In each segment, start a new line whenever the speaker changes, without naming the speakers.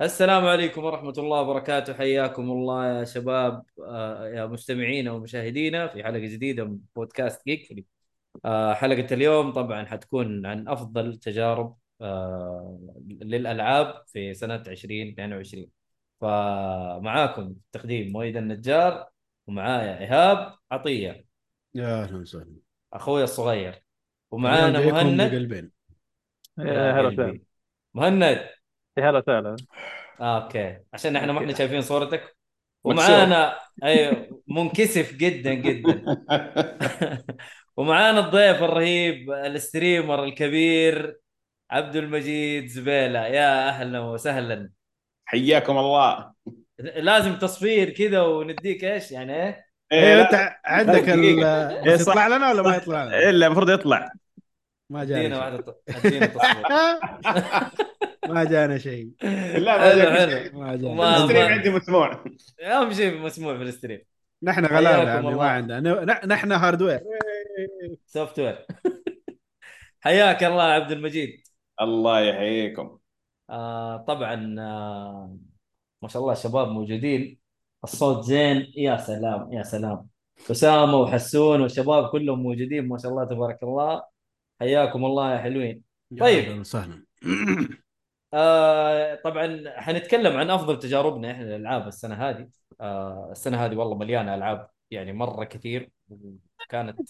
السلام عليكم ورحمة الله وبركاته. حياكم الله يا شباب آه، يا مستمعينا ومشاهدينا في حلقة جديدة من بودكاست جيك آه، حلقة اليوم طبعا حتكون عن أفضل تجارب آه، للألعاب في سنة 2022 فمعاكم تقديم مويد النجار ومعايا إيهاب عطية.
يا أهلا وسهلا.
أخوي الصغير. ومعانا مهند.
بقلبين
يا
هلا
مهند.
يا هلا وسهلا
آه، okay. عشان إحنا ما إحنا شايفين صورتك. ومعانا أيوه منكسف جدا جدا. ومعانا الضيف الرهيب ال streamer الكبير عبد المجيد زبيلة. يا أهلا وسهلا.
حياكم الله.
لازم تصفير كذا ونديك إيش؟ يعني إيه؟
أيوه
إيه
أنت عندك.
إيه،.
يطلع لنا ولا ما يطلع لنا؟
إلا المفروض يطلع.
ما جانا
أدينا. واحدة أدينا
ما جانا شيء.
لا ما
حلو
جاك
حلو.
شيء.
ما جانا.
ال
stream
عندي مسموع.
أهم شيء مسموع في
ال stream. نحن
غلابة
عمي. ما عندنا. نحن
hardware. software حياك الله يا عبد المجيد.
الله يحييكم.
آه طبعا آه ما شاء الله الشباب موجودين. الصوت زين. يا سلام يا سلام. أسامة وحسون والشباب كلهم موجودين ما شاء الله تبارك الله. حياكم الله يا حلوين. طيب.
أهلا وسهلا.
آه طبعا حنتكلم عن أفضل تجاربنا إحنا الألعاب السنة هذه. آه السنة هذه والله مليانة ألعاب يعني مرة كثير كانت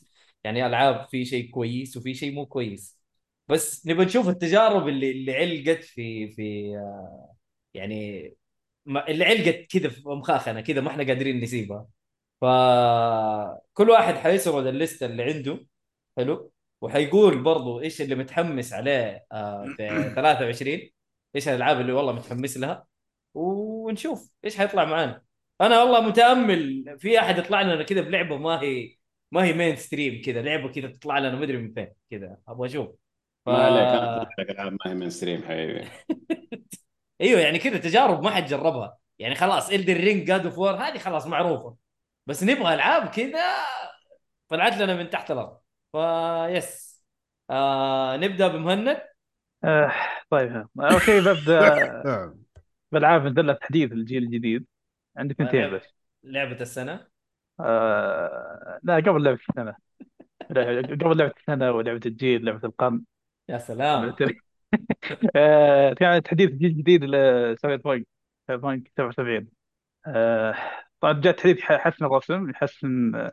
يعني ألعاب في شيء كويس وفي شيء مو كويس. بس نبغى نشوف التجارب اللي اللي علقت في في آه يعني ما اللي علقت كذا في مخاخنا كذا ما إحنا قادرين نسيبها. فكل واحد حيسرد الليسته اللي عنده. حلو؟ وحيقول برضو إيش اللي متحمس عليه آه في 23 إيش الألعاب اللي والله متحمس لها؟ ونشوف إيش حيطلع معانا. أنا والله متأمل في أحد يطلع لنا كذا بلعبة ما هي ما هي مين ستريم كذا لعبة كذا تطلع لنا ما أدري من فين كذا أبغى أشوف. ف...
ما عليك العاب ما هي mainstream حبيبي.
أيوه يعني كذا تجارب ما حد جربها. يعني خلاص Elden Ring God of War هذه خلاص معروفة. بس نبغى ألعاب كذا طلعت لنا من تحت الأرض. فيس آه نبدأ بمهند.
آه طيب اول شيء ببدأ.
آه.
بالعاب نزلت تحديث الجيل الجديد. عندي ثنتين
لعبة,
بس.
لعبة السنة.
آه لا قبل لعبة السنة. لا، قبل لعبة السنة ولعبة الجيل لعبة القرن.
يا سلام.
آه كان تحديث الجيل الجديد ل Cyberpunk Cyberpunk 77 آه طبعا جاء تحديث يحسن الرسم يحسن آه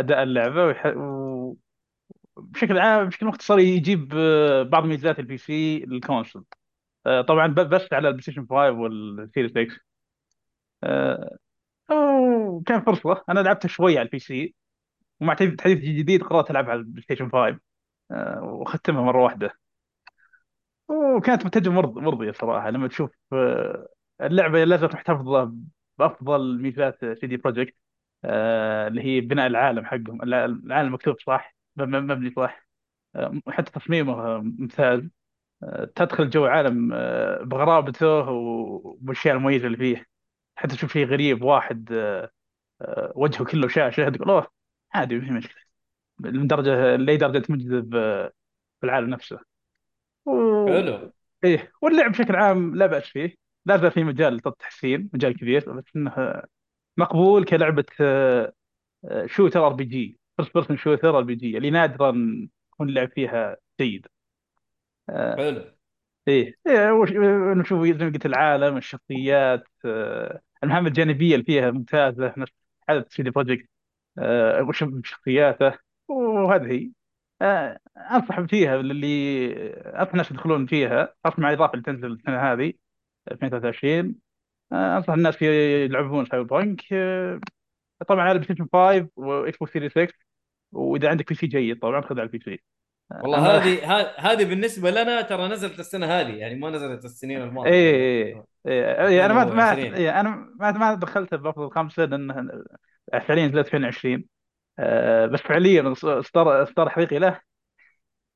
أداء اللعبة ويح... و... بشكل عام بشكل مختصر يجيب آه، بعض ميزات ال PC لل console آه، طبعا بس على ال PlayStation 5 وال Series X. آه، وكان فرصة. أنا لعبت شوي على ال PC ومع تحديث جديد قررت ألعب على ال PlayStation 5 آه، واختمها مرة واحدة. وكانت مرض- مرضية صراحة. لما تشوف آه، اللعبة لا زالت محتفظة بأفضل ميزات CD Projekt اللي هي بناء العالم حقهم. الع- العالم مكتوب صح مب- مبني صح. آه، حتى تصميمه ممتاز آه، تدخل جو عالم آه، بغرابته وبالاشياء المميزة اللي فيه. حتى تشوف شيء غريب واحد آه، آه، وجهه كله شاشه تقول أوه عادي ما في مشكلة. لدرجه لأي درجة تجذب آه، في العالم نفسه. و...
حلو.
إيه واللعب بشكل عام لا بأس فيه. لا زال في مجال للتحسين مجال كبير بس إنه مقبول كلعبة آه، آه، شوتر ار بي جي فيرست بيرسون شوتر ار بي جي اللي نادرا يكون اللعب فيها جيد. آه،
حلو.
إيه إيه وش- نشوف زي ما قلت العالم الشخصيات المهام الجانبية اللي فيها ممتازة نفس عادة CD Projekt وش شخصياته وهذه هي. أنصح فيها للي أنصح الناس يدخلون فيها. خاصه مع الاضافه اللي تنزل السنة هذه 2023 آه، أنصح الناس يلعبون Cyberpunk آه، طبعا على PlayStation 5 و Xbox Series X وإذا عندك PC جيد طبعا خذ على ال PC
والله هذه هذه بالنسبة لنا ترى نزلت السنة هذه يعني ما نزلت السنين الماضية.
إيه إيه إيه، إيه، أنا ما ما
22.
إيه، أنا ما ما دخلت بأفضل خمسة لأن فعليا نزلت 2020 آه، بس فعليا اصدار اصدار حقيقي له.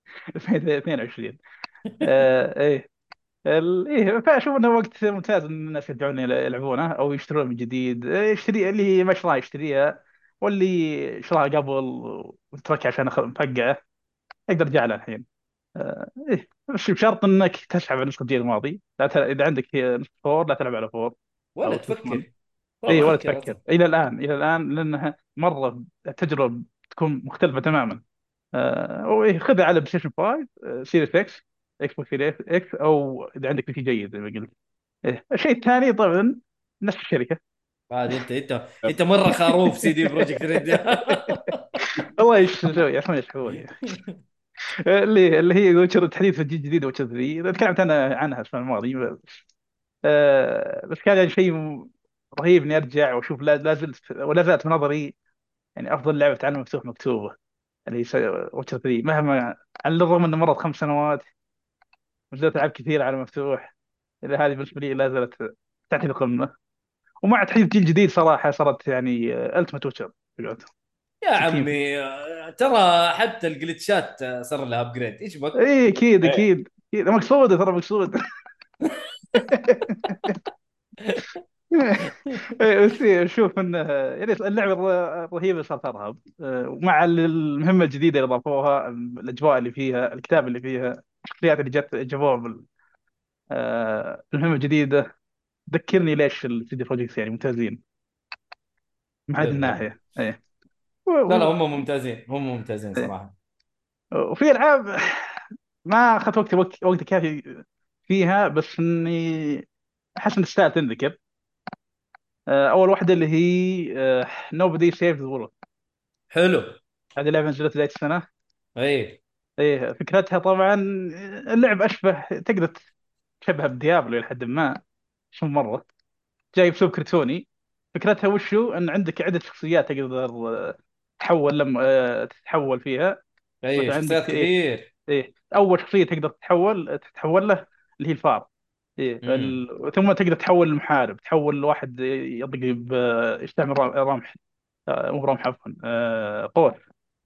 2022 آه، إيه. ال- إيه فأشوف إنه وقت ممتاز إن الناس يرجعون يلعبونه أو يشترون من جديد. إيه، يشتري اللي ما شراها يشتريها واللي شراها قبل وتركها عشان أخ- مفقعه يقدر يرجع لها الحين. آه، إيه بس بشرط إنك تسحب على نسخه الجيل الماضي. لا ت... إذا عندك نسخة four لا تلعب على four.
ولا تفكر. والله
اي ولا
فكر
تفكر.
أصلاً.
إلى الآن إلى الآن لأنها مرة التجربة تكون مختلفة تماما. آه وإيه، خذها على PlayStation 5 آه، Series X Xbox Series X أو إذا عندك PC جيد زي ما قلت. إيه. الشيء الثاني طبعا نفس الشركة.
عادي أنت أنت أنت مرة خروف CD Projekt Red.
والله إيش نسوي يسحبون اللي اللي هي Witcher تحديث الجديد Witcher 3 تكلمت أنا عنها السنة الماضيه بس, آه بس كان يعني شيء رهيب إني أرجع وأشوف لا لا زلت ولا زالت في نظري يعني أفضل لعبة عالم مفتوح مكتوبة. اللي هي Witcher 3 مهما على الرغم إنه مرت خمس سنوات وزلت العاب كثير عالم مفتوح. اذا هذه بالنسبة لي لا زالت تعتبر قمه ومع تحديث الجيل الجديد صراحة صارت يعني ultimate Witcher
يا عمي ترى حتى ال glitch ات صار لها upgrade إيش بك؟
اي أكيد
إيه.
أكيد. أكيد مقصوده ترى مقصوده إيه، بس شوف إن يعني اللعبة الر- رهيبه صارت ارهب ومع المهمة الجديدة اللي ضافوها الأجواء اللي فيها الكتاب اللي فيها. الشخصيات اللي جت جابوها بال- آه، بالمهمه الجديده ذكرني ليش ال CD Projekts يعني ممتازين. من هذه
حلو.
الناحيه إيه. و-
لا لا هم ممتازين. هم ممتازين صراحة.
وفي ألعاب ما أخذت وقت وقت وقت كافي فيها بس إني أحس إن تستاهل تنذكر. آه، أول واحدة اللي هي Nobody Saves the World
حلو.
هذه لعبه نزلت بدايه السنة
اي
إيه فكرتها طبعا اللعب أشبه تقدر تشبهها بديابلو إلى حد ما شو مرة. جاي باسلوب كرتوني. فكرتها وشو؟ إن عندك عدة شخصيات تقدر تحول لما آه، تتحول فيها.
اي
مثلا
شخصيات
عندك إيه؟
كثير
إيه أول شخصية تقدر تتحول تتحول له اللي هي الفار.
إيه.
ال... ثم تقدر تحول المحارب تحول واحد يطق ب يستعمل رم- رمح آه، مو رمح عفوا آه، قوس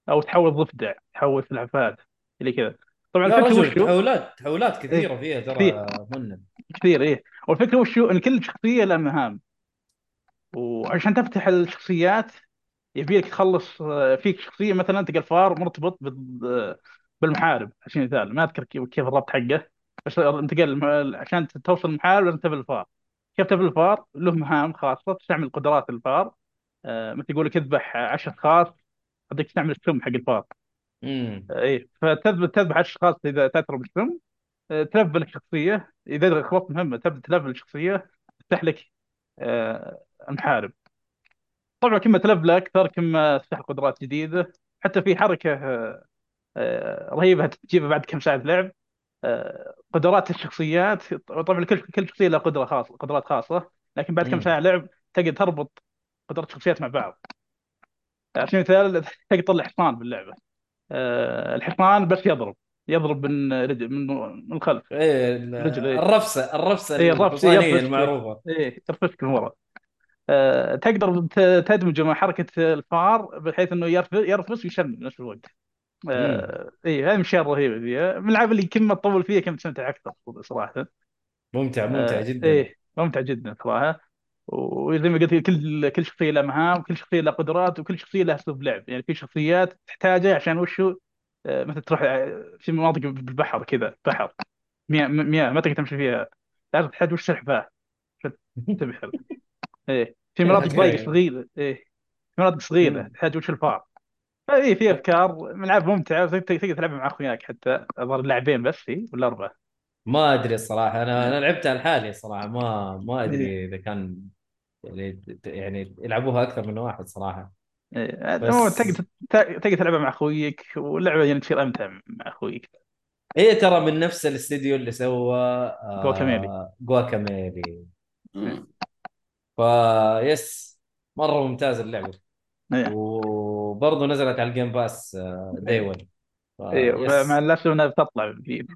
أو تحول ضفدع تحول سلحفاة اللي كذا. طبعا
يا الفكرة
وشو؟
تحولات تحولات كثيرة فيها. ترى منى
كثير إيه. والفكرة وشو؟ إن كل شخصية لها مهام. وعشان تفتح الشخصيات يبي لك تخلص آه، فيك شخصية مثلا تلقى الفار مرتبط بال- بالمحارب. سبيل المثال ما أذكر كيف الربط حقه. بس انت قال الم- عشان توصل المحارب لازم تبل الفار. كيف تبل الفار؟ له مهام خاصة تستعمل قدرات الفار. آه، مثل يقول لك اذبح 10 اشخاص بدك تستعمل السم حق الفار.
امم
إيه فتذبح تذبح 10 أشخاص إذا تأثروا بالسم آه، تلفل الشخصية. إذا خلصت مهمه تبدا تلفل الشخصية تفتح لك آه، المحارب طبعا كل ما تلفل أكثر كل ما تفتح قدرات جديدة. حتى في حركة آه، آه، رهيبة تجيبها بعد كم ساعة لعب. آه، قدرات الشخصيات. طبعا كل كل شخصية لها قدرة خاصه قدرات خاصة. لكن بعد كم. ساعة لعب تقدر تربط قدرات الشخصيات مع بعض. على سبيل المثال تقدر تطلع حصان باللعبة. الحصان بس يضرب يضرب من رجل من من الخلف.
إيه
رجل، إيه. الرفسة الرفسة
إيه،
يرفس.
المعروفة.
إيه ترفسك من ورا. آه، تقدر ت- تدمج مع حركة الفار بحيث إنه يرف- يرفس ويشم بنفس الوقت. آه، إيه هذه الأشياء الرهيبة فيها. من الألعاب اللي كل ما تطول فيها كل ما تستمتع أكثر صراحة.
ممتع ممتع
آه،
جدا.
إيه ممتع جدا صراحة. وزي ما قلت كل كل شخصية لها مهام وكل شخصية لها قدرات وكل شخصية لها اسلوب لعب. يعني في شخصيات تحتاجها عشان وشو آه، مثل تروح آه، في مناطق بالبحر كذا بحر. مياه مياه ما تقدر تمشي فيها. لازم تحتاج وش سلحفاه عشان تبحر إيه. في مناطق. ضيقة صغيرة. إيه. في مناطق
صغيرة.
تحتاج وش الفار. فإيه في أفكار من العاب ممتعه تقدر تلعبها مع أخوياك حتى. الظاهر لاعبين بس هي ولا أربعة.
ما أدري الصراحة أنا أنا لعبتها لحالي صراحة ما ما
إيه.
أدري إذا كان يعني يعني يلعبوها أكثر من واحد صراحة
إيه،
بس-
تقدر تقدر تلعبها مع أخويك واللعبة يعني تصير أمتع مع أخويك
هي ترى من نفس الاستديو اللي سوى آه
جواكاميلي.
جواكاميلي
مم.
فيس مرة ممتازة اللعبة
إيه.
وبرضه نزلت على الجيم باس داي 1
أيوه مع الأسف إنها بتطلع في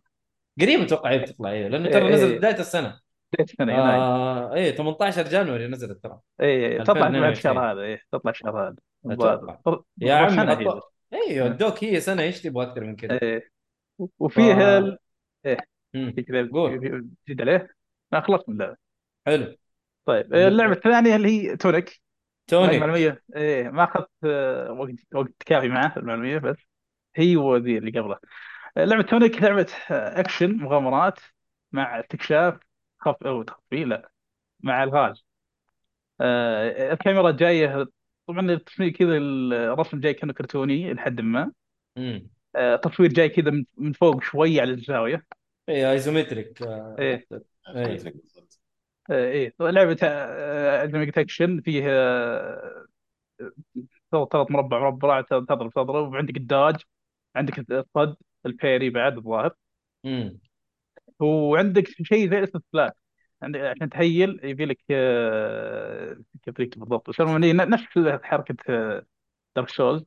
قريب أتوقع هي بتطلع إيه لأنه
إيه،
ترى نزلت
إيه.
بداية السنة.
بداية السنة يناير
آه إيه 18 جانوري نزلت ترى.
اي تطلع
2022.
الشهر هذا اي تطلع الشهر هذا.
يا
الظاهر
عم
سنة هي.
حطوا أيوه الدوك هي سنة إيش تبغى أكثر من كذا
إيه. وفيها. في كذا
قول.
جديد عليه؟ ما خلصت من اللعبة.
حلو.
طيب اللعبة الثانية اللي هي تونيك. هاي
توني
معلوميه إيه ما أخذت آه، وقت وقت كافي معه المعلومية بس هي وذي اللي قبله. لعبة تونيك لعبة آه، أكشن مغامرات مع استكشاف خف أو تخفي لا مع الغاز آه، الكاميرا جاية طبعا التصوير كذا الرسم جاي كأنه كرتوني لحد ما.
امم
آه، تصوير جاي كذا من- من فوق شوية على الزاوية.
اي isometric آه،
إيه.
إيه.
بالضبط.
آه، إيه. لعبة آه، اكشن فيها آه، ثلاث مربع مربع تضرب تضرب وعندك ال dodge عندك الصد. ال parry بعد الظاهر. وعندك شيء زي اسمه flask عندك عشان ت heal يبي لك آه، تكتب بالضبط. هي نفس حركة Dark Souls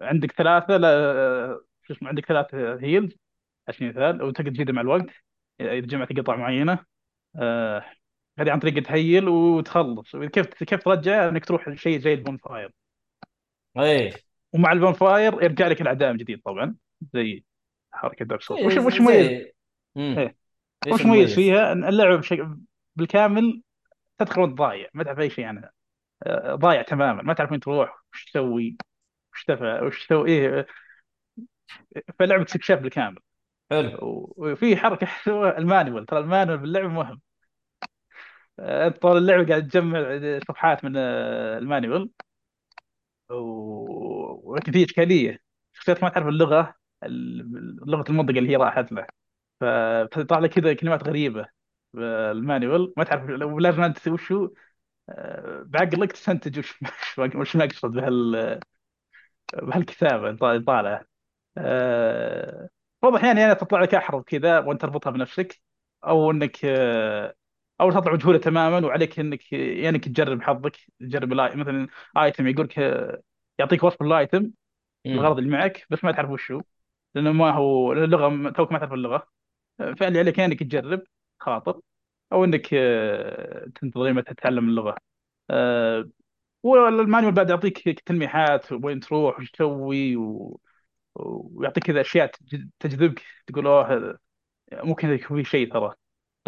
عندك ثلاثة لا آه، شو اسمه عندك ثلاثة heals سبيل المثال وتقدر تزيدها مع الوقت. إذا جمعت قطع معينة. آه، هذه عن طريق ت heal وتخلص. كيف كيف ترجع؟ إنك تروح شيء زي ال bonfire
اي
ومع ال bonfire يرجع لك الأعداء من جديد طبعا. زي حركة Dark Souls وش
إيه،
وش مميز؟
مم.
إيه. وش مميز فيها؟ إن اللعبة بشكل بالكامل تدخل وانت ضايع ما تعرف أي شيء عنها. آه، ضايع تماما ما تعرف وين تروح وش تسوي وش تفعل وش تسوي إيه. فلعبه استكشاف بالكامل.
حلو.
وفي حركة حلوة ال manual. ترى ال manual باللعبه مهم. آه، أنت طول اللعبة قاعد تجمع صفحات من آه، ال manual. و- ولكن في إشكالية. شخصيات ما تعرف اللغة. ال- لغة المنطقة اللي هي راحت له. فتطلع لك كذا كلمات غريبة المانيوال ما تعرف ولازم أنت وشو آه، بعقلك تستنتج وش وش مقصد بهال بهالكتابة اللي طالعه بعض الاحيان يعني تطلع لك أحرف كذا وأنت تربطها بنفسك. أو إنك آه، أو تطلع مجهوله تماما وعليك إنك يعني تجرب حظك. تجرب مثلا ايتم يقول لك آه، يعطيك وصف الايتم. الغرض اللي معك بس ما تعرف وش هو لأنه ما هو اللغة توك ما تعرف اللغة. فاللي عليك إنك تجرب خاطر أو إنك آه، تنتظر لما تتعلم اللغة. آه، والمانيوال بعد يعطيك تلميحات وين تروح وش تسوي و... ويعطيك كذا أشياء تج- تجذبك تقول أوه ممكن يكون في شيء ترى.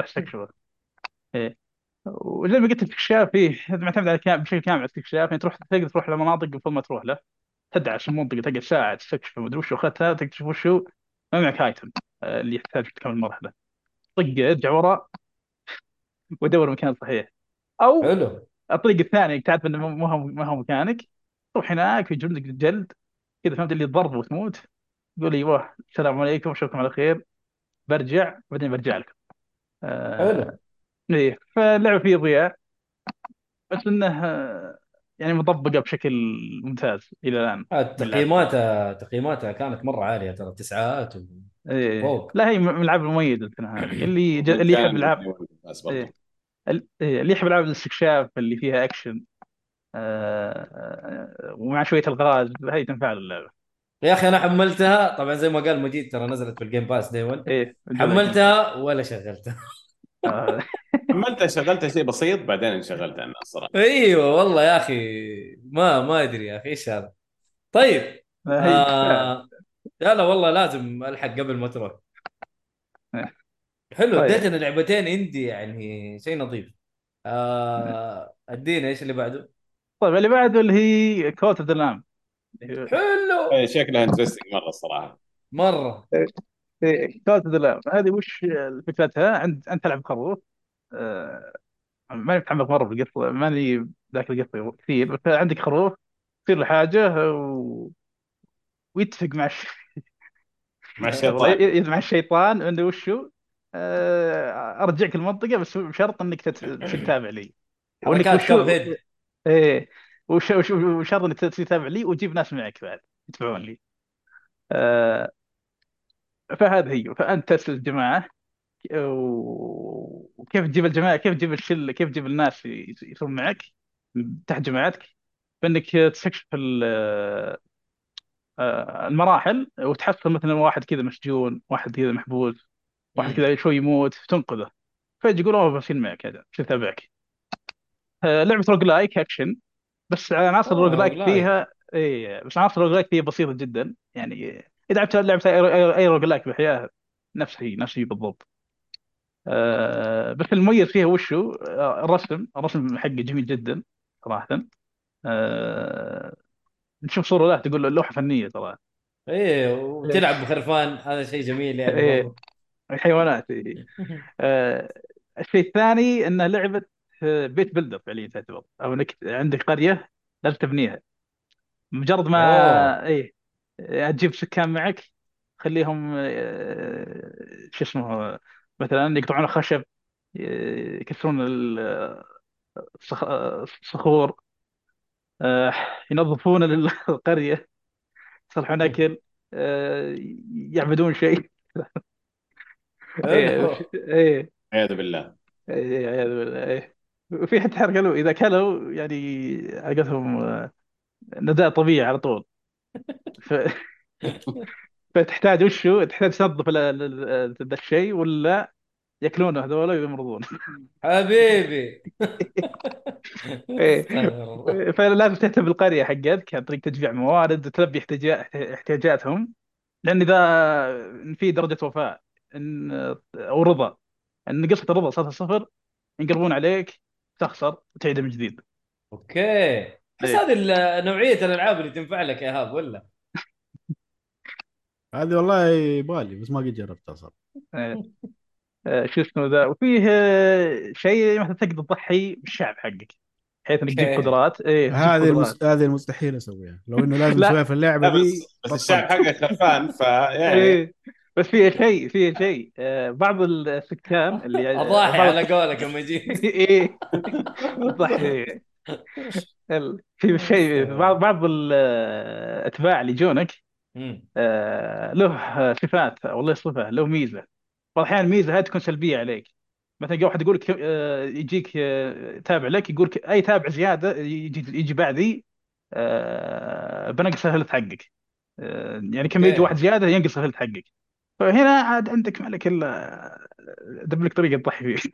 راح تستكشفه إيه. وزي ما قلت استكشاف فيه معتمد على بشكل كامل على الاستكشاف يعني تروح تقدر تروح لمناطق قبل ما تروح له. تدعس المنطقة تقعد ساعة تستكشف مدري وش اخذتها تكتشف وش هو. ما معك ايتم آه، اللي يحتاج تكمل المرحله طق ارجع ورا ودور المكان الصحيح أو
حلو.
الطريق الثاني تعرف إنه ما هو ما هو مكانك. تروح هناك يجيب لك جلد كذا فهمت اللي تضرب وتموت. تقول أيوه السلام عليكم أشوفكم على خير. برجع بعدين برجع لكم. آه
حلو.
إيه فاللعبه فيه ضياع. بس إنه آه، يعني مطبقة بشكل ممتاز إلى الآن
آه، تقييماتها تقييماتها كانت مرة عالية ترى تسعات و...
إيه. لا هي من الألعاب المميزة السنة هذه اللي ج... اللي يحب العاب. إيه. إيه، اللي يحب العاب الاستكشاف اللي فيها أكشن آه، آه، ومع شوية الغاز هي تنفع اللعبه
يا أخي أنا حملتها طبعا زي ما قال مجيد ترى نزلت في ال Game Pass day 1
إيه
حملتها ولا شغلتها.
عملتها شغلتها شيء بسيط بعدين انشغلت عنها الصراحة.
أيوه والله يا أخي ما ما أدري يا أخي إيش هذا. طيب آه لا لا والله لازم ألحق قبل ما تروح. حلو
طيب.
اديتنا لعبتين indie يعني شيء نظيف. آه ادينا إيش اللي بعده؟
طيب اللي بعده اللي هي Cult of the Lamb
حلو.
إيه، شكلها interesting مرة الصراحة.
مرة.
Cult of the Lamb هذه وش فكرتها؟ عند أنت تلعب خروف آه، ماني متعمق مرة بالقصة ماني ذاك القصة كثير بس عندك خروف تصير له حاجة و... ويتفق مع الش...
مع الشيطان؟
مع الشيطان انه وشو؟ آه، أرجعك المنطقة بس بشرط إنك تتابع لي.
وإنك
وشو إيه وش وش وشرط إنك تتابع لي وتجيب ناس معك بعد يتبعون لي. آه فهذا هي. فأنت ترسل الجماعة. وكيف تجيب الجماعة كيف تجيب الشله كيف تجيب الناس يصيرون معك تحت جماعتك؟ بأنك تستكشف آه، المراحل وتحصل مثلا واحد كذا مسجون واحد كذا محبوس واحد. كذا شوي يموت تنقذه. فيجي يقول أوه بصير معك هذا بصير تابعك آه، لعبة roguelike اكشن بس عناصر
أوه، roguelike.
فيها اي بس عناصر roguelike فيها بسيطة جدا. يعني إذا لعبت لعبت اي roguelike بحياة نفس هي نفس هي بالضبط. بس المميز فيها وشو آه، الرسم الرسم حقه جميل جدا صراحة آه، نشوف صورة له تقول لوحة فنية صراحة
إيه وتلعب بخرفان هذا شيء جميل يعني
إيه.
برضو.
الحيوانات إيه. آه، الشيء الثاني انها لعبة آه، بيت بيلدر فعليا تعتبر أو إنك عندك قرية لازم تبنيها مجرد ما
أوه.
إيه آه، تجيب سكان معك خليهم آه، شو اسمه مثلا يقطعون الخشب يكسرون ال- الصخ- الصخور آه، ينظفون القرية يصلحون أكل آه، يعبدون شيء. إيه
حلو.
إيه.
والعياذ بالله.
إيه عياذ بالله إيه. وفي حتى حرق له إذا كلوا يعني حقتهم آه، نداء طبيعي على طول. ف... فتحتاج وشو تحتاج تنظف ال- ال- ال- ذا الشيء ولا ياكلونه هذول ويمرضون
حبيبي
إيه. فلازم تهتم بالقرية حقتك عن طريق تجميع موارد وتلبي احتياجات احتياجاتهم لأن إذا إن في درجة وفاء ان أو رضا إن قصه الرضا صارت صفر ينقلبون عليك تخسر وتعيد من جديد
أوكي بس
إيه.
هذه ال- نوعية الألعاب اللي تنفع لك يا ايهاب ولا؟
هذه والله يبغالي بس ما قد جربتها صراحة
آه، شو اسمه ذا وفيه آه، شيء مثلا تقدر تضحي بالشعب حقك بحيث إنك تجيب
أوكي.
قدرات. إيه
هذه المس... هذه المستحيل أسويها. لو إنه لازم
لا.
أسويها في اللعبة
لا
دي
بس, بس الشعب. حقك خرفان فيعني
إيه. بس فيها شيء فيها شيء. آه، بعض السكان اللي أضاحي
على قولك لما جيت
إيه. تضحي ال- في شيء بعض بعض الاتباع اللي يجونك
مم.
آه، له صفات والله صفة له ميزة. بعض الأحيان الميزة هذه تكون سلبية عليك. مثلا يجي واحد يقول لك آه، يجيك آه، تابع لك يقول لك أي تابع زيادة يجي يجي بعدي آه، بنقص ال health حقك. آه، يعني كم يجي
أوكي.
واحد زيادة ينقص ال health حقك. فهنا عاد عندك ما لك الا دب لك طريقة تضحي فيه.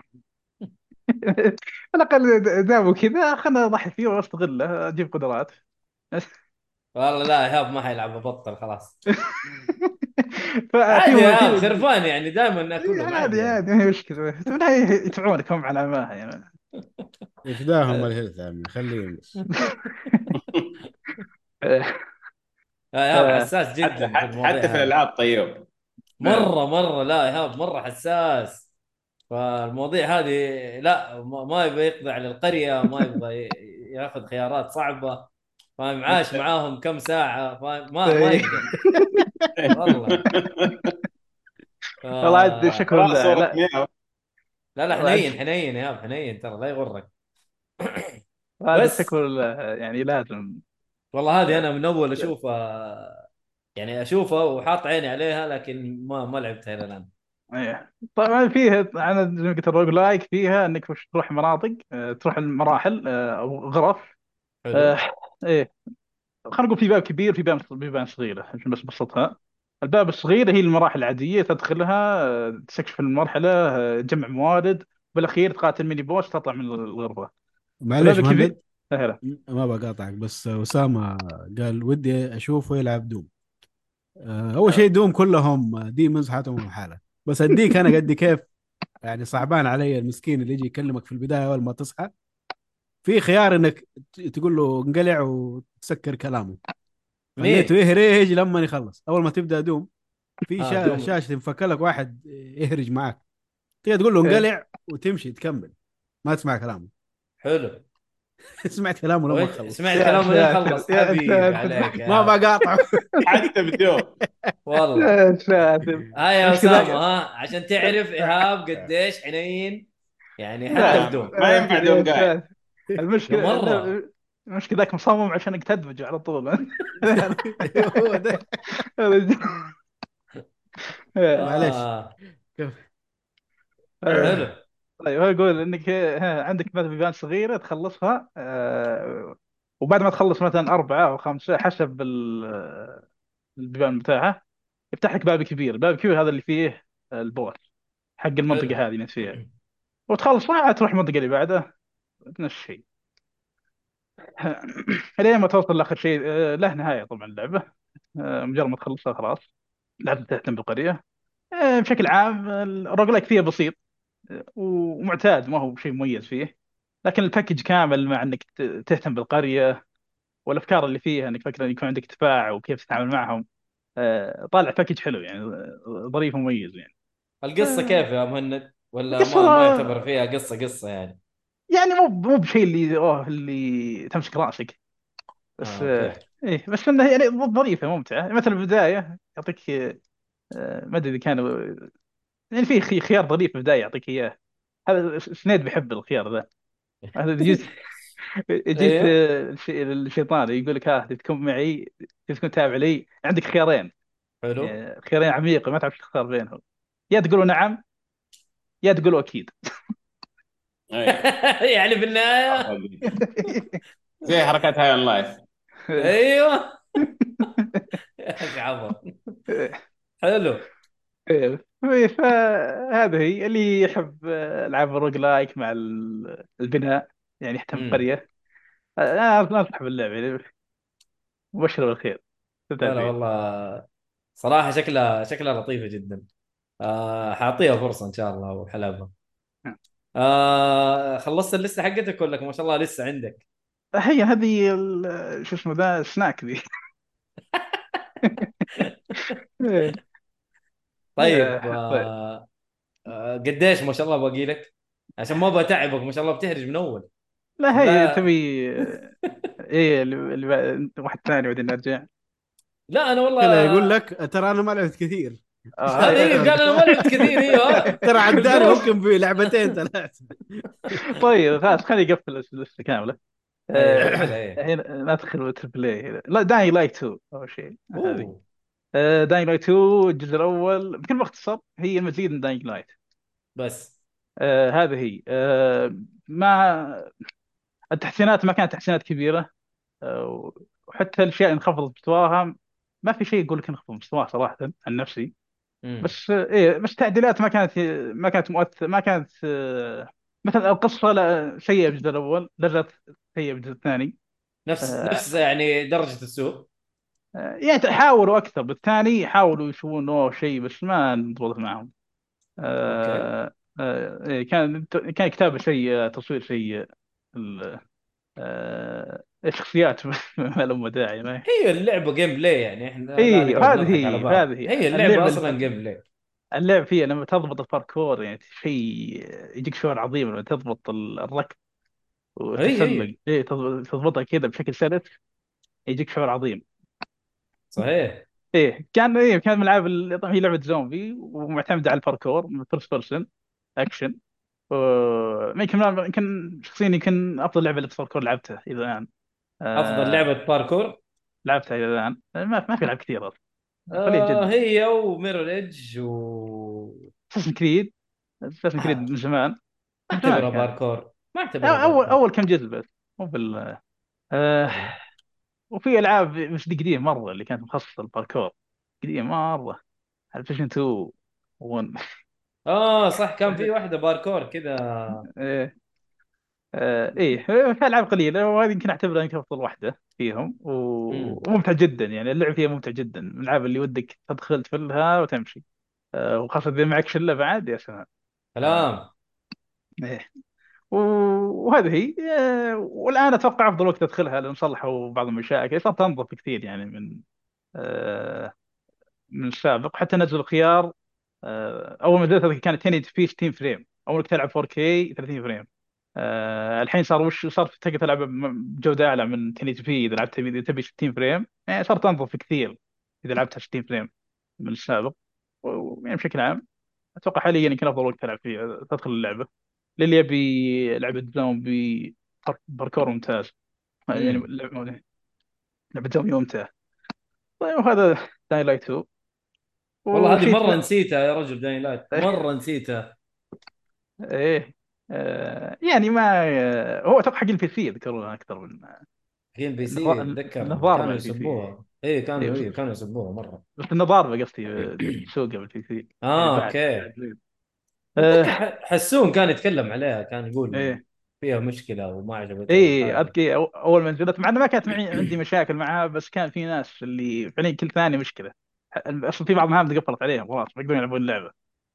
على الأقل دامه كذا خلنا نضحي فيه وأستغله أجيب قدرات
والله لا ايهاب ما حيلعب ببطل خلاص. عادي يا خرفان يعني دائما ناكلهم
عادي
يعني.
عادي ما هي مشكلة. يدفعونك هم على ما يعني
يفداهم الهيلث يا عمي خليهم بس.
ايهاب
آه.
حساس جدا
حتى,
في
حتى. الألعاب طيب.
مرة مرة لا ايهاب مرة حساس. فالمواضيع هذه لا ما ما يبغى يقضي على القرية ما يبغى ياخذ خيارات صعبة. فاهم؟ عاش معاهم كم ساعة فاهم؟ ما ما
إيه.
يقدر. والله.
والله عاد
آه.
شكله لا, لا.
لا حنين حنين يا حنين ترى لا يغرك.
هذا
بس.
شكله لا- يعني لازم.
والله هذه أنا من أول أشوفها يعني أشوفها وحاط عيني عليها لكن ما ما لعبتها إلى الآن.
إيه. طبعا فيها أنا زي ما قلت الروج لايك فيها إنك تروح مناطق آه، تروح المراحل آه، أو غرف
حلو.
آه، إيه. خلينا نقول في باب كبير في باب في باب صغيرة عشان بس ابسطها الباب الصغير هي المراحل العادية تدخلها آه، تستكشف المرحلة آه، تجمع موارد بالأخير تقاتل mini boss تطلع من الغرفة.
معليش
الباب الكبير-
مهند.
هلا
ما بقاطعك بس أسامة قال ودي أشوفه يلعب دوم. آه، أول شيء دوم كلهم demons حياتهم حاله بس أديك أنا قد كيف يعني صعبان علي المسكين اللي يجي يكلمك في البداية أول ما تصحى. في خيار إنك تقول له انقلع وتسكر كلامه. خليته يهرج لما يخلص. أول ما تبدأ دوم في
آه،
شا...
دوم.
شاشة تنفك لك واحد يهرج معك تقدر تقول له
إيه.
انقلع وتمشي تكمل. ما تسمع كلامه.
حلو.
سمعت كلامه لما خلص
سمعت كلامه. لين خلص
يا
ما
عم.
بقاطعه
حتى بدون
والله. هاي يا
كذا-
أسامة ها؟ عشان تعرف إيهاب قديش حنين يعني. حتى بدون
ما ينفع دوم قاعد.
المشكلة
مرة.
المشكلة ذاك مصمم عشانك تدمج على طول
هو ده معليش.
آه.
كيف؟
حلو
طيب هو يقول إنك عندك مثلا بيبان صغيرة تخلصها آه، وبعد ما تخلص مثلا أربعة أو خمسة حسب ال- البيبان بتاعها يفتح لك باب كبير، الباب الكبير هذا اللي فيه البوس حق. المنطقة هذه اللي فيها وتخلص تروح المنطقة اللي بعدها نفس الشيء. الين ما توصل لآخر شيء آه، له نهاية طبعا اللعبة. آه، مجرد ما تخلصها خلاص. لعبه تهتم بالقريه آه، بشكل عام ال roguelike فيها بسيط آه، ومعتاد ما هو شيء مميز فيه. لكن ال package كامل مع إنك تهتم بالقرية والأفكار اللي فيها إنك فكره يكون عندك دفاع وكيف تتعامل معهم. آه، طالع package حلو يعني آه، ظريف ومميز يعني.
القصة
آه.
كيف يا مهند؟ ولا ما ما يعتبر فيها قصة قصة يعني؟
يعني مو مو بشيء اللي أوه اللي تمسك رأسك. بس
آه،
آه، إيه بس انها يعني ظريفة ممتعة. مثلا البداية يعطيك آه، ما أدري إذا كان يعني في خي- خيار ظريف في البداية يعطيك إياه. هذا س- سنيد بيحب الخيار ذا. هذا جيت جيت
إيه.
آه، الش- الشيطان يقول لك ها تبي تكون معي تبي تكون تابع لي عندك خيارين.
حلو.
خيارين عميقه ما تعرف تختار بينهم. يا تقولوا نعم يا تقولوا
أكيد.
يعني في النهاية.
زي حركات هاي اون لايف
أيوه. يا أخي حلو.
إيه، إيه، فهذه هي. اللي يحب ألعاب ال roguelike مع ال- البناء يعني يهتم
مم.
بالقريه أنا انصح باللعبه يعني. مبشر بالخير. استمتع
لا. والله صراحة شكلها شكلها لطيفة جدا. آه حأعطيها فرصة إن شاء الله وحلبها آه خلصت اللسته حقتك ولا ما شاء الله لسه عندك
هي هذه ال- شو اسمه ذا سناك ذي.
طيب
آه، طيب.
آه آه قديش ما شاء الله باقي لك عشان ما بتعبك ما شاء الله بتهرج من أول
لا هي
لا.
تبي إيه اللي اللي بعد- واحد ثاني بعدين نرجع
لا أنا والله
كذا يقول لك ترى أنا ما لعبت كثير
قال أنا لعبت كثير إيوه.
ترى عداني ممكن بلعبتين ثلاث
طيب خلاص خليني أقفل ال list
ه
كاملة.
آه،.
الحين ندخل triple A لا Dying Light 2 أول شيء. Dying Light 2 الجزء الأول. بكل مختصر هي مزيد من Dying Light
بس.
آه هذه هي. آه ما التحسينات ما كانت تحسينات كبيرة. آه وحتى الأشياء اللي انخفضت مستواها ما في شيء يقول لك إنخفض مستواها صراحة عن نفسي. بس إيه بس تعديلات ما كانت ما كانت مؤثره ما كانت آه مثلا القصة لا سيئة بالجزء الأول لا زالت سيئة بالجزء الثاني.
نفس
آه.
نفس يعني درجة السوء.
آه يعني حاولوا أكثر بالثاني يحاولوا يسوون اوه شيء بس ما انضبطت معهم. آه آه إيه، كان كان كتابة سيء تصوير سيء ال- آه الشخصيات ما لهم داعي ما
هي. اللعبة gameplay يعني إحنا نقعد
هذه هي-. هذه هي. اللعبة
اللعبة
أصلا
جيم بلاي
اللعب فيها لما تضبط الباركور يعني شيء يجيك شعور عظيم لما تضبط ال- الركض وتتسلق إيه تضبط- تضبطها كذا بشكل سلس يجيك شعور عظيم.
صحيح.
إيه كان إيه كان من الألعاب ال- طبعا هي لعبة زومبي ومعتمدة على الباركور من first person action و- يمكن يمكن شخصيا يمكن أفضل لعبة للباركور لعبتها إلى الآن. آه،
افضل لعبة باركور
لعبتها إلى الآن. ما ما في العاب كثير قليل
آه
جدا.
هي و Mirror's Edge و
Assassin's Creed Assassin's Creed من زمان.
ما اعتبرها. باركور ما اعتبرها
اول. أول كم جزء بس. مو بال آه وفي ألعاب مش دي قديم مرة اللي كانت مخصصة للباركور قديم مرة. على PlayStation 2 1
آه صح كان في واحدة باركور كذا.
إيه. آه إيه في ألعاب قليلة وهذه يمكن أعتبرها يمكن أفضل واحدة فيهم و...
مم.
وممتع جدا يعني اللعب فيها ممتع جدا. من الألعاب اللي ودك تدخل تفلها وتمشي. آه وخاصة إذا معك شلة بعد يا سلام.
كلام
إيه. و- وهذه هي. آه، والآن أتوقع أفضل وقت ادخلها لأن صلحوا بعض المشاكل. صارت انظف كثير يعني من آه، من السابق. حتى نزلوا خيار آه، أول ما نزلت كانت 1080 في 60 frame. أول كنت تلعب 4K 30 frame. آه، الحين صار وش صار تقدر تلعب بجوده أعلى من 1080 في إذا لعبت إذا تبي 60 frame. يعني صارت أنظف كثير إذا لعبتها 60 frame من السابق. ويعني بشكل عام أتوقع حاليا يمكن أفضل وقت تلعب فيه تدخل اللعبة. للي يبي لعبة زومبي باركور ممتاز. يعني. لعبة زومبي ممتعه طيب وهذا داي لايت 2
والله هذه
مرة
نسيتها يا رجل داين لايت. مرة نسيتها.
إيه. آه يعني ما آه هو أتوقع حق البي سي يذكرونها أكثر من
جيم بي سي أتذكر.
النظارة
كانوا
البي.
يسبوها. اي كانوا
إيه.
إيه. كانوا يسبوها مرة.
بس ضاربه قصدي آه، تسوقها بال PC.
آه
يعني
أوكي.
آه
حسون كان يتكلم عليها كان يقول
إيه.
فيها مشكلة وما عجبته
اي اذكي أول ما نزلت مع إنه ما كانت معي عندي مشاكل معها بس كان في ناس اللي فعليا كل ثانية مشكلة. في بعض المهام قفلت عليهم خلاص ما يقدرون يلعبون اللعبة.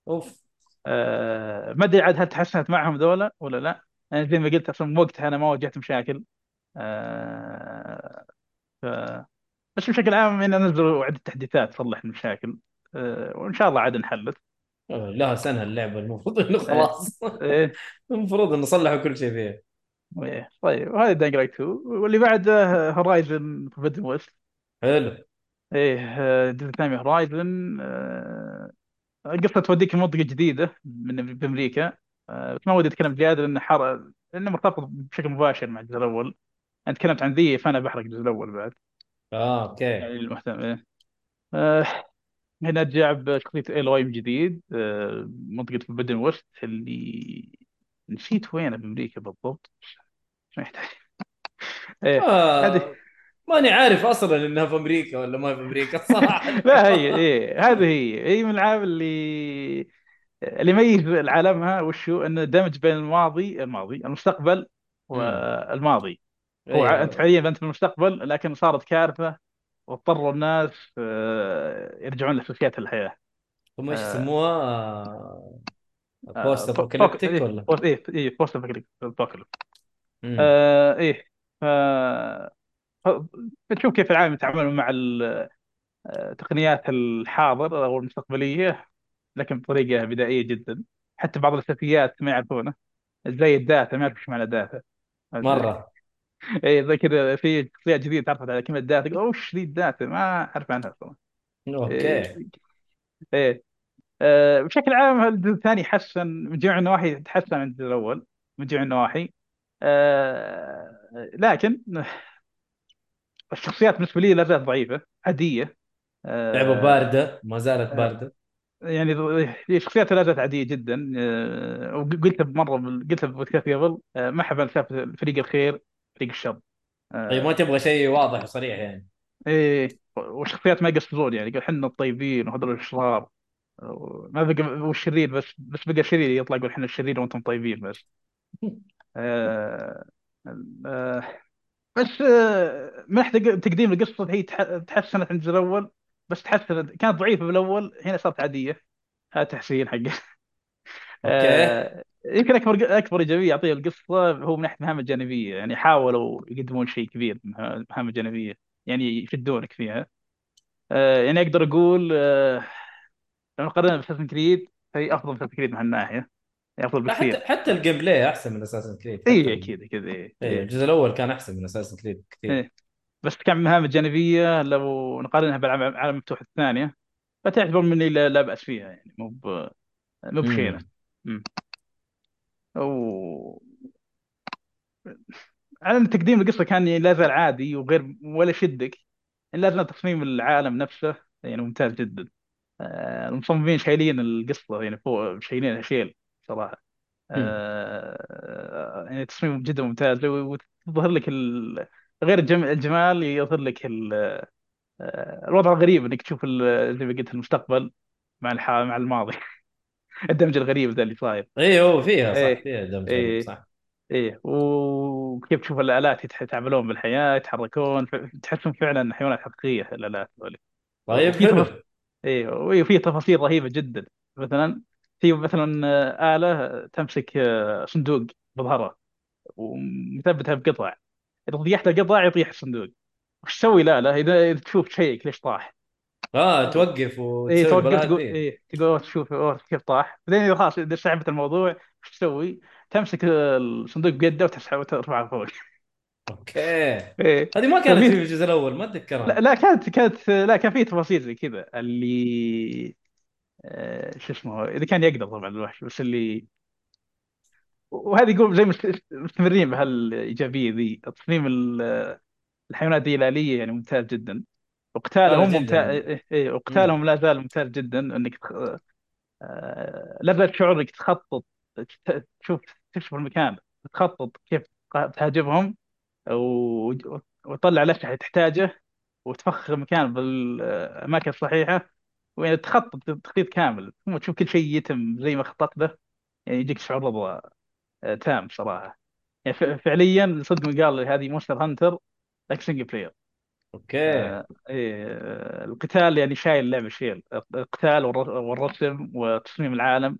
أوف.
آه ما أدري عاد هل تحسنت معهم ذولا ولا لا. أنا زي ما قلت أصلا وقتها أنا ما واجهت مشاكل. آه ف... بس بشكل عام إن نزلوا عدة تحديثات تصلح المشاكل. آه وإن شاء الله عاد انحلت
لها سنه اللعبة المفروض إنه خلاص.
إيه.
المفروض إنه صلحوا كل شيء فيها.
إيه. طيب وهذا Dying Light 2 واللي بعده Horizon Forbidden West
حلو.
إيه آه، الثاني من Horizon آه، قصة توديك منطقة جديدة من بأمريكا آه، بس ما ودي أتكلم زيادة لأنه حر لأنه مرتبط بشكل مباشر مع الجزء الأول. أنا تكلمت عن ذي فأنا بحرق الجزء الأول بعد.
آه okay.
يعني المهتم إيه. آه، هنا رجع بشخصية Aloy من جديد آه، منطقة Forbidden West اللي نسيت وين بأمريكا بالضبط. ما يحتاج. إيه
آه
هذه
ماني عارف أصلا إنها في أمريكا ولا ما في أمريكا الصراحه
لا هي إيه هذه هي هي من الالعاب اللي اللي يميز عالمها وشو إنه دمج بين الماضي الماضي المستقبل والماضي هو
أيوة.
أنت فعليا أنت في المستقبل لكن صارت كارثة واضطروا الناس آه، يرجعون لاساسيات الحياة
هم إيش
آه.
يسموها؟ post apocalyptic ولا؟
إيه إيه post
apocalyptic.
آه إيه بتشوف كيف العالم يتعاملون مع ال- آه، تقنيات الحاضر أو المستقبلية لكن بطريقة بدائية جدا. حتى بعض الأساسيات ما يعرفونه. زي ال data ما يعرف إيش معنى data
مرة.
اي زي كذا في شخصيات جديدة تعرفت على كلمة data تقول وش ذي ال data؟ ما أعرف عنها أصلا.
okay.
إيه. إيه. آه، بشكل عام الجزء الثاني حسن؟ من جميع النواحي تحسن من الجزء الأول من جميع النواحي. آه، لكن الشخصيات بالنسبة لي لا زالت ضعيفة عادية. آه،
لعبه باردة ما زالت
آه.
باردة.
يعني هي شخصيات لا زالت عادية جدا. آه، وقلت مرة قلت بودكاست قبل آه، ما أحب سالفه فريق الخير فريق الشر. آه،
طيب ما تبغى شيء واضح وصريح يعني؟
إيه والشخصيات ما يقصرون يعني إحنا الطيبين وهذول الاشرار ما بقى والشرير بس بس بقى شرير يطلع يقول إحنا الشرير وأنتم طيبين بس. آه آه بس آه من ناحيه تقديم القصة هي تح- تحسنت عن الجزء الأول بس تحسنت كانت ضعيفة بالأول هنا صارت عادية. هذا تحسين حقه. آه يمكن أكبر أكبر إيجابية يعطيها القصة هو من ناحية المهام الجانبية يعني حاولوا يقدمون شيء كبير من المهام الجانبية يعني يشدونك فيها. آه يعني أقدر أقول لو نقارنها ب Assassin's Creed فهي أفضل من Creed من هالناحية. افضل بكثير
حتى حتى ال gameplay أحسن من Assassin's Creed
اي أكيد أكيد اي
اي
إيه.
الجزء الأول كان أحسن من Assassin's Creed كثير.
إيه. بس كان المهام الجانبية لو نقارنها بالعالم المفتوح الثانية فتعتبر مني لا, لا بأس فيها يعني مو ب- مو بخيره
مم.
و على ان تقديم القصة كان لا زال عادي وغير ولا يشدك. لا زال تصميم العالم نفسه يعني ممتاز جدا. آه، المصممين شايلين القصة يعني فوق شايلينها شيل. صراحة. آه، يعني تصميم جدا ممتاز. وتظهر لك ال... غير الجم... الجمال يظهر لك ال... آه، الوضع الغريب إنك تشوف ال... زي ما قلت المستقبل مع الح... مع الماضي. الدمج الغريب ذا اللي صاير.
اي هو فيها
إيه.
صح فيها دمج
إيه.
صح.
إيه. وكيف تشوف الآلات يتعاملون بالحياة يتحركون تحسهم فعلا حيوانات حقيقية الآلات هذول.
طيب حلو.
إيه وفي تفاصيل رهيبة جدا. مثلا في مثلا آه، آلة تمسك آه، صندوق بظهرها ومثبتها بقطع. إذا ضيعت القطع يطيح الصندوق. وش تسوي؟ الآلة إذا تشوف شيء ليش طاح.
آه توقف وتسوي
توقف
البلاء
تقول
دي
إيه تقول تشوف كيف طاح. بعدين خلاص إذا استوعبت الموضوع وش تسوي؟ تمسك الصندوق بيده وتسحبه وترفعه فوق.
أوكي.
إيه.
هذه ما كانت في الجزء الأول ما أتذكرها.
لا لا كانت كانت لا كان في تفاصيل زي كذا. اللي آه، شو اسمه إذا كان يقدر طبعا الوحش بس اللي وهذه يقول زي مست- مستمرين بهالإيجابية ذي. تصميم ال- الحيوانات ذي الآلية يعني ممتاز جدا. وقتالهم
جداً.
ممتاز إيه إيه وقتالهم لا زال ممتاز جدا إنك تخ... آه، لا زال شعور إنك تخطط تت- تشوف تكشف المكان تخطط كيف تهاجمهم و... وتطلع الاسلحه اللي تحتاجه وتفخخ المكان بالأماكن الصحيحة. وين تخطط تخطيط كامل ثم تشوف كل شيء يتم زي ما خططت له يعني يجيك شعور رضا آه، تام صراحة. يعني ف- فعليا صدق من قال هذه Monster Hunter لك single player
okay.
آه، إيه آه، القتال يعني شايل اللعبه شيل. القتال والر- والرسم وتصميم العالم.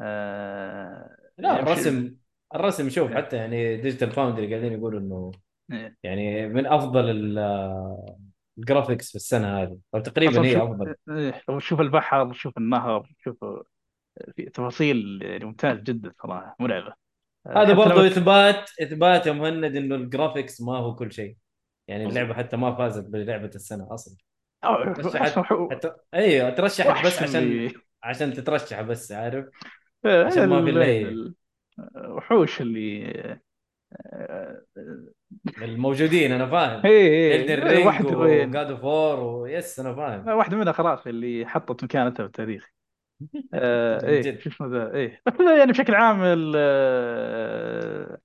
آه،
لا
يعني
الرسم الرسم شوف
إيه.
حتى يعني Digital Foundry قاعدين يقولوا إنه
إيه.
يعني من أفضل ال graphics في السنة هذه. أو تقريبا هي أفضل.
إيه، لو شوف البحر شوف النهر شوف في تفاصيل يعني ممتاز جدا صراحة مرعبة. آه،
هذا برضو
لما-
اثبات إثبات يا مهند إنه ال graphics ما هو كل شيء. يعني. اللعبة حتى ما فازت
بلعبة
السنة
أصلا. ترشحت
حتى أيوه ترشحت بس عشان عشان تترشح بس عارف؟
آه،
عشان ما في
وحوش اللي آه،
الموجودين أنا فاهم. Elden
إيه.
Ring
واحد و
God of War ويس أنا فاهم.
واحدة منها خلاص اللي حطت مكانتها بالتاريخ آه
من إيه.
شو اسمه ذا إيه. يعني بشكل عام ال- آه،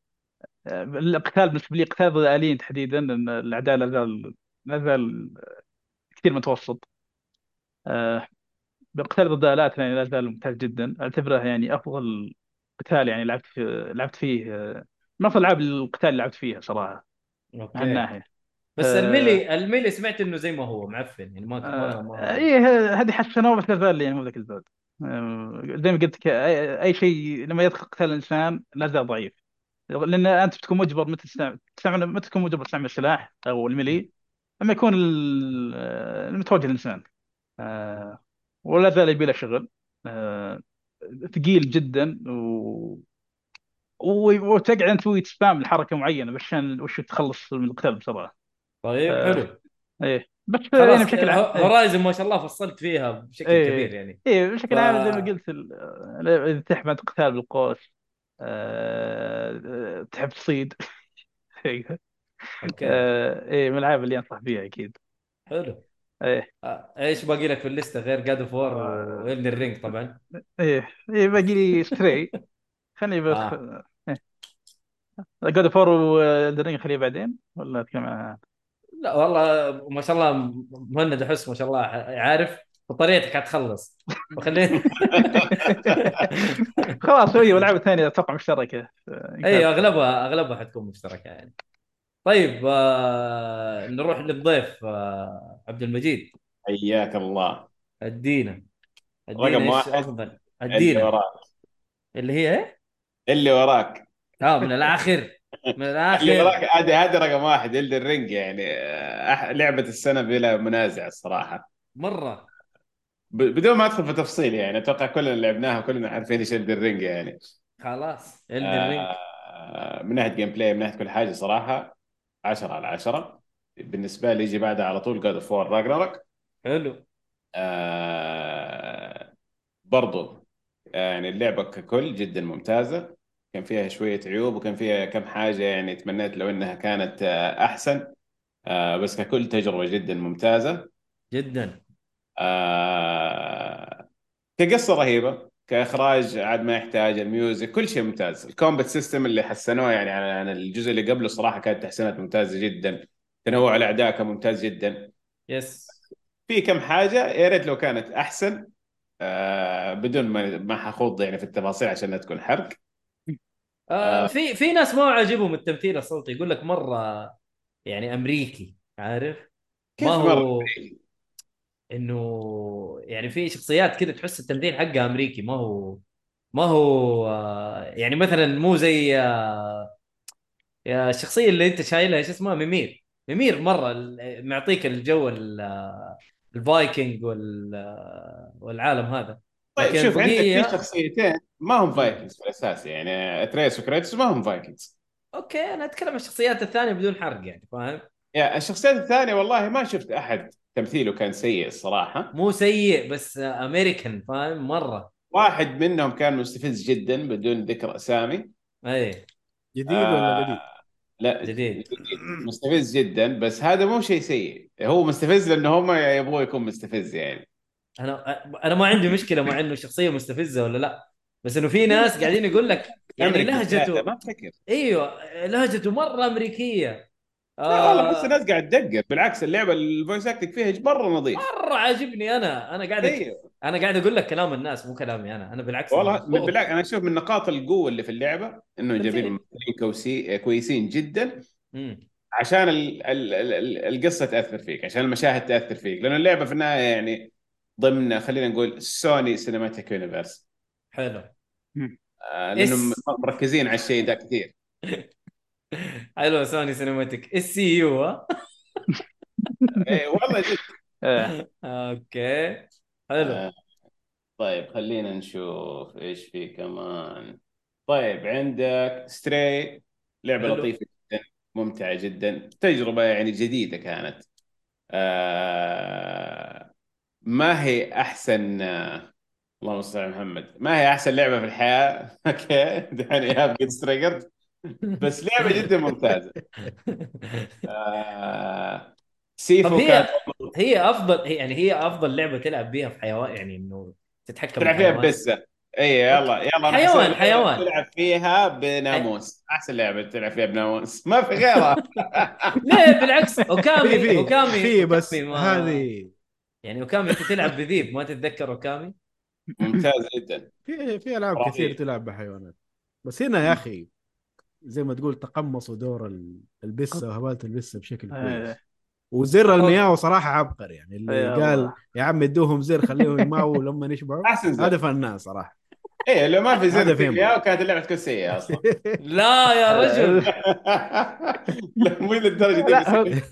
آه، القتال بالنسبة لي قتال ضد الاليين تحديدا الأعداء لا زال لا زال كثير متوسط. آه القتال ضد الالات يعني لا زال ممتاز جدا. أعتبره يعني أفضل قتال يعني لعبت لعبت فيه آه، من افضل العاب القتال اللي لعبت فيها صراحة. من
okay
هالناحيه
بس
آه،
ال melee ال melee سمعت إنه زي ما هو معفن يعني ما
آه
ما...
إيه هذه حسنوه بس لا زال يعني مو ذاك الزود آه، زي ما قلت اي شيء لما يدخل قتال الإنسان لا زال ضعيف. لأن أنت بتكون مجبر متى تستعمل تستعمل متى تكون مجبر تستعمل السلاح أو الملي لما يكون آه، المتواجد الإنسان. آه، ولا زال يبي له شغل. آه، ثقيل جدا و... وتقعد انت تسوي سبام لحركه معينة عشان وش تخلص من القتال بسرعة.
طيب
آه،
حلو.
إيه. بس يعني بشكل عام إيه.
هورايزن ما شاء الله فصلت فيها بشكل
إيه.
كبير يعني.
إيه بشكل
ف-
عام زي ما قلت ال- إذا تحب قتال بالقوس آه، تحب تصيد.
okay.
آه، إيه من الألعاب اللي أنصح فيها أكيد.
حلو.
إيه.
آه، إيش باقي لك في الليستة غير God of War
آه.
و Elden Ring طبعا؟
إيه إيه باقي لي Stray خليني بخ...
آه.
إيه. God of War و Elden Ring خليه بعدين ولا أتكلم عنها
لا والله ما شاء الله مهند احس ما شاء الله. عارف؟ بطريقتك حتخلص وخلينا
خلاص هي والالعاب الثانية أتوقع مشتركة. إن
اي
كانت-
اغلبها أغلبها حتكون مشتركة يعني. طيب آه نروح للضيف آه عبد المجيد.
حياك الله.
ادينا.
رقم
ادينا إيش
واحد.
ادينا. اللي هي إيه؟
اللي وراك.
آه من الآخر. من
اللي
الآخر.
وراك. هذه هذه رقم واحد إلدن رينج يعني آه، أح- لعبة السنة بلا منازع الصراحة.
مرة.
ب- بدون ما أدخل في تفصيل يعني أتوقع كلنا لعبناها كلنا عارفين إيش Elden Ring يعني.
خلاص Elden Ring.
آه، من ناحية gameplay من ناحية كل حاجة صراحة 10 على 10 بالنسبة لي يجي بعدها على طول God of War Ragnarok
حلو.
آه برضو يعني اللعبة ككل جدا ممتازة. كان فيها شوية عيوب وكان فيها كم حاجة يعني تمنيت لو إنها كانت آه أحسن. آه بس ككل تجربة جدا ممتازة.
جدا.
آه كقصة رهيبة كإخراج عاد ما يحتاج ال music كل شيء ممتاز. ال combat system اللي حسنوه يعني عن عن الجزء اللي قبله صراحة كانت تحسينات ممتازة جدا. تنوع الأعداء كان ممتاز جدا.
بس
في كم حاجة يا ريت لو كانت أحسن آه بدون ما ما حخوض يعني في التفاصيل عشان لا تكون حرق.
آه في في ناس ما عجبهم التمثيل الصوتي يقول لك مرة يعني أمريكي عارف؟
كيف
ما هو إنه يعني في شخصيات كذا تحس التمثيل حقها أمريكي. ما هو ما هو آه، يعني مثلا مو زي آه، يا الشخصية اللي أنت شايلها إيش اسمها؟ ميمير ميمير مرة معطيك الجو ال- آه، الفايكنج وال آه، والعالم هذا.
طيب
لكن
شوف عندك في شخصيتين ما هم Vikings في الاساس يعني أتريوس وكريتوس ما هم فايكنجز.
أوكي أنا أتكلم عن الشخصيات الثانية بدون حرق يعني فاهم؟
يا الشخصيات الثانية والله ما شفت أحد تمثيله كان سيء الصراحة.
مو سيء بس أمريكان فاهم؟ مرة.
واحد منهم كان مستفز جدا بدون ذكر أسامي.
أي.
جديد
آه،
ولا قديم؟
لا
جديد.
مستفز جدا بس هذا مو شيء سيء. هو مستفز لأنه هم يبغوا يكون مستفز يعني.
أنا أنا ما عندي مشكلة مع إنه شخصية مستفزة ولا لا. بس إنه في ناس قاعدين يقول لك يعني لهجته
ما تفكر
إيوه لهجته مرة أمريكية.
لا والله بس
آه
الناس قاعد تدقق. بالعكس اللعبة الفويس أكتنج فيها مرة نظيف.
مرة عاجبني أنا. أنا قاعد
إيوه.
أنا قاعد أقول لك كلام الناس مو كلامي أنا. أنا بالعكس
والله
أنا.
بالعكس أنا أشوف من نقاط القوة اللي في اللعبة
إنه.
جايبين ممثلين كويسين جدا.
مم.
عشان ال ال ال ال القصة تأثر فيك عشان المشاهد تأثر فيك. لأنه اللعبة في النهاية يعني ضمن خلينا نقول Sony cinematic universe
حلو.
آه
لأنهم.
مركزين على الشيء ده كثير.
حلو Sony cinematic ال CU ها؟
إيه والله جد.
آه.
okay. حلو.
آه، طيب خلينا نشوف إيش في كمان. طيب عندك Stray لعبة
حلو.
لطيفة جدا ممتعة جدا تجربة يعني جديدة كانت. آه ما هي أحسن اللهم صل على محمد. ما هي أحسن لعبة في الحياة؟ أوكي. دحين ايهاب قد ستريجرت بس لعبة جدا ممتازة. آه
طب
سيفو
هي هي أفضل هي يعني هي أفضل لعبة تلعب بيها في حيوان يعني إنه تتحكم
تلعب فيها. ببسة. اي يلا يلا
حيوان- حيوان.
تلعب فيها بناموس. أحسن لعبة تلعب فيها بناموس. ما في غيرها.
ليه بالعكس. أوكامي
في في.
أوكامي
في بس هذه
يعني أوكامي أنت تلعب بذيب ما تتذكر أوكامي؟
ممتاز جدا.
في في ألعاب
رهيب.
كثير تلعب بحيوانات. بس هنا يا أخي زي ما تقول تقمصوا دور ال- البسة وهبالة البسة بشكل كويس.
آه.
وزر المياه صراحة عبقري. يعني اللي
أي
قال. يا عم ادوهم زر خليهم يماووا لما يشبعوا.
أحسن زر.
هذا فنان صراحة.
إيه لو ما في زر
فين
فيها كانت اللعبة تكون سيئة أصلا.
لا يا رجل.
لا مو للدرجة دي بس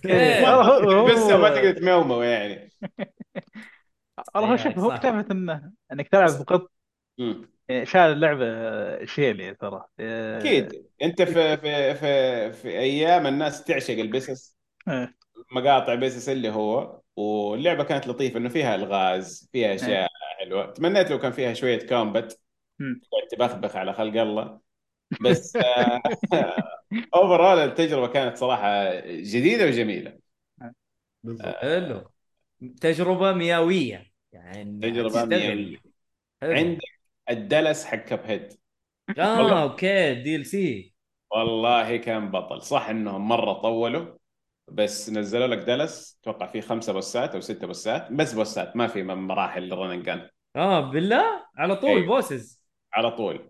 إيه.
بس ما تقدر تمومو يعني.
والله هو
إيه،
شوف هو
صح.
كتابة إنه إنك تلعب بقط
مم.
شال اللعبة شيل ترى. آه،
أكيد. أنت في في في في أيام الناس تعشق البسس
إيه.
مقاطع بيسس اللي هو واللعبة كانت لطيفة إنه فيها ألغاز فيها أشياء حلوة. تمنيت لو كان فيها شوية كومبات
مم.
تقعد تبخبخ على خلق الله. بس overall التجربة كانت صراحة جديدة وجميلة.
بالضبط.
حلو. تجربة مياويه يعني
تجربة.
حلو.
عندك ال
DLC
حق
Cuphead. آه. okay DLC
والله كان بطل. صح إنهم مرة طولوا بس نزلوا لك DLC أتوقع فيه خمسة بوسات أو ستة بوسات بس بوسات ما في مراحل run and
gun آه بالله؟ على طول
أيوه.
بوسز
على طول.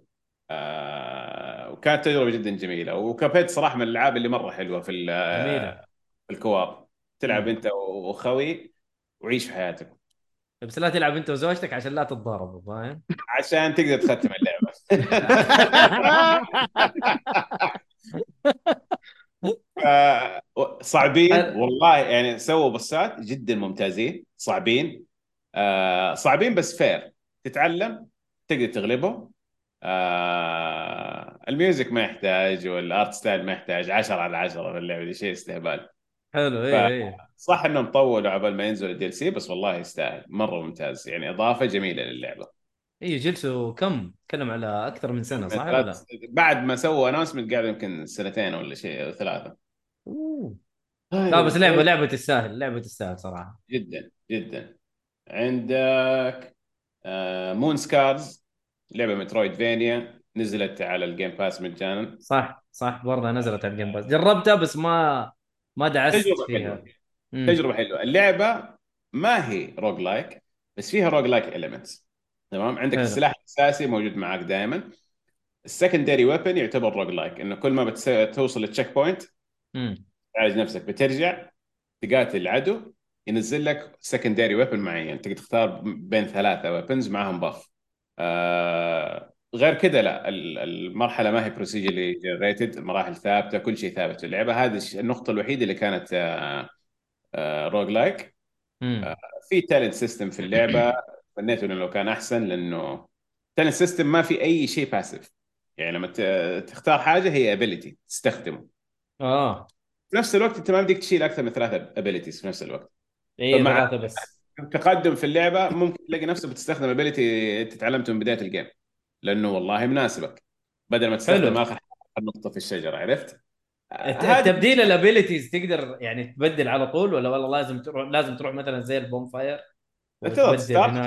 آه وكانت تجربة جدا جميلة. وكابيت صراحة من الألعاب اللي مرة حلوة في
جميلة.
في الكواب. تلعب. أنت وخوي وعيش حياتك.
بس لا تلعب انت وزوجتك عشان لا تتضاربوا فاهم؟
عشان تقدر تختم اللعبة. آه، صعبين. والله يعني سووا بصات جدا ممتازين. صعبين. آه صعبين بس fair تتعلم تقدر تغلبهم. آه ال music ما يحتاج وال art style ما يحتاج. 10 على 10 في اللعبة دي شيء استهبال.
حلو
ف-
إيه إيه.
صح انهم طولوا عبال ما ينزل ال DLC بس والله يستاهل. مرة ممتاز. يعني إضافة جميلة للعبة.
إيه جلسوا كم؟ تكلم على أكثر من سنة صح ولا لا؟
بعد ما سووا announcement قاعد يمكن سنتين ولا شيء أو ثلاثة.
أوه. لا بس لعبه لعبة تستاهل لعبة تستاهل صراحة.
جدا جدا. عندك آه Moonscars لعبة metroidvania نزلت على ال Game Pass مجانا.
صح صح برضه نزلت على ال Game Pass جربتها بس ما ما دعست فيها. مم.
تجربة حلوة. اللعبة ما هي roguelike بس فيها roguelike elements تمام؟ عندك
حلو.
السلاح الأساسي موجود معك دائما ال secondary weapon يعتبر roguelike إنه كل ما بتس... توصل لل
checkpoint.
تعالج نفسك. بترجع تقاتل العدو ينزل لك secondary weapon معين. تقدر تختار بين ثلاثة weapons معهم buff آه غير كذا لا. ال- المرحلة ما هي procedurally generated المراحل ثابتة كل شيء ثابت في اللعبة. هذه النقطة الوحيدة اللي كانت آه roguelike
مم.
في talent system في اللعبة. تمنيت إنه لو كان أحسن لأنه talent system ما في أي شيء passive يعني لما تختار حاجة هي ability تستخدمه.
آه.
في نفس الوقت أنت ما بدك تشيل أكثر من ثلاثة abilities في نفس الوقت. فمع-
ثلاثة بس.
تقدم في اللعبة ممكن تلاقي نفسك بتستخدم ability أنت تعلمته من بداية ال game لأنه والله مناسبك. بدل ما تستخدم
حلو.
آخر نقطة في الشجرة عرفت؟ هذه
تبديل ال abilities تقدر يعني تبدل على طول ولا والله لازم تروح لازم تروح مثلا زي
ال
bonfire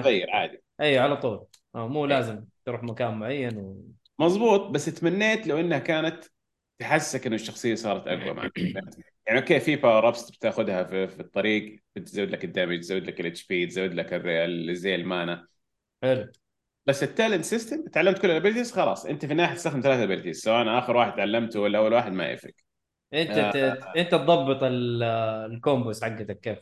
تغير عادي.
أي على طول. آه مو
إيه.
لازم تروح مكان معين و...
مظبوط بس تمنيت لو إنها كانت تحسسك إنه الشخصية صارت أقوى معك. يعني okay في power ups بتاخذها في, في الطريق بتزود لك ال damage تزود لك ال HP تزود لك زي ال mana.
حلو.
بس ال talent system تعلمت كل ال abilities خلاص. أنت في النهاية تستخدم ثلاث abilities سواء آخر واحد تعلمته ولا أول واحد ما يفرق.
انت
آه.
انت تضبط ال- ال combos حقتك كيف؟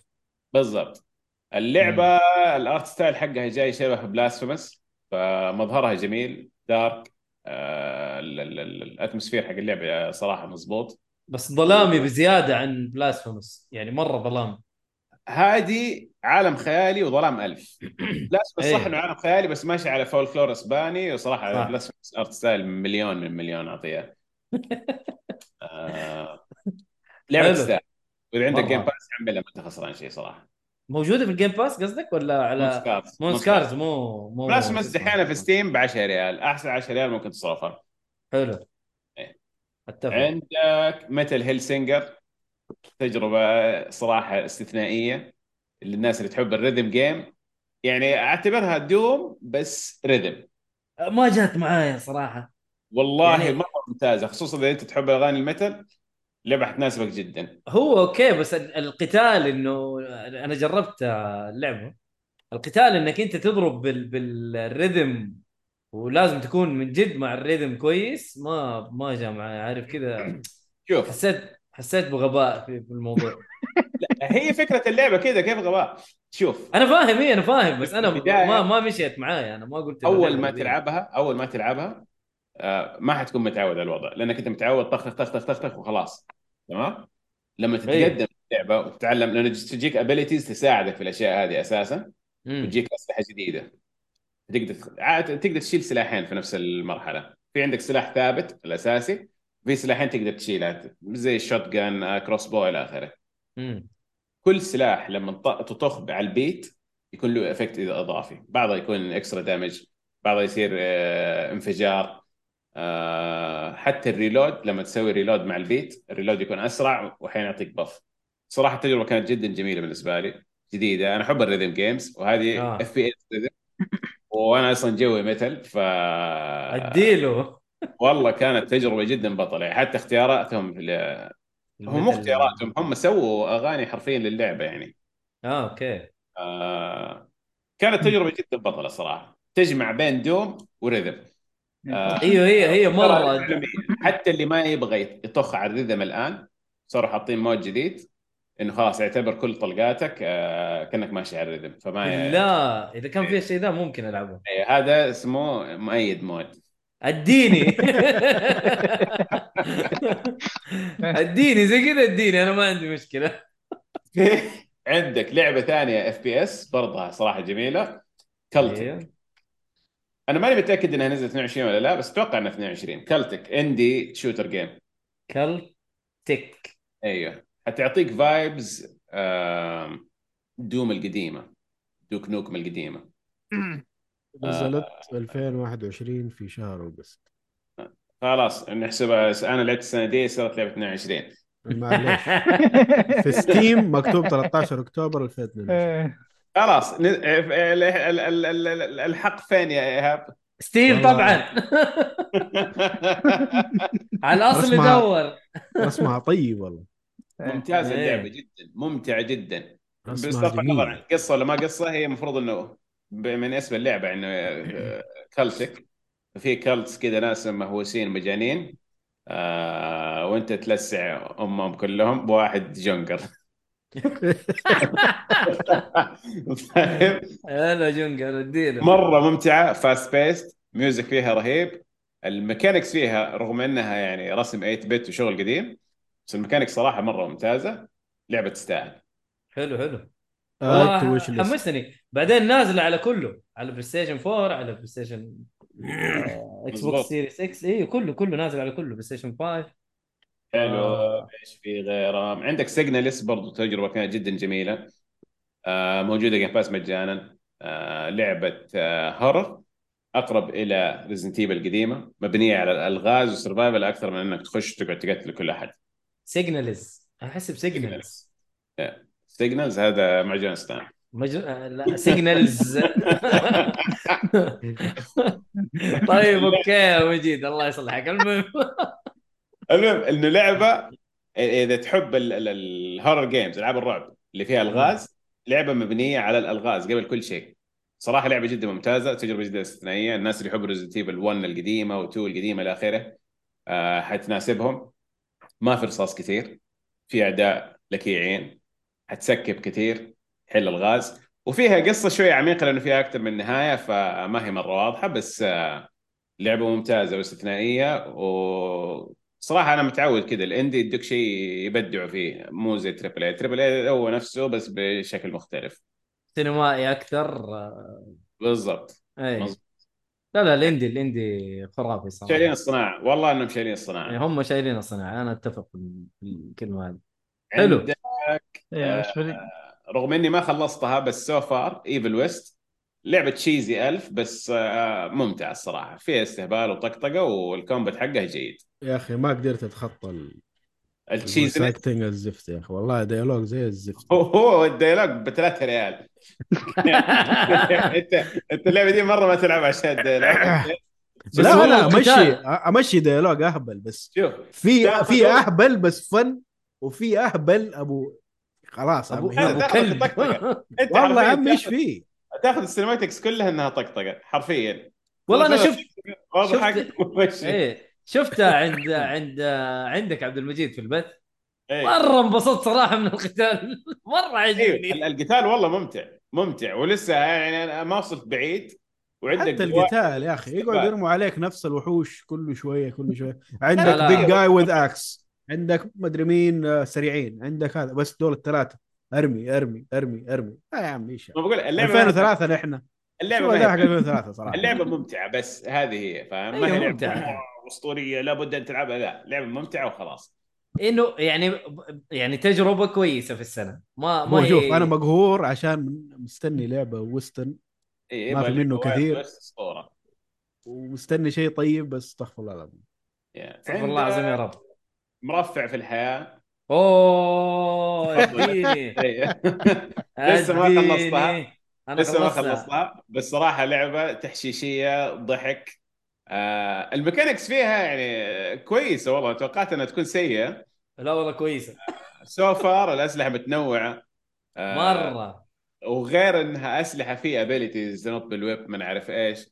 بالضبط. اللعبة ال art style حقها جاي شبه Blasphemous فمظهرها جميل dark آه ال- ال- ال- ال atmosphere حق اللعبة صراحة مظبوط.
بس ظلامي بزيادة عن Blasphemous يعني مرة ظلام.
هذه عالم خيالي وظلام ألف. Blasphemous صح
إيه.
إنه عالم خيالي بس ماشي على فولكلور إسباني
وصراحة.
Blasphemous art style مليون من مليون أعطيها. آه
لعبة.
تستاهل. وإذا عندك. Game Pass حملها ما أنت خسران شيء صراحة.
موجودة في ال Game Pass قصدك ولا على
Moonscars
Moonscars مو مو اسمه؟
دحين في Steam ب 10 ريال. أحسن 10 ريال ممكن تصرفها
حلو.
إيه.
أتفق.
عندك Metal Hellsinger تجربة صراحة استثنائية للناس اللي تحب ال rhythm game يعني أعتبرها Doom بس rhythm.
ما جات معايا صراحة.
والله
يعني-
مرة ممتازة خصوصا إذا أنت تحب أغاني ال metal لعبه حتناسبك جدا.
هو أوكي بس ال- القتال إنه أنا جربت اللعبة. القتال إنك أنت تضرب بال... بال rhythm ولازم تكون من جد مع ال rhythm كويس. ما ما جاء معي عارف كذا.
شوف.
حسيت حسيت بغباء في الموضوع.
هي فكرة اللعبة كذا كيف غباء؟ شوف.
أنا فاهم إيه أنا فاهم بس
أنا
ما ما مشيت معايا أنا ما قلت أول
ما. تلعبها أول ما تلعبها ما حتكون متعود على الوضع لأنك أنت متعود طخ طخ طخ طخ طخ وخلاص تمام لما
إيه.
تتقدم اللعبة وتتعلم لأنه تجيك abilities تساعدك في الأشياء هذه
أساسا.
وتجيك أسلحة جديدة تقدر تقدر تشيل سلاحين في نفس المرحلة في عندك سلاح ثابت الأساسي في سلاحين تقدر تشيلها زي ال shotgun crossbow إلى
آخره.
كل سلاح لما تط- تطخ على ال beat يكون له effect إضافي بعضها يكون extra damage بعضها يصير آه، انفجار حتى ال reload لما تسوي reload مع ال beat ال reload يكون أسرع واحيانا يعطيك buff صراحة التجربة كانت جدا جميلة بالنسبة لي جديدة. أنا أحب ال rhythm games وهذه
آه.
FPS وأنا أصلا جوي metal ف
اديله
والله كانت تجربة جدا بطلة. يعني حتى اختياراتهم ل- هم مو اختياراتهم هم سووا أغاني حرفيا للعبة يعني.
آه أوكي.
آه كانت تجربة جدا بطلة صراحة. تجمع بين Doom و rhythm. آه
أيوه هي هي
مرة حتى اللي ما يبغى يطخ على ال rhythm الآن صاروا حاطين mode جديد إنه خلاص اعتبر كل طلقاتك آه كأنك ماشي على ال rhythm فما
لا إذا كان في الشيء ذا ممكن ألعبه.
إيه، هذا اسمه مؤيد mode
أديني. أديني زي كذا أديني أنا ما عندي مشكلة.
عندك لعبة ثانية FPS برضها صراحة جميلة Cultic.
أيوه.
أنا ماني متأكد إنها نزلت 22 ولا لا بس أتوقع إنها 22 Cultic indie shooter
game Cultic
أيوه. حتعطيك vibes Doom القديمة دوك نوكم القديمة.
نزلت 2021 في شهر أوغست.
خلاص نحسبها. أنا لعبت السنة دي صارت لعبة 22
معليش. في ستيم مكتوب 13 أكتوبر 2022
إيه.
خلاص ال- ال- الحق فين يا
إيهاب؟
والله.
طبعا على
الأصل.
يدور
اسمها طيب والله
ممتازة
إيه.
اللعبة جدا ممتعة جدا بصرف النظر عن قصة ولا ما قصة هي المفروض إنه من اسم اللعبة إنه آه، Cultic في cults كذا ناس مهووسين مجانين آه وأنت تلسع أمهم كلهم بواحد جونجر فاهم؟
هلا جونجر اديله
مرة ممتعة fast paced music فيها رهيب ال mechanics فيها رغم إنها يعني رسم 8 bit وشغل قديم بس ال mechanics صراحة مرة ممتازة لعبة تستاهل
حلو حلو
آه،.
حمسني بعدين نازلة على كله على PlayStation 4 على PlayStation
Xbox.
Series X اي كله كله نازل على كله PlayStation 5
حلو.
آه.
إيش في غيره. عندك Signalis برضو تجربة كانت جدا جميلة. آه موجودة Game Pass مجانا. آه لعبة آه horror أقرب إلى Resident Evil القديمة مبنية على الألغاز وال survival أكثر من إنك تخش تقعد تقتل كل أحد.
Signals أحس ب
Signals Signals هذا معجون سنان
مج... آه، لا Signals طيب أوكي يا مجيد الله يصلحك. المهم.
المهم إنه لعبة إذا تحب ال- ال- ال horror games ألعاب الرعب اللي فيها ألغاز لعبة مبنية على الألغاز قبل كل شيء. صراحة لعبة جدا ممتازة تجربة جدا استثنائيه الناس اللي يحبوا Resident Evil 1 القديمة و2 القديمة إلى آخره آه حتناسبهم. ما في رصاص كثير في أعداء لكيعين حت skip كثير حل ألغاز. وفيها قصة شوية عميقة لأنه فيها أكثر من نهاية فما هي مرة واضحة بس آه لعبة ممتازة واستثنائيه وصراحه أنا متعود كذا ال indie يدوك شيء يبدعوا فيه مو زي triple A triple A هو نفسه بس بشكل مختلف.
سينمائي أكثر. آه،
بالضبط
اي. لا لا ال indie ال indie خرافي صراحة.
شايلين الصناعة. والله إنهم شايلين الصناعة.
يعني هم شايلين الصناعة. أنا أتفق في الكلمة هذه. حلو.
عندك
لي
رغم إني ما خلصتها بس so far Evil West لعبة cheesy ألف بس آه، ممتعة الصراحة. فيها استهبال وطقطقة وال combat حقها جيد.
يا أخي ما قدرت أتخطى ال-
ال
cheesy ال voice acting الزفت يا أخي. والله dialogue زي الزفت.
هو هو ال dialogue ب 3 ريال. أنت انت اللعبة دي مرة ما تلعب عشان ال dialogue.
بس
لا لا
أمشي
أمشي dialogue أهبل بس
شوف
في في. أهبل بس fun وفي أهبل ابو خلاص
ابو
أبو
كلب.
والله يا
حرفياً
عمي
إيش
فيه؟
تاخذ ال cinematics كلها إنها طقطقة حرفيا.
والله أنا شفت شفت- إيه شفتها عند عند عندك عبد المجيد في البث.
إيه.
مرة انبسطت صراحة من القتال.
مرة
عجبني.
القتال والله ممتع ممتع. ولسه يعني أنا ما وصلت بعيد وعندك
حتى القتال يا أخي يقعد. يرموا عليك نفس الوحوش كل شوية كل
شوية.
عندك. بيج جاي وذ إكس عندك مدري مين آه، سريعين. عندك هذا بس دول الثلاثة. ارمي ارمي ارمي ارمي. لا يا عم إيش
ما بقول اللعبة
2003 نحن. اللعبة
ما
حق
هي
2003 صراحة؟
اللعبة ممتعة بس هذه هي فاهم؟ ما
أيوة،
هي لعبة
ممتعة.
واو، اسطوريه لابد أن تلعبها. لا لعبة ممتعة وخلاص.
إنه يعني يعني تجربة كويسة في السنة. ما ما
شوف أنا مقهور عشان مستني لعبة ويستن
إيه
ما في منه كثير.
أسطورة.
ومستني شيء طيب بس استغفر الله العظيم.
يعني
استغفر الله العظيم يا رب.
مرفع في الحياة.
اوه اديني
إيه. لسه ما. خلصتها.
أنا
لسه ما
خلصتها.
بس صراحة لعبة تحشيشية ضحك. آه ال mechanics فيها يعني كويسة والله توقعت إنها تكون سيئة.
لا والله كويسة.
so far الأسلحة متنوعة. آه
مرة.
وغير إنها أسلحة في abilities تنط بالويب ما نعرف إيش.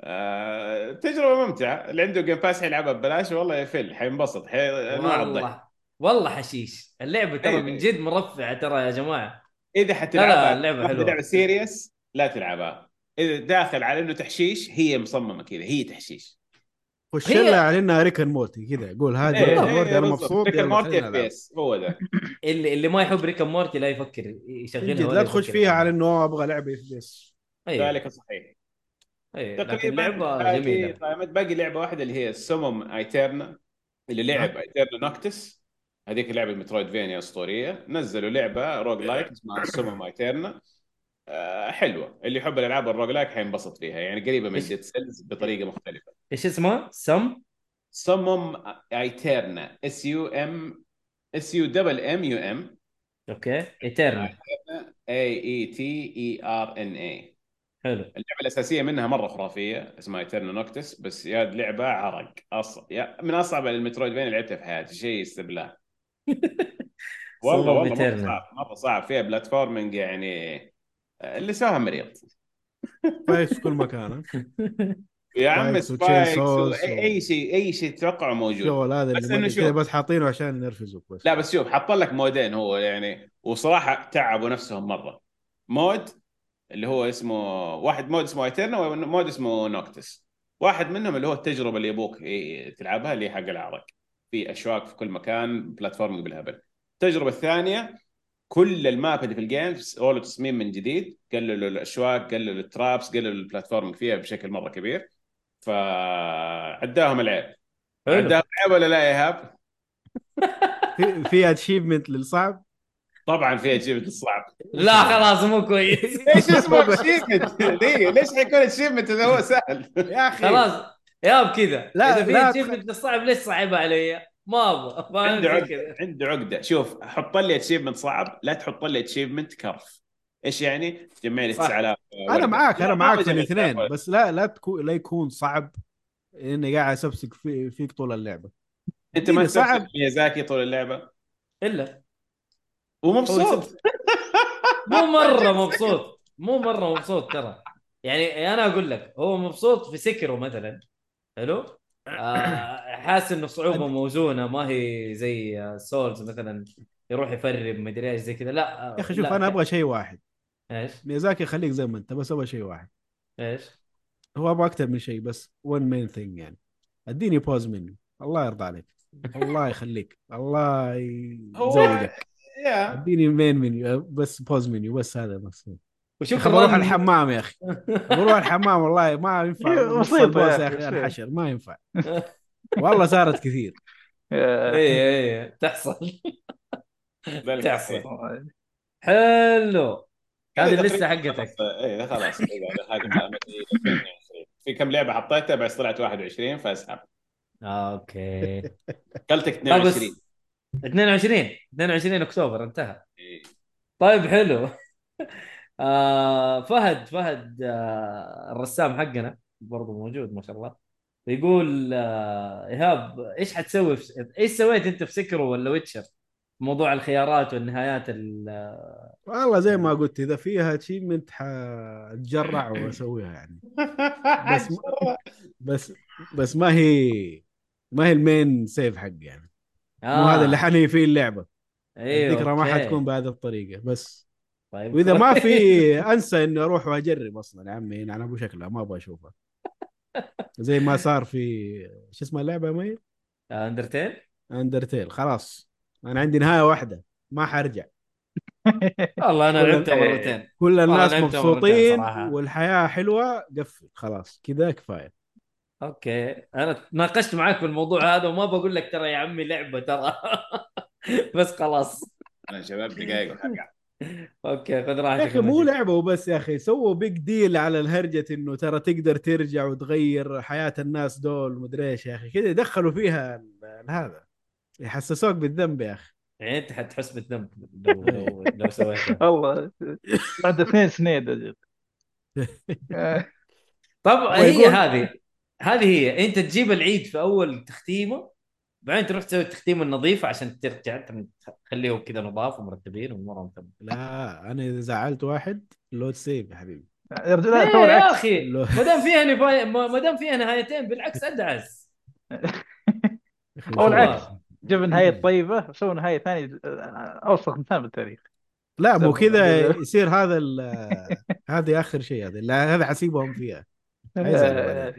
آه تجربة ممتعة. اللي عنده Game Pass حيلعبها ببلاش والله يفل حينبسط حي... انواع الضحك.
والله حشيش. اللعبة ترى
أيوة.
من جد مرفعة ترى يا جماعة.
إذا حتلعبها
لا، لا، اللعبة
واحدة
حلوة.
لعبة serious لا تلعبها. إذا داخل على إنه تحشيش هي مصممة كذا هي تحشيش.
خش
هي-
لها على انها Rick and Morty كذا قول هذه
إيه،
Rick
and
إيه، Morty
أنا.
مبسوط
Rick and
يلا
Morty
خلينا
اف
نلعب.
بي اس هو ذا.
اللي اللي ما يحب Rick Morty لا يفكر يشغلها
لا تخش فيها. على إنه أبغى لعبة FPS
أيوه
ذلك صحيح.
لكن
تقريبا
لعبه
باقي-
جميلة.
طيب، باقي لعبة واحدة اللي هي سوموم ايترنا اللي لعب Aeterna Noctis هذيك اللعبه ال Metroidvania أسطورية. نزلوا لعبة roguelike اسمها Summum Aeterna آه حلوة. اللي يحب الألعاب ال roguelike حينبسط فيها. يعني قريبة من؟ Dead Cells بطريقة مختلفة.
إيش اسمها؟ Sum
Summum Aeterna S U M S U double M U M
okay. ايترنال
اي اي تي اي ار ان اي
حلو.
اللعبة الأساسية منها مرة خرافية اسمها Aeterna Noctis بس يا لعبة عرق. أص... يا من أصعب ال Metroidvania اللي لعبتها في حياتي. شيء استبلاه والله والله
مرة.
صعب مرة صعب. فيها platforming يعني اللي سواها مريض.
spikes في كل مكان؟
يا عم
spikes
اي أي شيء أي شيء تتوقعه موجود.
الشغل هذا
بس
ما-
شوف.
بس حاطينه عشان ينرفزوك بس.
لا بس شوف حط لك mode ين هو يعني وصراحة تعبوا نفسهم مرة. mode اللي هو اسمه واحد mode اسمه Aeterna و mode اسمه Noctis واحد منهم اللي هو التجربة اللي يبوك إيه تلعبها اللي هي حق العرق. في اشواك في كل مكان platform بالهبل. التجربة الثانية كل ال map اللي في ال game سووا تصميم من جديد قللوا الاشواك قللوا الترابس قللوا ال platforming فيها بشكل مرة كبير. فعداهم العيب.
حلو.
عداهم العيب ولا لا يا إيهاب؟
في achievement للصعب؟
طبعا في achievement الصعب
لا خلاص مو كويس.
ليش اسمه achievement؟ ليش حيكون achievement إذا هو سهل؟
يا أخي.
خلاص. يا كذا.
لا،
إذا في
لا
achievement الصعب ليش صعبها علي؟ ما أبغى. فاهم
عنده
عقدة
عنده عقدة. شوف حط لي achievement صعب لا تحط لي achievement كرف. إيش يعني؟ جمع لي
صح.
9000 أنا.
معاك
لا، أنا
معاك في الاثنين
9000
بس لا لا تكون لا يكون صعب إني قاعد أسبسك في فيك طول اللعبة.
أنت ما
صعب.
صعب ميازاكي طول اللعبة؟
إلا.
ومبسوط
مو مرة مبسوط. مو مرة مبسوط ترى. يعني أنا أقول لك هو مبسوط في سكرو مثلا. حلو؟ آه حاسس إنه الصعوبه موزونة ما هي زي Souls مثلا يروح يفرب مدري إيش زي كذا. لا آه،
يا أخي شوف
أنا
أبغى شيء واحد.
إيش؟
ميازاكي خليك زي ما أنت بس أبغى شيء واحد.
إيش؟
هو أبغى أكثر من شيء بس one main thing يعني. أديني pause مني الله يرضى عليك. الله يخليك. الله
يا
أديني main menu بس pause menu بس هذا بس. يا
وشوف
بروح
كمان-
الحمام يا أخي. بروح الحمام والله ما ينفع.
بسيطة
ال
pause
يا
أخي.
انحشر ما ينفع. والله صارت كثير.
اي اي تحصل.
ذلك
تحصل.
الحين.
حلو. هذه اللسته حقتك.
إيه خلاص كذا هذه ملامتي 2020 في كم لعبة حطيتها؟ بس طلعت 21 فاسحب.
okay.
قلتك
طيب بس
22
22 22 أكتوبر انتهى.
إيه.
طيب حلو. آه فهد فهد آه الرسام حقنا برضو موجود ما شاء الله. يقول آه إيهاب إيش حتسوي في إيش سويت أنت في سكرو ولا Witcher؟ موضوع الخيارات والنهايات ال...
والله زي ما قلت إذا فيها achievement حتجرع وأسويها يعني. بس بس بس ما هي ما هي ال main save حق يعني. مو هذا اللي حنهي فيه اللعبة.
أيوه
الذكرى ما. حتكون بهذه الطريقة بس
طيب.
وإذا ما. في أنسى إني أروح وأجرب أصلا يا عمي أنا أبو شكلها ما أبغى اشوفها زي ما صار في شو اسمها اللعبة يا مي؟
أندرتيل؟
أندرتيل خلاص. أنا عندي نهاية واحدة ما حرجع.
والله أنا
كل-
لعبتها مرتين.
كل الناس مبسوطين. والحياة حلوة قفل خلاص. كذا كفاية.
okay. أنا تناقشت معاك في الموضوع هذا وما بقول لك ترى يا عمي لعبة ترى. بس خلاص.
أنا شباب دقائق وحرجع.
okay خذ
يا
راحتك
أخي
يا
مو
مجيد.
لعبة وبس يا أخي سووا big deal على الهرجة إنه ترى تقدر ترجع وتغير حياة الناس دول ومدري إيش يا أخي كذا دخلوا فيها ال- هذا يحسسوك بالذنب يا أخي.
يعني أنت حتحس بالذنب لو لو, لو سويتها
والله بعد اثنين سنين.
طب هي هذه هذه هي أنت تجيب العيد في أول تختيمه بعدين تروح تسوي التختيمه النظيفه عشان ترجع تخليهم كذا نظاف ومرتبين ومره تمام
لا. أنا إذا زعلت واحد لود سيف يا حبيبي.
يا رجل لا
إيه يا
أخي
ما دام فيها نفاية ما دام فيها نهايتين بالعكس ادعس
أو.
العكس. جيب نهاية طيبة سوي نهاية ثانية آه، اوسخ مثال بالتاريخ.
لا مو. كذا يصير هذا ال- هذه اخر شيء هذا لا هذا حسيبهم فيها.
آه،.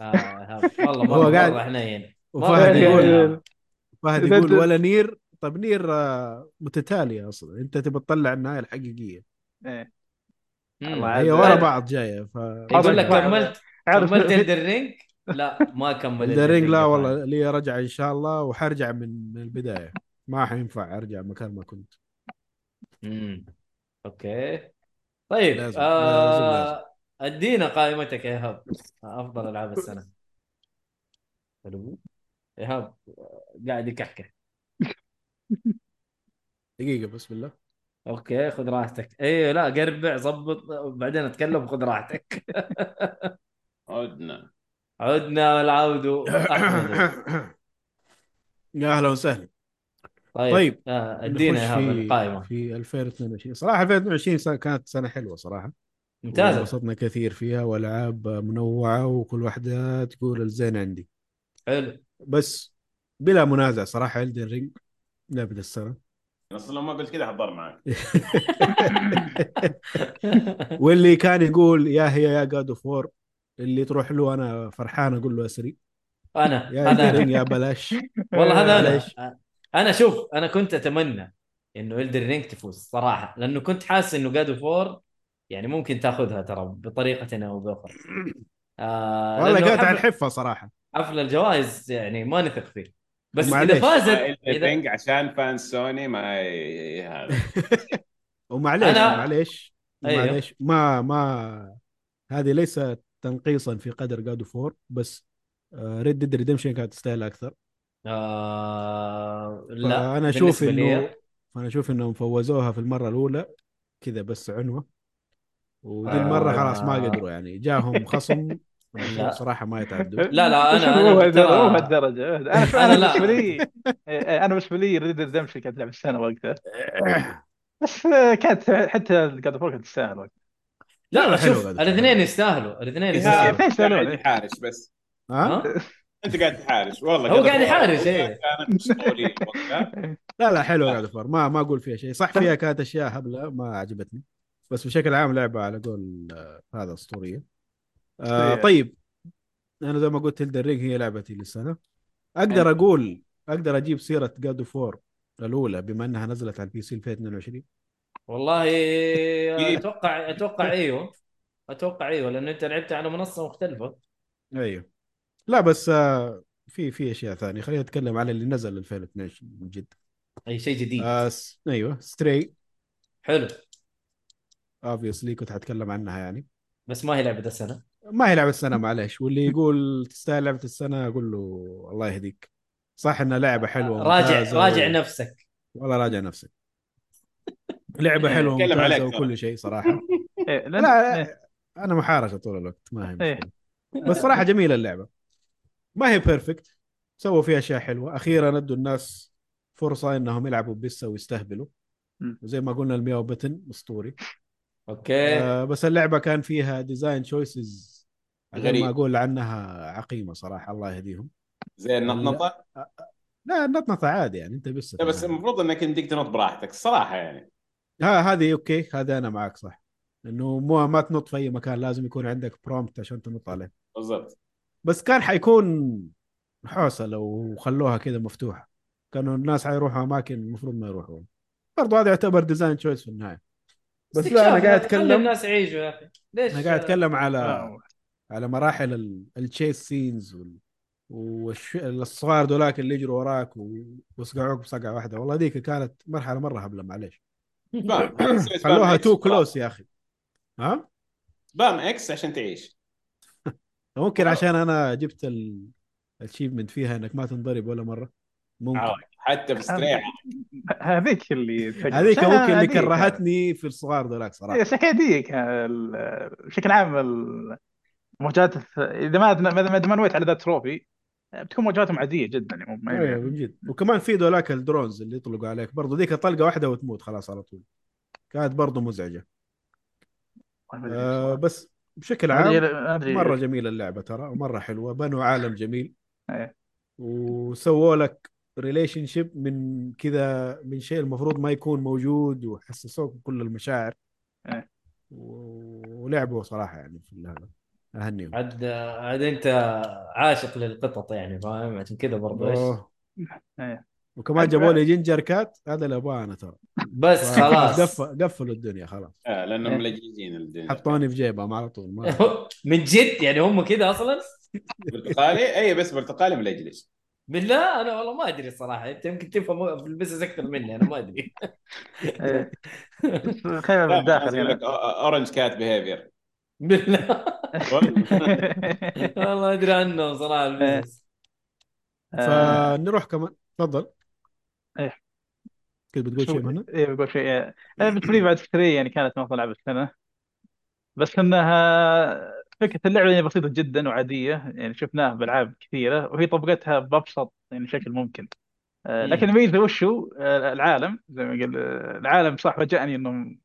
آه والله
هو
مره
قاعد-
مره حنين
وفهد يقول
حنين.
فهد يقول ولا نير. طب نير آه، متتالية أصلا. أنت تبي تطلع النهايه الحقيقيه.
الله
هي ورا بعض جاية ف
يقول لك كملت كملت الدرينج لا ما كمل
الدرينج لا والله لي رجعه إن شاء الله وحرجع من من البداية. ما حينفع أرجع مكان ما كنت.
امم okay. طيب
لازم-
آه
لازم-
أدينا قائمتك يا إيهاب. أفضل ألعاب السنة. إيهاب قاعد يكحكح.
دقيقة بسم الله
okay خذ راحتك. اي لا قربع ظبط بعدين أتكلم خذ راحتك.
عدنا.
عدنا والعود
يا أهلا وسهلا.
طيب,
طيب،
آه ادينا
في
القائمة.
في 2022 صراحة 2022 سنة كانت سنة حلوة صراحة.
ممتازة.
انبسطنا كثير فيها وألعاب منوعة وكل واحدة تقول الزين عندي.
حلو.
بس بلا منازع صراحة Elden Ring لعبه السنة.
أصلا لو ما قلت كذا حضر معك
واللي كان يقول يا هي يا God of War اللي تروح له أنا فرحان أقول له أسري.
أنا
يا أنا. يا بلاش.
والله هذا
أنا.
أنا شوف أنا كنت أتمنى إنه Elden Ring تفوز صراحة لأنه كنت حاسس إنه God of War يعني ممكن تأخذها ترى بطريقة أو بأخرى. آه
والله على الحفة صراحة.
حفل الجوائز يعني ما نثق فيه. بس. إذا فازت إذا
عشان fan سوني ما هذا.
ومعليش
أنا-
معليش
أيوه.
معليش. ما ما هذه ليس تنقيصا في قدر God of War بس Red Dead Redemption كانت تستاهل أكثر.
آه لا فأنا أشوف
انه أنا أشوف إنهم فوزوها في المرة الأولى كذا بس عنوة. ودي
آه.
المره خلاص ما قدروا يعني. جاهم خصم. صراحة ما يتعدوا.
لا لا أنا
مو
ترى
هالدرجة؟
أنا
أنا
أنا.
بالنسبة لي إيه، أنا بالنسبة لي Red Dead Redemption كانت لعبه السنة وقتها. بس آه، كانت حتى God of War كانت تستاهل وقتها.
لا
لا،
شوف الاثنين. يستاهلوا. الاثنين
إيهاب،
يستاهلوا.
يستاهلون،
قاعد
إيه.
يحارش بس.
ها؟
أنت قاعد تحارش والله
هو قاعد. يحارش، إيه.
وقتها.
لا لا حلو قاعد افر ما ما أقول فيها شيء. صح فيها كانت أشياء هبلة ما عجبتني. بس بشكل عام لعبة على قول آه، هذا أسطورية. آه
إيه.
طيب. أنا زي ما قلت Elden Ring هي لعبتي للسنة. أقدر أقول أقدر أجيب سيرة God of War الأولى بما إنها نزلت على ال PC 2022
والله أتوقع أتوقع إيوه. أتوقع إيوه لأنه أنت لعبت على منصة مختلفة.
أيوه. لا بس آه في في أشياء ثانية. خلينا نتكلم على اللي نزل 2022 من جد.
أي شيء جديد.
آه س... أيوه. Stray
حلو.
obviously كنت حتكلم عنها يعني.
بس ما هي لعبة السنة.
ما هي لعبة السنة معلش واللي يقول تستاهل لعبة السنة أقول له الله يهديك. صح إنها لعبة حلوة
راجع راجع
و...
نفسك.
والله راجع نفسك. لعبة
حلوة
وممتازة
عليك
وكل شيء صراحة.
إيه، لأن-
لا
إيه.
أنا محارشه طول الوقت ما هي
إيه.
بس صراحة جميلة اللعبة. ما هي perfect سووا فيها أشياء حلوة. أخيرا ادوا الناس فرصة إنهم يلعبوا ببسة ويستهبلوا. وزي ما قلنا ال meow button
أسطوري. okay.
آه بس اللعبة كان فيها design choices
غريب.
ما أقول عنها عقيمة صراحة الله يهديهم.
زي النطنطه
لا النطنطه عادي يعني أنت بس
لا بس المفروض إنك يمديك تنط براحتك الصراحه يعني.
ها هذه okay هذا أنا معك صح. إنه مو ما تنط في أي مكان لازم يكون عندك prompt عشان تنط عليه.
بالضبط.
بس كان حيكون حوسة لو خلوها كذا مفتوحة. كانوا الناس حيروحوا أماكن المفروض ما يروحون. برضو هذا يعتبر design choice في النهاية. بس لا أنا قاعد
خلي
أتكلم.
الناس يعيشوا يا أخي. ليش؟
أنا قاعد أتكلم على. على مراحل ال chase scenes والصغار دولاك اللي يجروا وراك و- وصقعوك بصقعة واحدة. والله ذيك كانت مرحلة مرة هبلة معليش. خلوها
too.
close يا أخي. ها؟
spam X عشان تعيش.
ممكن. عشان أنا جبت ال achievement فيها إنك ما تنضرب ولا مرة. ممكن.
عارف. حتى في Stray
هذيك اللي.
هذيك ممكن اللي كرهتني في الصغار ذولاك صراحة.
بس هذيك ال- بشكل عام مواجهات الث- إذا ما ما ما نويت على ذا trophy بتكون مواجهاتهم عادية جدا يعني مو-
أيوه جد وكمان في ذولاك ال drones اللي يطلقوا عليك برضو ذيك طلقة واحدة وتموت خلاص على طول كانت برضو مزعجة
ما
آه. بس بشكل
ما
عام
ما.
مرة جميلة اللعبة ترى ومرة حلوة بنوا عالم جميل
إيه.
وسووا لك relationship من كذا من شيء المفروض ما يكون موجود وحسسوك بكل المشاعر
إيه.
و- ولعبوا صراحة يعني في هذا أهنيهم.
عاد عاد أنت عاشق للقطط يعني فاهم؟ عشان كذا برضه
إيش.
إيه.
وكمان جابوا لي ginger cat هذا اللي أبغاه أنا ترى.
بس خلاص.
قفل قفلوا الدنيا خلاص.
آه لأنهم
إيه.
ملجلجين الدنيا.
حطوني في جيبهم على طول ما
من جد؟ يعني هم كذا أصلا؟
برتقالي؟ اي بس برتقالي ملجلج
بالله أنا والله ما أدري الصراحه أنت يمكن تفهم في ال business أكثر مني أنا ما أدري.
إيه. خلينا
أقول
هنا
لك orange cat behavior
بالله. والله أدري عنهم صراحة ال business.
آه،
فنروح كمان. تفضل.
إيه.
كنت بتقول شيء منه؟
إيه بقول شيء إيه. أنا بالنسبة لي بعد ستري يعني كانت افضل لعبة السنة بس إنها فكرة اللعبة يعني بسيطة جدا وعادية. يعني شفناها بالعاب كثيرة وهي طبقتها بأبسط يعني شكل ممكن. آه، لكن. الميزة وشو؟ آه، العالم زي ما قال العالم صح فاجأني انه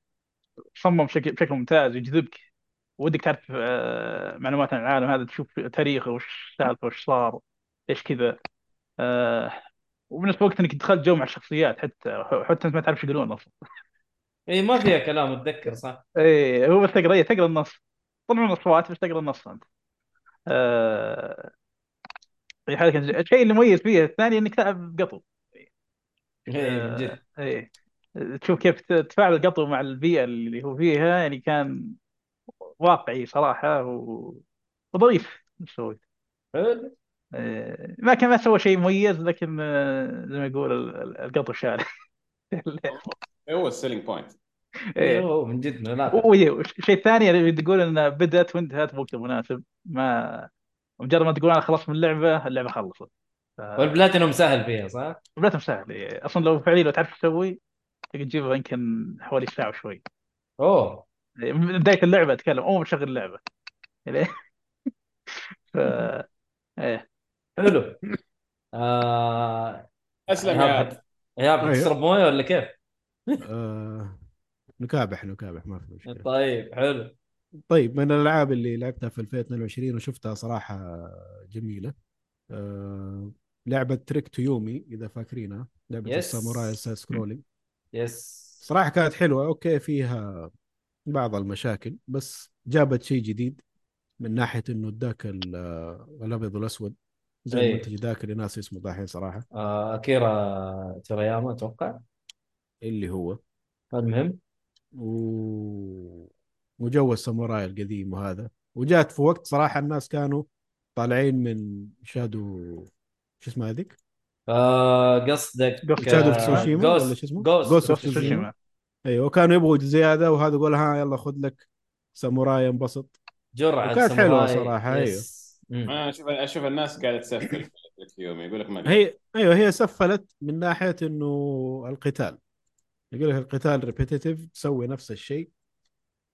صمم بشكل بشكل ممتاز يجذبك ودك تعرف آه، معلومات عن العالم هذا تشوف تاريخه وش السالفه وش صار إيش كذا. آه، وبنفس الوقت إنك دخلت جو مع الشخصيات حتى حتى أنت ما تعرف إيش يقولون أصلا.
اي إيه، ما فيها كلام اتذكر صح؟
إيه هو بس تقرأ إيه تقرأ النص. طبعا الأصوات بس تقرأ النص أنت. آه... هذا كان الشيء اللي مميز فيه. الثاني إنك تلعب قطو
اي
آه، إيه. تشوف كيف تفاعل القطو مع البيئة اللي هو فيها. يعني كان واقعي صراحة. وظريف إيش سويت
حلو.
آه، ما كان ما سوى شيء مميز لكن آه، زي ما يقول ال- ال- القطو شارع
هو ال
selling
point
هو من جد لا
والشيء الثاني اللي تقول انها بدأت وانتهت بوقت مناسب. ما مجرد ما تقول أنا خلصت من اللعبة اللعبة خلصت. ف-
والبلاتينوم سهل فيها صح؟
بلاتهم سهل إيه. أصلا لو فعليا لو تعرف تسوي تقدر تجيبها يمكن حوالي ساعة وشوي. أوه. من بداية اللعبة أتكلم أول ما تشغل اللعبة إيه. ف إيه
حلو آه... أسلم
يا
حت- إيهاب
أيوه.
حتشرب موية ولا كيف؟
آه نكابح نكابح ما في مشكلة
طيب حلو
طيب من الألعاب اللي لعبتها في 2022 وشفتها صراحة جميلة آه لعبة Trek to Yomi إذا فاكرينها لعبة
yes.
الساموراي scrolling
yes
صراحة كانت حلوة okay فيها بعض المشاكل بس جابت شيء جديد من ناحية إنه اداك ال- الأبيض والأسود زي
أي.
المنتج ذاك اللي ناسي اسمه دحين صراحة.
آه... أكيرا تورياما أتوقع.
اللي هو.
المهم.
و... وجو الساموراي القديم وهذا. وجات في وقت صراحة الناس كانوا طالعين من شادو شو اسمها هذيك؟
آه... قصدك
Shadow of Tsushima؟ ولا شو اسمه؟ Ghost.
Ghost of
أيوه كانوا يبغوا زياده وهذا يقول ها يلا خذ لك ساموراي انبسط.
جرعة.
صراحة،
yes. مم.
أنا أشوف أشوف الناس قاعدة تسفل في Trek Yomi يقول لك ما.
هي أيوه هي سفلت من ناحية إنه القتال. يقول لك القتال repetitive تسوي نفس الشيء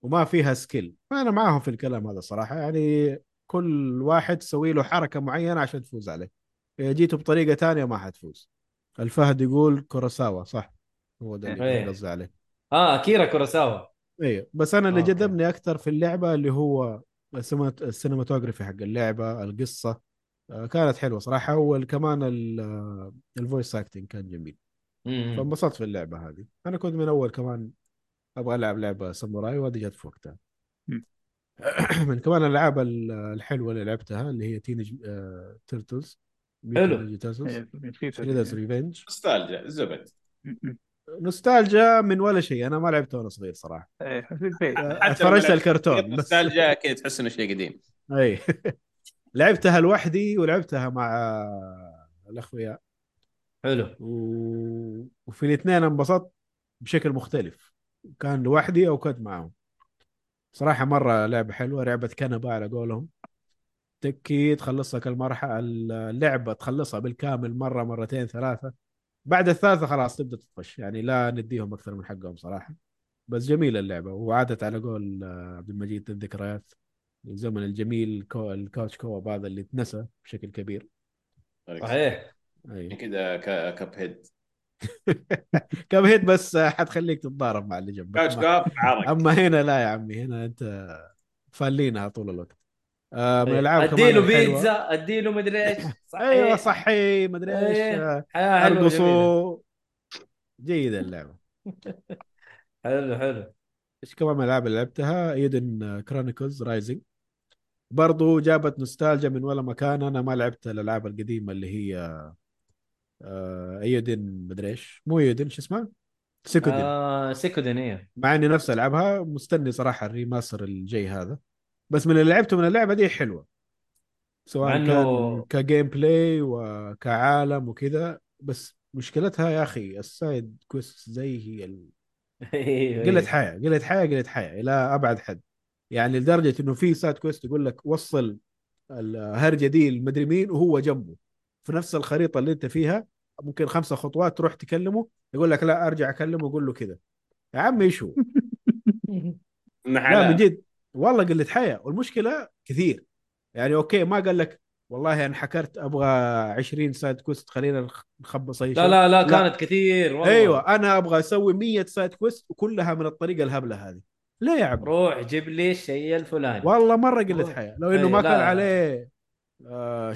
وما فيها skill فأنا معاهم في الكلام هذا صراحة يعني كل واحد تسوي له حركة معينة عشان تفوز عليه. إذا جيتوا بطريقة تانية ما حتفوز. الفهد يقول كوروساوا صح؟ هو ده اللي قصدي عليه.
آه أكيرا كوروساوا.
أيوه بس أنا اللي. جذبني أكثر في اللعبة اللي هو ال cinema- ال cinematography حق اللعبة القصة. آه، كانت حلوة صراحة. وكمان ال voice acting كان جميل. فانبسطت في اللعبة هذه. أنا كنت من أول كمان أبغى ألعب لعبة ساموراي وهذه جت في وقتها. من كمان الألعاب ال- الحلوة اللي لعبتها اللي هي Teenage Turtles
حلو.
إيه، نسيت
Shredder's Revenge
نوستالجيا زبد
نوستالجيا من ولا شيء. أنا ما لعبته وأنا صغير صراحة.
إيه، في البيت.
حتى
اتفرجت
لما
الكرتون.
نوستالجيا كذا تحس إنه شيء قديم.
أي. لعبتها لوحدي ولعبتها مع الأخويا.
حلو.
و... وفي الاثنين انبسطت بشكل مختلف. كان لوحدي أو كنت معهم. صراحة مرة لعبة حلوة. لعبة كنبة على قولهم. تكي تخلصها كل مرحلة. اللعبة تخلصها بالكامل مرة مرتين ثلاثة. بعد الثالثة خلاص تبدأ تطفش. يعني لا نديهم أكثر من حقهم صراحة. بس جميلة اللعبة. وعادت على قول آه، عبد المجيد الذكريات. الزمن الجميل كو الكاوتش كوب هذا اللي تنسى بشكل كبير.
صحيح.
أي.
كذا ك- كب هيد.
كم هيت بس حتخليك تتضارب مع اللي جنبك.
كاوتش كوب عرق.
أما هنا لا يا عمي. هنا أنت فالينها طول الوقت. آه من الألعاب كمان أديله.
بيتزا أديله مدري إيش. صحيح.
أيوه صحي مدري إيش.
إيه.
آه، ارقصوا جيدة اللعبة.
حلو حلو.
إيش كمان من الألعاب اللي لعبتها؟ ايدن كرونيكلز رايزنج برضو جابت نوستالجيا من ولا مكان. أنا ما لعبت الألعاب القديمة اللي هي آه ايدن مدري إيش. مو ايدن شو اسمها؟ سيكودن
آه Suikoden إيه.
مع إني نفسي ألعبها. مستني صراحة ال remaster الجاي هذا. بس من اللي لعبته من اللعبة دي حلوة. سواء كان ك gameplay وكعالم وكذا بس مشكلتها يا أخي ال side quest زي هي ال...
أيوه،
قلة
أيوه.
حياة قلة حياة قلة حياة إلى أبعد حد. يعني لدرجة إنه في side quest يقول لك وصل الهرجة دي المدري مين وهو جنبه. في نفس الخريطة اللي أنت فيها ممكن خمسة خطوات تروح تكلمه يقول لك لا أرجع أكلمه وأقول له كذا يا عمي إيش هو؟ لا من جد. والله قلة حياة والمشكلة كثير. يعني okay ما قال لك والله أنا فكرت أبغى 20 side quest خلينا نخ- نخبص أي شيء.
لا لا لا.
لا.
كانت كثير والله.
أيوه أنا أبغى أسوي 100 side quest وكلها من الطريقة الهبلة هذه. ليه يا عم
روح جيب لي الشيء الفلاني.
والله مرة قله. حياه لو إنه
أي،
ما
لا.
كان عليه آه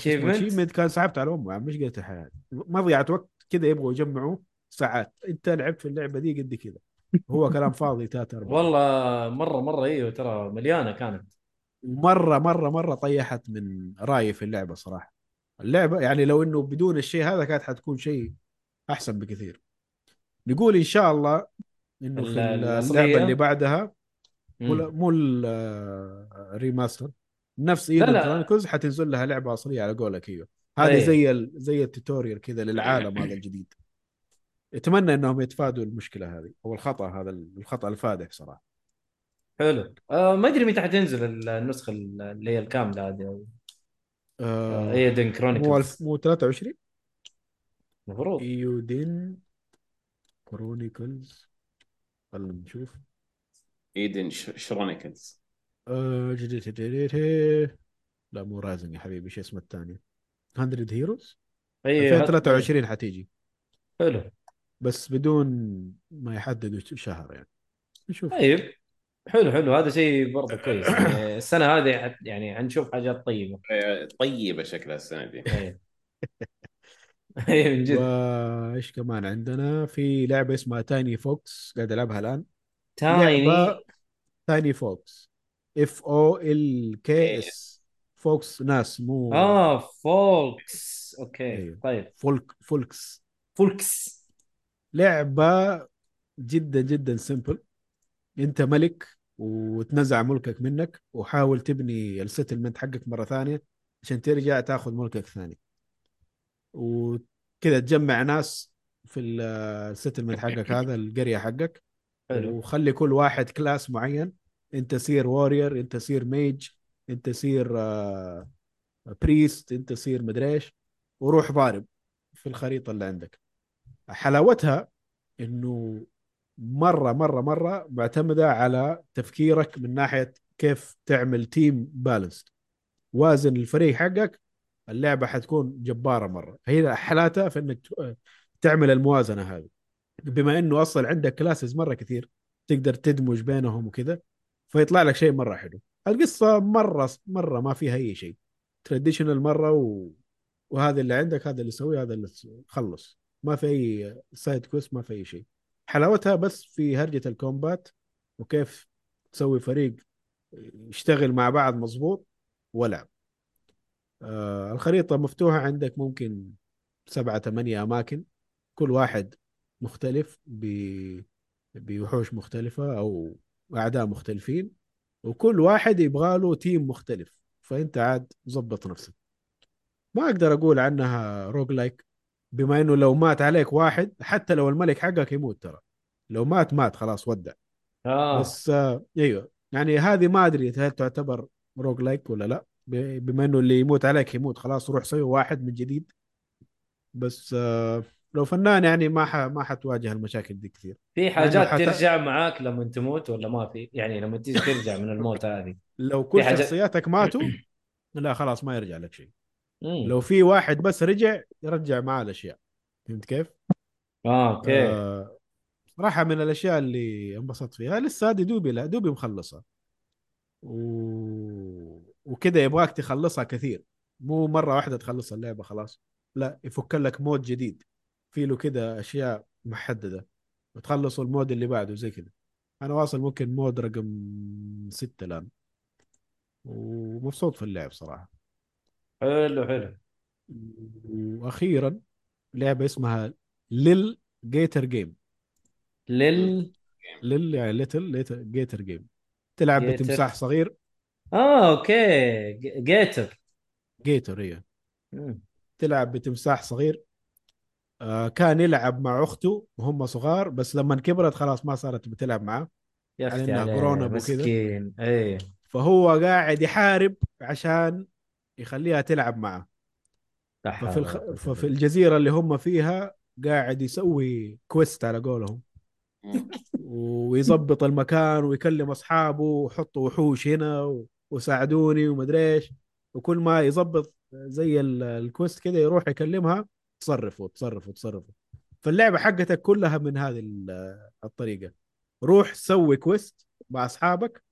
كان سحبت على أمه. مش قله الحياة مضيعه وقت كذا يبغوا يجمعوا ساعات. أنت لعبت في اللعبة دي قد كذا. هو كلام فاضي تاتا أربعة.
والله مرة مرة أيوه ترى مليانة كانت
مره مرة مرة طيحت من رأيي في اللعبة صراحة اللعبة يعني لو إنه بدون الشيء هذا كانت حتكون شيء أحسن بكثير نقول إن شاء الله
إنه
في؟ اللعبة اللي بعدها مو ال remaster نفس
لا، Eiyuden.
Chronicles حتنزل لها لعبة أصلية على قولك أيوه هذه
أي.
زي. زي ال tutorial كذا للعالم هذا الجديد أتمنى إنهم يتفادوا المشكلة هذه أو الخطأ هذا الخطأ الفادح صراحة.
حلو. آه ما أدري متى حتنزل النسخة اللي هي الكاملة هذه.
آه
Eiyuden
مو
Chronicles
الف... مو 23
المفروض
Eiyuden Chronicles خلينا نشوف.
Eiyuden Ch- Chronicles
آه، جديد. لا مو Rising يا حبيبي شو اسمه الثاني؟ 100 Heroes
اي
2023 حتيجي.
حلو.
بس بدون ما يحددوا شهر يعني. نشوف.
طيب. حلو حلو. هذا شيء برضه كويس. يعني السنة هذه يعني حنشوف حاجات طيبة.
آه، طيبة شكلها السنة دي.
اي اي من جد.
وإيش كمان عندنا؟ في لعبة اسمها Tiny Folks قاعد ألعبها
الآن.
Tiny Tiny Folks F O L K S folks ناس مو
آه folks okay.
أيوه.
طيب.
Folk Folks
Folks
لعبة جدا جدا simple أنت ملك وتنزع ملكك منك وحاول تبني ال settlement حقك مرة ثانية عشان ترجع تاخذ ملكك ثاني. وكذا تجمع ناس في ال settlement حقك هذا القرية حقك.
حلو.
وخلي كل واحد class معين. أنت صير warrior أنت صير mage أنت صير آه priest أنت صير مدري إيش. وروح ضارب في الخريطة اللي عندك. حلاوتها إنه مرة مرة مرة معتمدة على تفكيرك من ناحية كيف تعمل team balance وازن الفريق حقك اللعبة حتكون جبارة مرة. هي حالاتها في إنك تعمل الموازنة هذه. بما إنه أصلا عندك classes مرة كثير تقدر تدمج بينهم وكذا فيطلع لك شيء مرة حلو. القصة مرة مرة ما فيها أي شيء. traditional مرة و... وهذا اللي عندك هذا اللي يسويه هذا اللي خلص ما في أي side quest ما في أي شيء. حلاوتها بس في هرجة ال combat وكيف تسوي فريق يشتغل مع بعض مظبوط ولعب آه الخريطة مفتوحة عندك ممكن سبعة ثمانية أماكن. كل واحد مختلف ب... بوحوش مختلفة أو أعداء مختلفين. وكل واحد يبغى له team مختلف. فأنت عاد ظبط نفسك. ما أقدر أقول عنها roguelike بما إنه لو مات عليك واحد حتى لو الملك حقك يموت ترى. لو مات مات خلاص ودع.
آه.
بس آه أيوه. يعني هذه ما أدري هل تعتبر روج لايك ولا لا. بما إنه اللي يموت عليك يموت خلاص روح سوي واحد من جديد. بس آه لو فنان يعني ما ح... ما حتواجه المشاكل دي كثير.
في حاجات
حتى-
ترجع معاك لما تموت ولا ما في؟ يعني لما تيجي ترجع من الموت هذه.
لو كل
حاجة-
شخصياتك ماتوا لا خلاص ما يرجع لك شيء.
مم.
لو في واحد بس رجع يرجع معاه الأشياء. فهمت كيف؟
آه okay.
آه صراحة من الأشياء اللي انبسطت فيها. لسه هذه دوبي لا دوبي مخلصها و... وكذا يبغاك تخلصها كثير. مو مرة واحدة تخلص اللعبة خلاص. لا يفك لك mode جديد. في له كذا أشياء محددة. وتخلصوا ال mode اللي بعده زي كذا أنا واصل ممكن mode رقم ستة الآن. ومبسوط في اللعب صراحة.
حلو حلو.
وأخيرا لعبة اسمها Lil Gator Game
لل
Lil يعني Little Gator Game تلعب
gator.
بتمساح صغير.
آه okay. gator
gator هي. تلعب بتمساح صغير. آه كان يلعب مع أخته وهم صغار بس لما كبرت خلاص ما صارت بتلعب معاه
يا أختي
إنها
عليه
grown up وكذا.
مسكين. إيه.
فهو قاعد يحارب عشان يخليها تلعب معه. ففي الخ... ففي الجزيرة اللي هم فيها قاعد يسوي كويست على قولهم. ويظبط المكان ويكلم أصحابه وحطوا وحوش هنا و... وساعدوني ومدري إيش. وكل ما يظبط زي ال- الكويست كذا يروح يكلمها تصرفوا تصرفوا تصرفوا. فاللعبة حقتك كلها من هذه ال- الطريقة. روح سوي quest مع أصحابك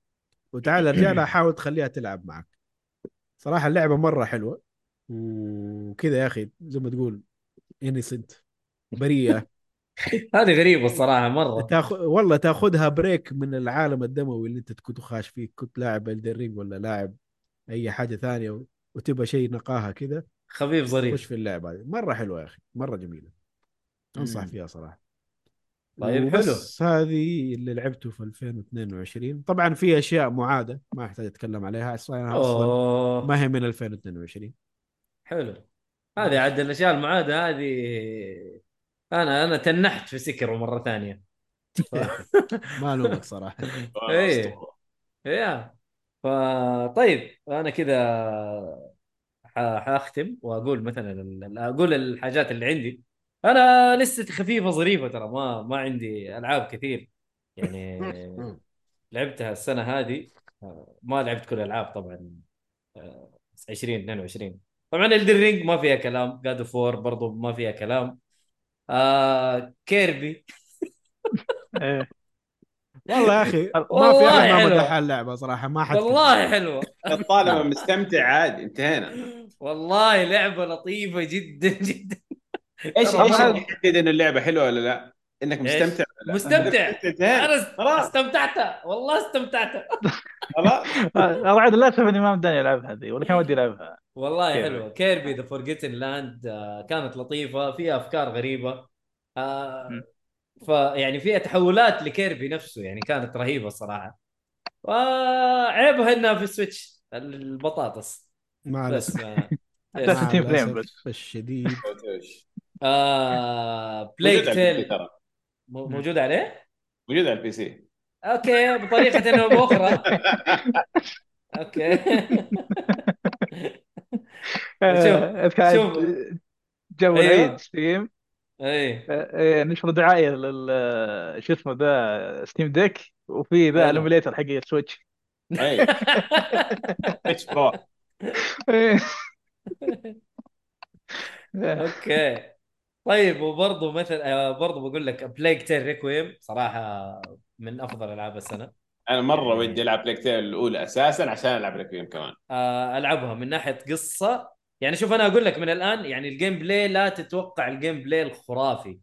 وتعال ارجع لها حاول تخليها تلعب معك. صراحة اللعبة مرة حلوة. وكذا يا أخي زي ما تقول innocent بريئة.
هذه غريبة الصراحة مرة.
تاخذ والله تاخذها break من العالم الدموي اللي انت كنت خاش فيه كنت لاعب Elden Ring ولا لاعب أي حاجة ثانية و- وتبغى شيء نقاهة كذا
خفيف
خش
ظريف
في اللعبة هذه. مرة حلوة يا أخي مرة جميلة.
أنصح.
فيها صراحة.
طيب
بس هذه اللي لعبته في 2022 طبعا في أشياء معادة ما أحتاج أتكلم عليها أصلا
أوه.
ما هي من 2022
حلو. هذه عاد الأشياء المعادة هذه أنا أنا تنحت في سكر مرة ثانية.
ما ألومك صراحة.
إيه. يا. فطيب أنا كذا ح- حأختم وأقول مثلا ال- أقول الحاجات اللي عندي. أنا list ي خفيفة ظريفة ترى ما ما عندي ألعاب كثير. يعني لعبتها السنة هذه آه، ما لعبت كل الألعاب طبعا آه، 20 22 طبعا Elden Ring ما فيها كلام God of War برضو ما فيها كلام. آه Kirby
والله
إيه
يا أخي ما في
والله
أحد ما. مدح اللعبة صراحة ما حد
والله حلوة.
طالما مستمتع عادي انتهينا.
والله لعبة لطيفة جدا جدا.
إيش
إيش
اللي يحدد إن اللعبة حلوة ولا لا؟ إنك مستمتع ولا لا؟
مستمتع.
أنا.
استمتعت والله استمتعت
خلاص
أنا بعد للاسف اني ما مداني العب هذه ولا كان ودي العبها
والله
Kirby.
حلوة Kirby the Forgotten Land كانت لطيفة فيها أفكار غريبة آه،. فيعني فيها تحولات ل Kirby نفسه يعني كانت رهيبة الصراحه وعيبها إنها في ال Switch البطاطس
مع
بس
الاسف
ما
بس
يس.
60 frame
الأسف
بس.
الشديد
آه
Plague
Tale موجود عليه؟
موجود على ال PC.
okay بطريقة أو بأخرى. okay.
آه، أذكر
شوف.
جو
أيوه.
العيد ستيم.
أي.
آه، إيه، نشروا دعايه لل شو اسمه ذا ستيم ديك وفي ذا. الاميليتر حق السويتش
أي. برو
إيه.
أوكي. طيب وبرضه مثل آه، برضه بقول لك بليك تيل ريكويم صراحة من أفضل ألعاب السنة.
أنا مرة
يعني-
ودي ألعب بلاك تيل الأولى أساسا عشان ألعب ريكويم كمان.
آه، ألعبها من ناحية قصة. يعني شوف أنا أقول لك من الآن يعني ال gameplay لا تتوقع ال gameplay الخرافي.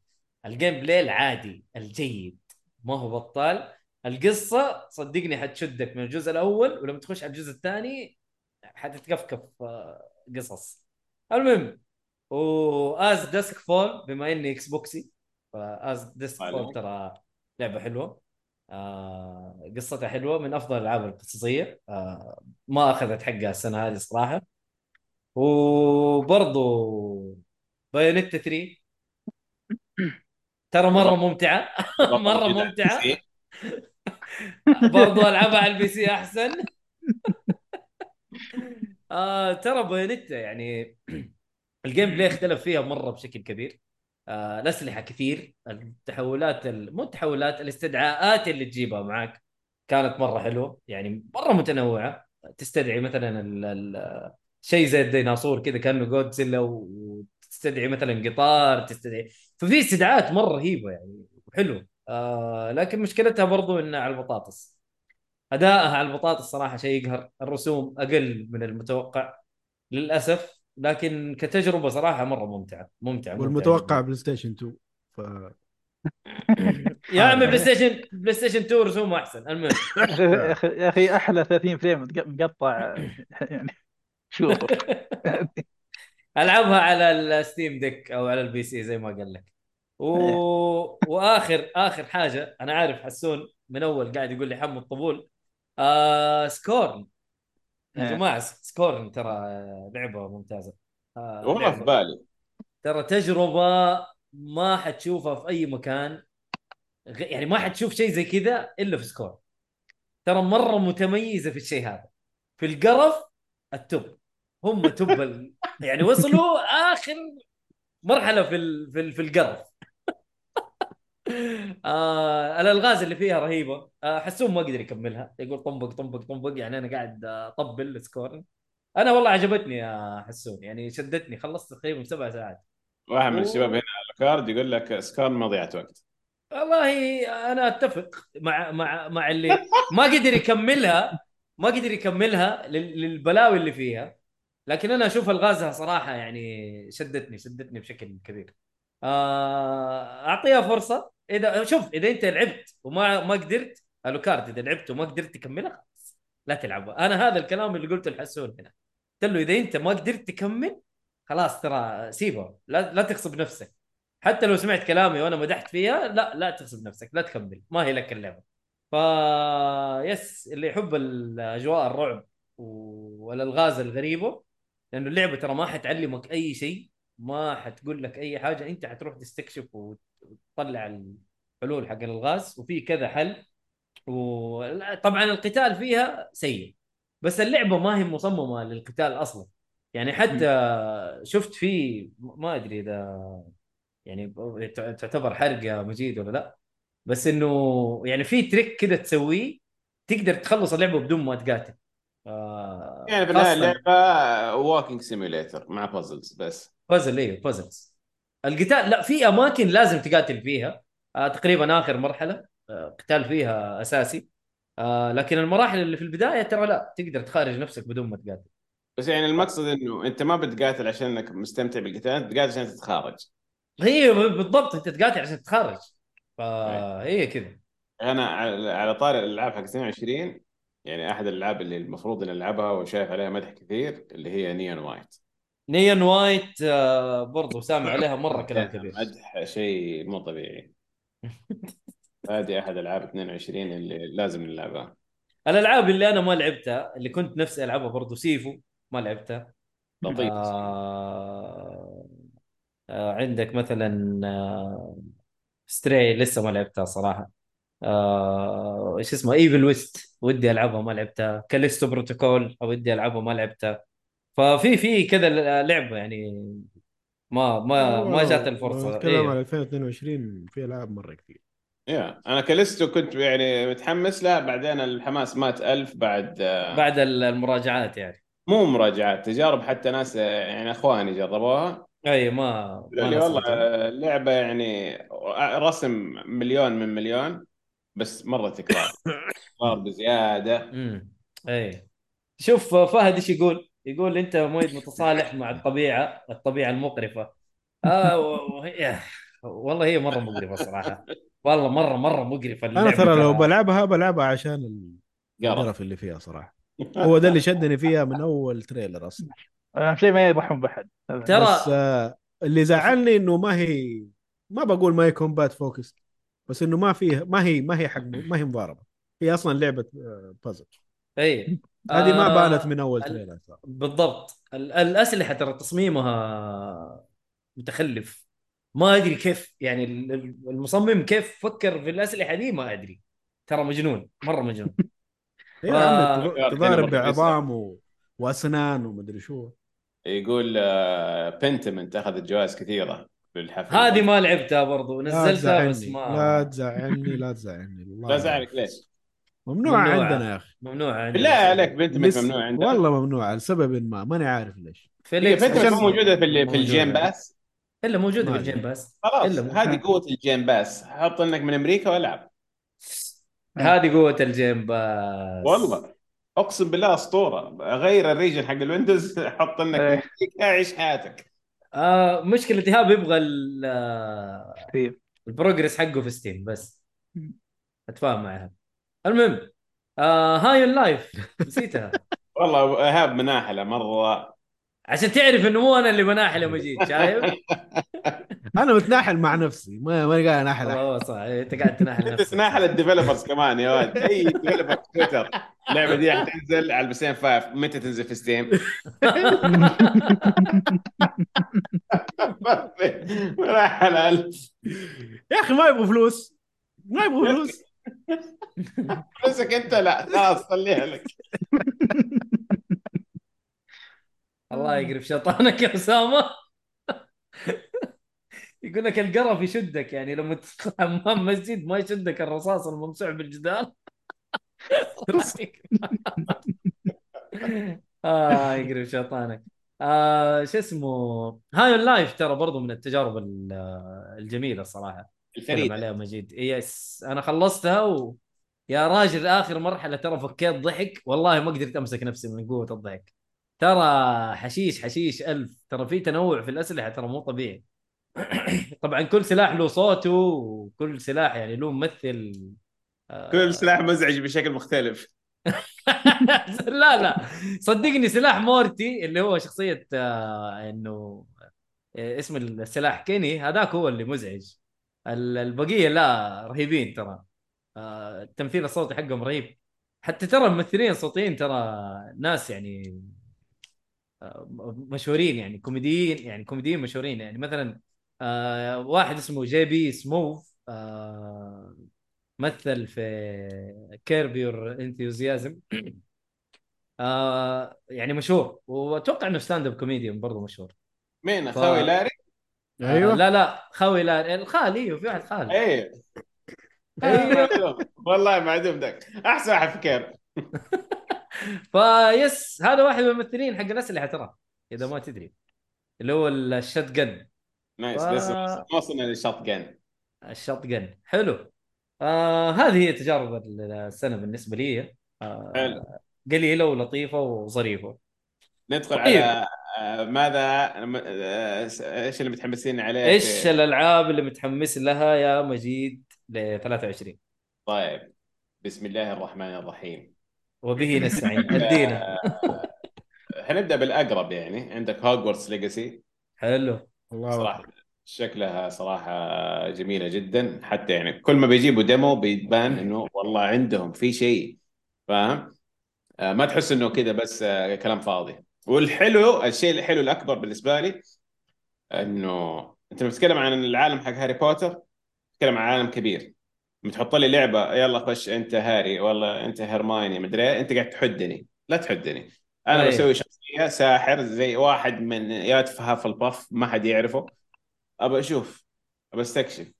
ال gameplay العادي الجيد ما هو بطال. القصة صدقني حتشدك من الجزء الأول ولما تخش على الجزء الثاني حتتكفكف آه، قصص. المهم و As Dusk Falls بما إني Xbox ي ف As
Dusk.
Falls ترى لعبة حلوة. آه قصتها حلوة من أفضل الألعاب القصصية. آه ما أخذت حقها السنة هذه صراحة. وبرضو Bayonetta 3 ترى
مرة
ممتعة.
مرة ممتعة.
برضو ألعبها على ال PC أحسن. آه ترى Bayonetta يعني ال gameplay اختلف فيها مرة بشكل كبير. آه الأسلحة كثير التحولات ال... مو التحولات الاستدعاءات اللي تجيبها معك كانت مرة حلوة يعني مرة متنوعة. تستدعي مثلا ال... ال... شيء زي الديناصور كذا كأنه جودزيلا وتستدعي مثلا قطار تستدعي ففي استدعاءات مرة رهيبة يعني حلو. آه لكن مشكلتها برضو إنها على البطاطس. أدائها على البطاطس صراحة شيء يقهر. الرسوم أقل من المتوقع. للأسف لكن كتجربة صراحة مرة ممتعة. ممتعة
والمتوقع
ممتعة
PlayStation 2 ف.
يا عمي PlayStation PlayStation 2 رسومه أحسن. المهم.
يا أخي يا أخي أحلى 30 frame مقطع. يعني شوف.
ألعبها على ال Steam Deck أو على ال PC زي ما قال لك. و... وآخر آخر حاجة أنا عارف حسون من أول قاعد يقول لي حمو الطبول. آه Scorn. يا
إيه.
جماعة Scorn ترى لعبة ممتازة. آه
والله في. بالي.
ترى تجربة ما حتشوفها في أي مكان غ- يعني ما حتشوف شيء زي كذا إلا في Scorn ترى مرة متميزة في الشيء هذا. في القرف ال top. هم top ال... يعني وصلوا آخر مرحلة في ال... في, ال... في القرف. آه الألغاز اللي فيها رهيبة. آه حسون ما قدر يكملها. يقول طنبق طنبق طنبق. يعني أنا قاعد أطبل Scorn أنا والله عجبتني يا حسون. يعني شدتني. خلصت تقريبا سبع ساعات.
واحد من. الشباب هنا على كارد يقول لك Scorn مضيعه وقت.
والله أنا أتفق مع مع مع اللي ما قدر يكملها ما قدر يكملها لل- للبلاوي اللي فيها. لكن أنا أشوف ألغازها صراحة يعني شدتني شدتني بشكل كبير. أعطيها فرصة. إذا شوف إذا أنت لعبت وما ما قدرت الوكارد إذا لعبت وما قدرت تكملها خلاص لا تلعبها أنا هذا الكلام اللي قلته لحسون هنا. قلت له إذا أنت ما قدرت تكمل خلاص ترى سيبها لا لا تغصب نفسك. حتى لو سمعت كلامي وأنا مدحت فيها لا لا تغصب نفسك. لا تكمل. ما هي لك اللعبة. ف يس اللي يحب الأجواء الرعب والألغاز الغريبة لأنه اللعبة ترى ما حتعلمك أي شيء. ما حتقول لك أي حاجة أنت حتروح تستكشف وت- وتطلع الحلول حق الالغاز وفي كذا حل. وطبعا القتال فيها سيء بس اللعبة ما هي مصممة للقتال أصلا. يعني حتى شفت في ما أدري إذا يعني تعتبر حرق يا مجيد ولا لأ بس إنه يعني في تريك كده تسويه تقدر تخلص اللعبة بدون ما تقاتل. آه
يعني في النهايه اللعبة walking simulator مع puzzles بس.
بازل أيوه puzzles القتال لا في أماكن لازم تقاتل فيها. آه تقريبا آخر مرحلة آه قتال فيها أساسي. آه لكن المراحل اللي في البداية ترى لا تقدر تخارج نفسك بدون ما تقاتل.
بس يعني المقصد إنه أنت ما بتقاتل عشان إنك مستمتع بالقتال أنت بتقاتل عشان تتخارج.
هي بالضبط أنت تقاتل عشان تتخارج. فهي كذا.
أنا على على طاري الألعاب حق 22 يعني أحد الألعاب اللي المفروض إني ألعبها وشايف عليها مدح كثير اللي هي Neon White.
Neon White آه برضو سامع عليها مرة كلام كبير.
مدح شيء مو طبيعي. هذه أحد العاب 22 اللي لازم نلعبها.
الألعاب اللي أنا ما لعبتها اللي كنت نفسي ألعبها برضو Sifu ما لعبتها.
لطيف
آه آه عندك مثلا آه Stray لسه ما لعبتها صراحة. آه إيش اسمه Evil West ودي ألعبها ما لعبتها. Callisto Protocol ودي ألعبها ما لعبتها. ففي في كذا لعبة يعني ما ما ما جات الفرصة.
نتكلم
إيه.
عن 2022 في ألعاب مرة كثير.
يا أنا كاليستو كنت يعني متحمس لها بعدين الحماس مات ألف بعد آه،
بعد المراجعات يعني.
مو مراجعات تجارب حتى ناس يعني أخواني جربوها.
أي ما ما
والله اللعبة يعني رسم مليون من مليون. بس مرة تكرار. تكرار بزيادة.
امم اي شوف فهد إيش يقول؟ يقول أنت مؤيد متصالح مع الطبيعة الطبيعة المقرفة. آه و- وهي والله هي مرة مقرفة صراحة. والله مرة مرة
مقرفة
أنا
ترى لو بلعبها بلعبها عشان ال-
قرف
القرف اللي فيها صراحة. هو ده اللي شدني فيها من أول تريلر أصلا.
أهم شيء ما يضحون بحد
ترى
بس آه اللي زعلني إنه ما هي ما بقول ما هي combat focus بس إنه ما فيه ما هي ما هي حق ما هي مضاربة. هي أصلا لعبة آه، بازل
اي
هذه ما
آه،
بانت من أول
ال-
trailer.
بالضبط. ال- الأسلحة ترى تصميمها متخلف. ما أدري كيف يعني ال- ال- المصمم كيف فكر في الأسلحة دي؟ ما أدري. ترى مجنون مرة مجنون.
عندك
هنا
تضارب بعظام و... وأسنان ومدري شو.
يقول Pentiment اخذت جوائز كثيرة. بالحفل.
هذه ما لعبتها برضو نزلتها بس ما
لا تزعلني لا تزعلني
لا زعلك ليش؟
ممنوع
ممنوعة.
عندنا يا أخي.
ممنوع عندنا.
بالله عليك Pentiment
لس...
ممنوع عندنا.
والله ممنوع لسبب ما ماني عارف ليش.
فيليكس
Pentiment
عشان-
مو موجودة في ال- في
موجودة.
ال Game
Pass. إلا موجودة
ما
في ال
Game.
Pass.
خلاص هذه قوة ال Game Pass. حط إنك من أمريكا والعب.
هذه قوة ال Game Pass.
والله. أقسم بالله أسطورة. غير ال region حق ال Windows حط إنك من
إيه.
أمريكا عيش حياتك.
آه مشكلة إيهاب يبغى ال- آه،
ال
progress حقه في Steam بس. أتفاهم مع إيهاب. المهم آه High on Life. نسيتها.
والله إيهاب مناحله مرة
عشان تعرف إنه مو أنا اللي بناحل يا مجيد شايف؟
أنا متناحل مع نفسي ما ما قاعد أناحل.
والله صح أنت قاعد تناحل
أنت
نفسك
تناحل ال developers كمان يا ولد أي developer في تويتر اللعبه دي حتنزل على ال PS 5 متى تنزل في Steam؟ مناحل ألف.
يا أخي ما يبغوا فلوس ما يبغوا فلوس
فلوسك أنت لا خلاص خليها لك
الله يقرب شيطانك يا أسامة. يقول لك القرف يشدك يعني لما تدخل حمام مسجد ما يشدك الرصاص الممسوح بالجدار آه يقرب شيطانك. آه شو اسمه؟ High on Life ترى برضو من التجارب ال- الجميلة الصراحه
الفريد
عليها مجيد. yes أنا خلصتها و... يا راجل آخر مرحلة ترى فكيت ضحك. والله ما قدرت أمسك نفسي من قوة الضحك. ترى حشيش حشيش ألف. ترى في تنوع في الأسلحة ترى مو طبيعي. طبعا كل سلاح له صوته وكل سلاح يعني له ممثل. آه،
كل سلاح مزعج بشكل مختلف.
لا لا. صدقني سلاح مورتي اللي هو شخصية آه، إنه آه، اسم السلاح كيني هذاك هو اللي مزعج. ال- البقية لا رهيبين ترى. التمثيل الصوتي حقهم رهيب. حتى ترى الممثلين الصوتيين ترى ناس يعني مشهورين يعني كوميديين يعني كوميديين مشهورين يعني. مثلا آه، واحد اسمه JB Smoove آه، مثل في Curb Your Enthusiasm آه يعني مشهور وأتوقع إنه stand up comedian برضه مشهور.
مين؟
ف-
أخوي لاري؟
آه
أيوه
لا لا خوي لا الخال أيوه في واحد خال
أيوه. والله معدوم ذاك أحسن واحد في Curb
فيس هذا واحد من الممثلين حق الاسلحه ترى إذا ما تدري. اللي هو ال
shotgun
nice
لسه ما وصلنا لل shotgun
ال shotgun حلو. آه هذه هي تجارب السنة بالنسبة لي. آه
حلو.
قليلة ولطيفة وظريفة.
ندخل
طيب.
على آه، ماذا؟ إيش اللي متحمسين عليه إيش
الألعاب اللي متحمس لها يا مجيد ل 23
طيب. بسم الله الرحمن الرحيم.
وبه نستعين. أدينا.
حنبدا بالأقرب يعني. عندك Hogwarts Legacy
حلو.
الله
صراحة شكلها صراحة جميلة جدا. حتى يعني كل ما بيجيبوا demo بيبان إنه والله عندهم في شيء فاهم؟ آه، ما تحس إنه كذا بس آه، كلام فاضي. والحلو الشيء الحلو الأكبر بالنسبة لي إنه أنت بتتكلم عن العالم حق هاري بوتر تتكلم عن عالم كبير. بتحط لي لعبة يلا خش انت هاري والله انت هرمايني مدري إيه، انت قاعد تحدني. لا تحدني. أنا
أي.
بسوي شخصية ساحر زي واحد من بيت Hufflepuff ما حد يعرفه. أبى أشوف أبى أستكشف.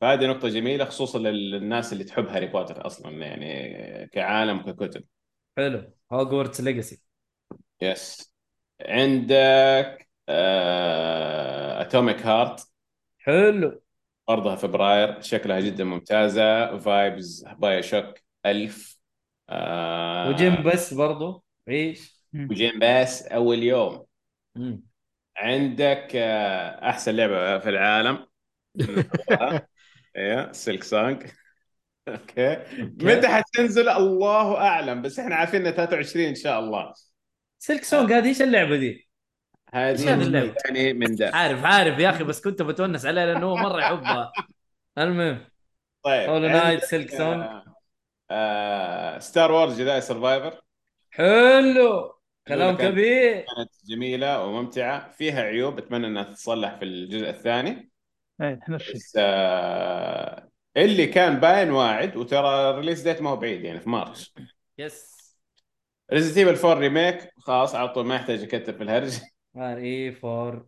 فهذه نقطة جميلة خصوصا للناس اللي تحب هاري بوتر أصلا يعني كعالم وككتب.
حلو. Hogwarts Legacy
yes عندك Atomic Heart
حلو.
عرضها فبراير شكلها جدا ممتازة vibes BioShock 1000 آه
و Game Pass برضو عيش.
و Game Pass أول يوم.
مم.
عندك آه أحسن لعبة في العالم. أيوه Silksong okay. متى حتنزل؟ الله أعلم بس إحنا عارفين انها 23 إن شاء الله.
Silksong هذه إيش اللعبة دي؟
هذه؟ ثاني من ده.
عارف عارف يا أخي بس كنت بتونس عليها لأنه هو مرة يحبها. المهم.
طيب Hollow
Knight Silksong
آه، آه Star Wars Jedi Survivor
حلو. كلام كبير.
كانت جميلة وممتعة فيها عيوب أتمنى إنها تتصلح في الجزء الثاني.
إيه الشيء
بس آه اللي كان باين واعد وترى ال release date ما هو بعيد يعني في مارس.
yes
Resident Evil 4 Remake خلاص على طول ما يحتاج يكتب في الهرج.
RE four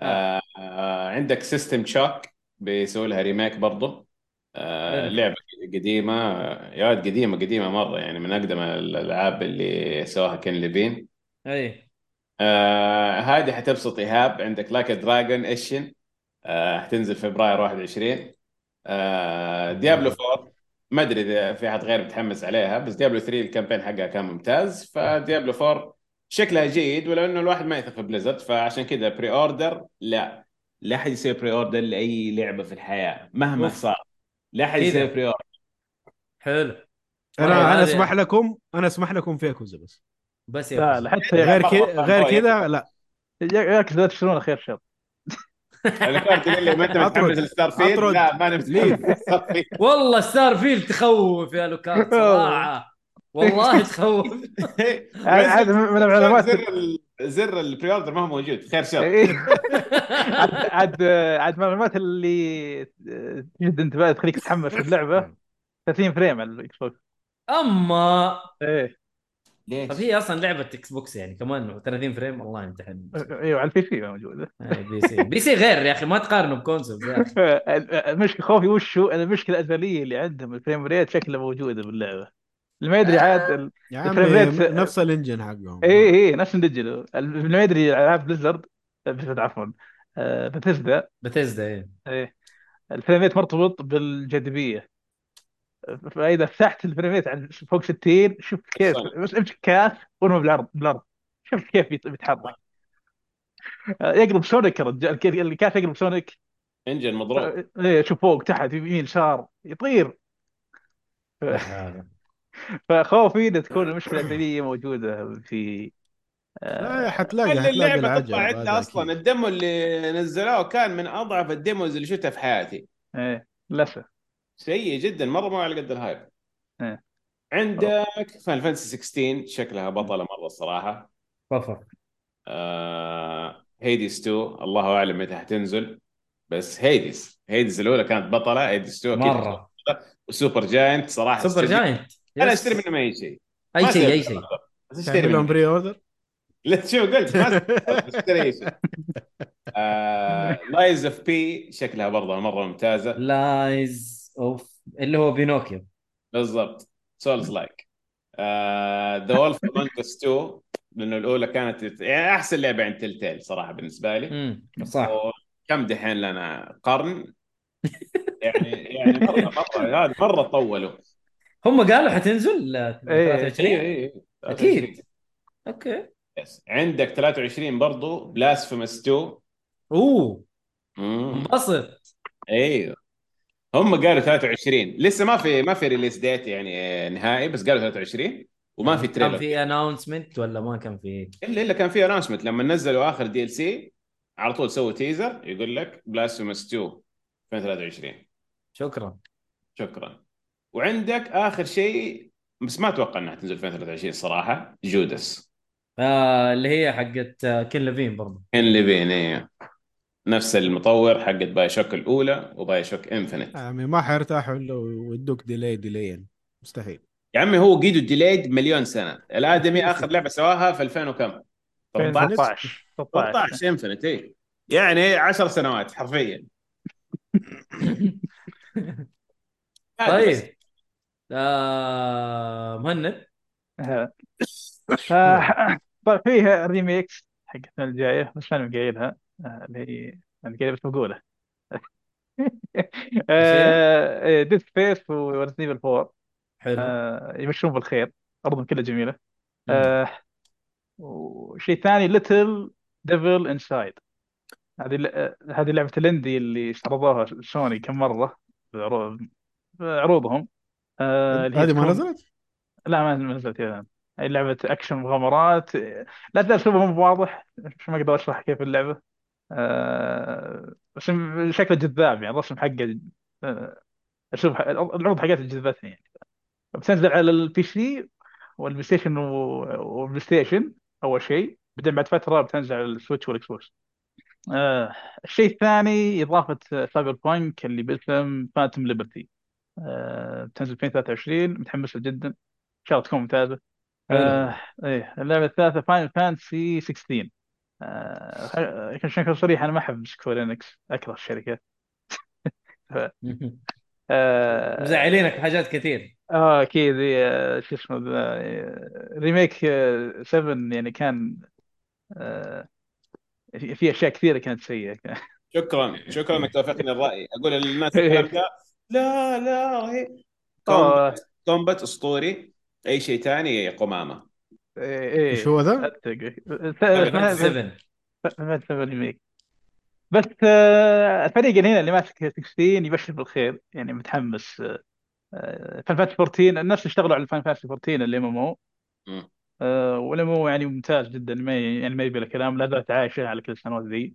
آه آه عندك System Shock بيسوي لها remake برضه آه. لعبة قديمة يا قديمة قديمة مرة يعني من أقدم الألعاب اللي سواها كين ليفين
أي.
آه هذه حتبسط إيهاب. عندك Like a Dragon Ishin آه حتنزل فبراير 21 آه Diablo 4 ما أدري إذا في أحد غير متحمس عليها بس Diablo 3 ال campaign حقها كان ممتاز. ف Diablo 4 شكلها جيد ولو إنه الواحد ما يثق في Blizzard فعشان كذا pre-order لا. لا أحد يسوي pre-order لأي لعبة في الحياة مهما
أوف.
صار. لا أحد
كذا.
يسوي pre-order
حلو.
أنا
هذه-
أنا أسمح لكم أنا أسمح لكم في ياكوزا بس.
بس
لا
يا
لا حتى
غير كذا غير
مرة
كذا لا.
ياكس لا تشترونه خير شر.
الكارت تقول لي ما
أنت.
متحمس لستار فيلد. لا ما أنا
والله ستار فيلد تخوف يا لوكارد صراحة. والله تخوف.
هذا من العلامات.
زر زر البري اوردر ما هو موجود. خير شر
إيه. عاد عاد من المعلومات اللي تجد انتباه تخليك تتحمس اللعبة. 30 frame على ال Xbox
أما
إيه.
ليش؟
طب هي أصلا لعبة Xbox يعني كمان 30 frame؟ الله يمتحن
أيوه على ال PC موجودة.
آه، PC. PC غير يا أخي ما تقارنه ب console يا أخي.
المشكلة خوفي وشو؟ المشكلة الأزلية اللي عندهم ال frame rate شكلها موجودة باللعبة. اللي ما يدري عاد ال-
يا عمي
ال frame rate-
نفس ال engine حقهم.
اي اي نفس ندجل اللي ما يدري العاب Blizzard عفوا آه، Bethesda
Bethesda إيه.
إيه. ال frame rate مرتبط بالجاذبية. فإذا فتحت ال frame rate عن فوق 60 شوف كيف. بس امسك كاس ورمه بالأرض بالأرض. شوف كيف بيت- بيتحرك آه، يقلب Sonic الرجال الك- الكاس يقلب Sonic؟
engine مضروب.
آه، إيه شوف فوق تحت يمين يسار يطير. فخوفي ان تكون المشكلة الازليه موجودة في آه،
لا حتلاقي حتلاقي اللعبة
تطلع عندها
هذا
أصلا.
أكيد.
ال demo اللي نزلوه كان من أضعف ال demos اللي شفتها في حياتي.
إيه للأسف.
سيء جدا مرة مو على قد ال hype
إيه.
عندك Final Fantasy 16 شكلها بطلة مرة الصراحة.
كفر
آه Hades 2 الله أعلم متى حتنزل. بس Hades Hades الأولى كانت بطلة Hades 2 أكيد مرة.
و
Supergiant
صراحة
Supergiant؟
أنا.
أشتري منهم اي شيء
أي
ما
شيء أي شيء.
بس
أشتري
منهم
pre-order
لا تشوف قلت؟ ما أشتري اي شيء. Lies of P شكلها برضه مرة ممتازة.
Lies of اللي هو بينوكيو.
بالضبط. souls-like The Wolf Among Us 2 لأنه الأولى كانت يعني أحسن لعبة عند Telltale صراحة بالنسبة لي.
امم صح.
كم دحين لنا قرن. يعني يعني مرة مرة هذا مرة طولوا.
هم قالوا حتنزل آه،
إيه.
23
اي اي
أكيد. okay.
yes. عندك 23 برضو. Blasphemous 2 أوه.
انبسط.
أيوه. هم قالوا 23 لسه ما في ما في release date يعني آه، نهائي بس قالوا 23 وما في
كان
trailer
في announcement ولا ما كان في
إلا إلا كان في announcement لما نزلوا آخر DLC على طول سووا teaser يقول لك Blasphemous 2 2023
شكرا.
شكرا. وعندك آخر شيء بس ما أتوقع إنها تنزل 2023 صراحة Judas.
آه اللي هي حقت آه، كين لافين برضه
ان ليفين إيه. نفس المطور حقت BioShock الأولى و BioShock Infinite
يعني ما حيرتاحوا إلا ويدوك delay delayين مستحيل.
يا عمي هو قيدوا delayed مليون سنة. الآدمي آخر لعبة سواها في 2000 وكم؟ 13
13 13
13 infinite إيه. يعني 10 سنوات حرفيا.
طيب. آه مهند.
طيب فيه remakes حقتنا الجايه بس أنا قايلها. آه، اللي هي أنا قايلها بس بقولها Dead Space و Resident Evil 4
حلو.
آه، يمشون بالخير. أرضهم كلها جميلة. وشيء ثاني Little Devil Inside هذه هذه لعبة ال indie اللي استعرضوها سوني كم مرة. بعرو- بعروضهم آه، اللي هي
هذه ما
تكون-
نزلت؟
لا ما نزلت الان هي لعبة أكشن مغامرات. لا تزال اسلوبها مو واضح مش ما أقدر أشرح كيف اللعبة. آه، بس شكله جذاب يعني الرسم حقه آه، اسلوب ح- العروض حقتها جذبتني يعني. بتنزل على ال PC وال PlayStation و- وال PlayStation أول شيء. بعدين بعد فترة بتنزل على ال Switch وال Xbox. آه الشيء الثاني إضافة Cyberpunk اللي باسم Phantom Liberty بتنزل 2023 متحمس له جدا. إن شاء الله تكون
ممتازة.
آه إيه اللعبة الثالثة Final Fantasy 16 آه عشان أكون صريح أنا ما أحب Square Enix أكره الشركة. آه
مزعلينك حاجات كثير
آه أكيد. آه، شو اسمه آه، remake آه، 7 يعني كان آه، في في أشياء كثيرة كانت سيئة.
شكرا شكرا انك توافقني الرأي. أقول للناس الكلام ده لا لا رهيب combat combat اسطوري. أي شيء ثاني قمامة؟
إيه
إيش هو ذا؟
اتفق
Final 7
Final 7 remake بس آه، الفريق اللي هنا اللي ماسك 16 يبشر بالخير يعني متحمس Final Fantasy 14 الناس اشتغلوا على Final Fantasy 14 اللي MMO
مم.
وال MMO يعني ممتاز جدا ما يعني ما يبي له كلام لا زالت عايشة على كل السنوات ذي.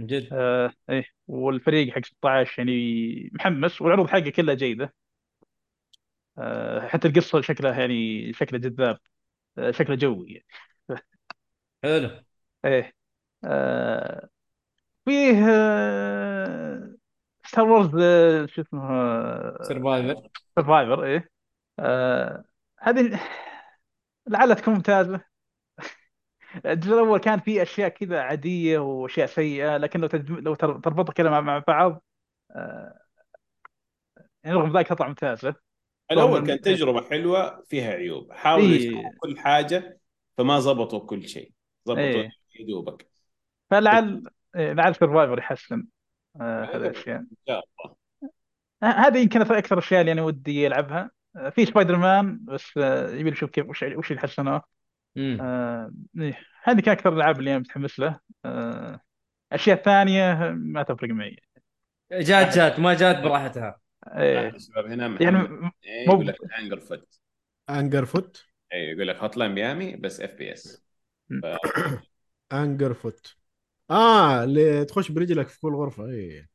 من جد.
آه إيه والفريق حق 16 يعني محمس والعروض حقه كلها جيدة. آه حتى القصة شكلها يعني شكله جذاب آه شكله جوي
حلو.
إيه آه فيه آه Star Wars آه شو اسمه
Survivor
Survivor إيه آه هذه لعلها تكون ممتازة. الجزء الأول كان فيه أشياء كذا عادية وأشياء سيئة لكن لو تجم... لو تر- تربطها كذا مع... مع بعض آه يعني رغم ذلك تطلع ممتازه الأول
كانت تجربة حلوة فيها عيوب. حاولوا
إيه.
كل حاجة فما زبطوا كل شيء. زبطوا
إيه.
دوبك
فلعل إيه، لعل Survivor يحسن آه هذه الأشياء.
إن شاء الله.
هذه يمكن أكثر الاشياء اللي أنا ودي ألعبها. آه، في سبايدر مان بس يبي نشوف كيف وش وش اللي حسنوه
مم.
آه، إيه، هذه كان أكثر الالعاب اللي أنا متحمس له. آه، أشياء ثانية ما تفرق معي.
جات جات. ما جات براحتها.
إيه،
الشباب هنا
يعني
محمد.
م-
إيه،
مو
يقول لك Anger Foot
Anger Foot
اي يقول لك Hotline Miami بس FPS
Anger Foot آه اللي تخش برجلك في كل غرفة. اي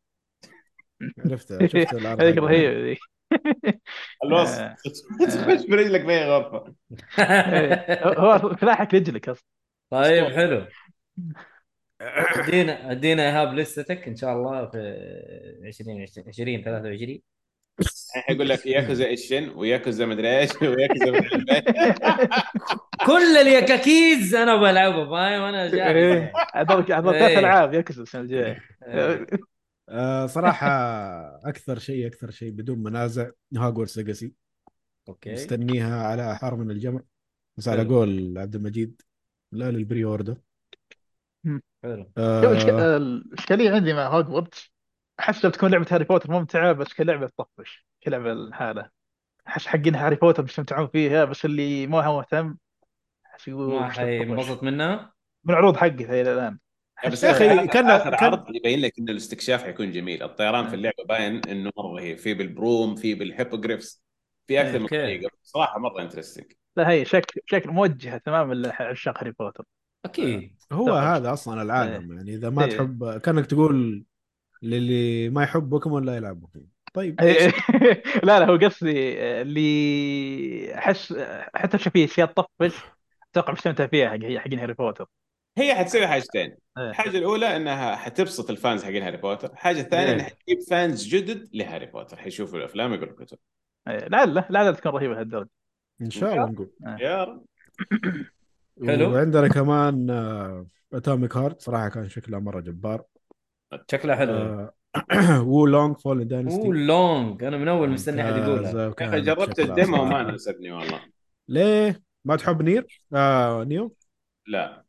عرفتها شفت العرض
هذيك
حقها.
رهيبة ذي
الوصف
آه.
تخش برجلك في اي
غرفة. هو سلاحك رجلك أصلا.
طيب حلو. ادينا ادينا ايهاب list ك إن شاء الله في 20 20 23
الحين يقول لك ياكوزا ايشن وياكوزا مدري إيش وياكوزا مدري إيش.
كل الياكوزيز أنا بلعبه فاهم؟
أنا. هذول هذول ثلاث
إيه.
ألعاب يكسب السنة الجايه
إيه.
آه صراحة أكثر شيء أكثر شيء بدون منازع Hogwarts Legacy.
okay.
مستنيها على حار من الجمر بس على. قول عبد المجيد لا لل pre-order
حلو.
الش-
آه
الاشكاليه عندي مع هوجورتس أحس لو تكون لعبة Harry Potter ممتعة بس كلعبه تطفش. كلعبه الحالة أحس حقين Harry Potter بيستمتعون فيها بس اللي ما هو مهتم أحس يقول
ما. حينبسط منها؟
من عروض حقتها إلى
الآن. بس
يا
آخر-
كان-
آخر
كان-
عرض يبين لك ان الاستكشاف حيكون جميل. الطيران في اللعبة باين إنه مرة رهيب في بال broom في بال hippogriffs في أكثر من. طريقة. صراحة مرة interesting
لا هي شكل شكل موجهة تماما لعشاق Harry Potter.
أكيد.
هو
طبعاً.
هذا أصلا العالم. يعني إذا ما
إيه.
تحب كأنك تقول للي ما يحب بوكيمون لا يلعب بوكيمون. طيب
لا لا هو قصدي اللي أحس حتى شوف في أشياء تطفش أتوقع بيستمتع فيها حق حقين Harry Potter.
هي حتسوي حاجتين
إيه.
الحاجة الأولى إنها حتبسط ال fans حقين Harry Potter. الحاجة الثانية
إيه.
انها حتجيب fans جدد ل Harry Potter. حيشوفوا الأفلام يقروا الكتب
إيه، لعل لعل تكون رهيبه لهالدرجه
إن شاء الله نقول.
يا رب.
حلو.
وعندنا كمان Atomic Heart. صراحة كان شكلها مرة جبار.
شكلها حلو.
آه، Wo Long
Fallen
Dynasty.
Long أنا من أول مستني أحد يقولها
يا أخي جربت ال demo ما ناسبني والله.
ليه؟ ما تحب Nier؟ آه Nioh؟
لا.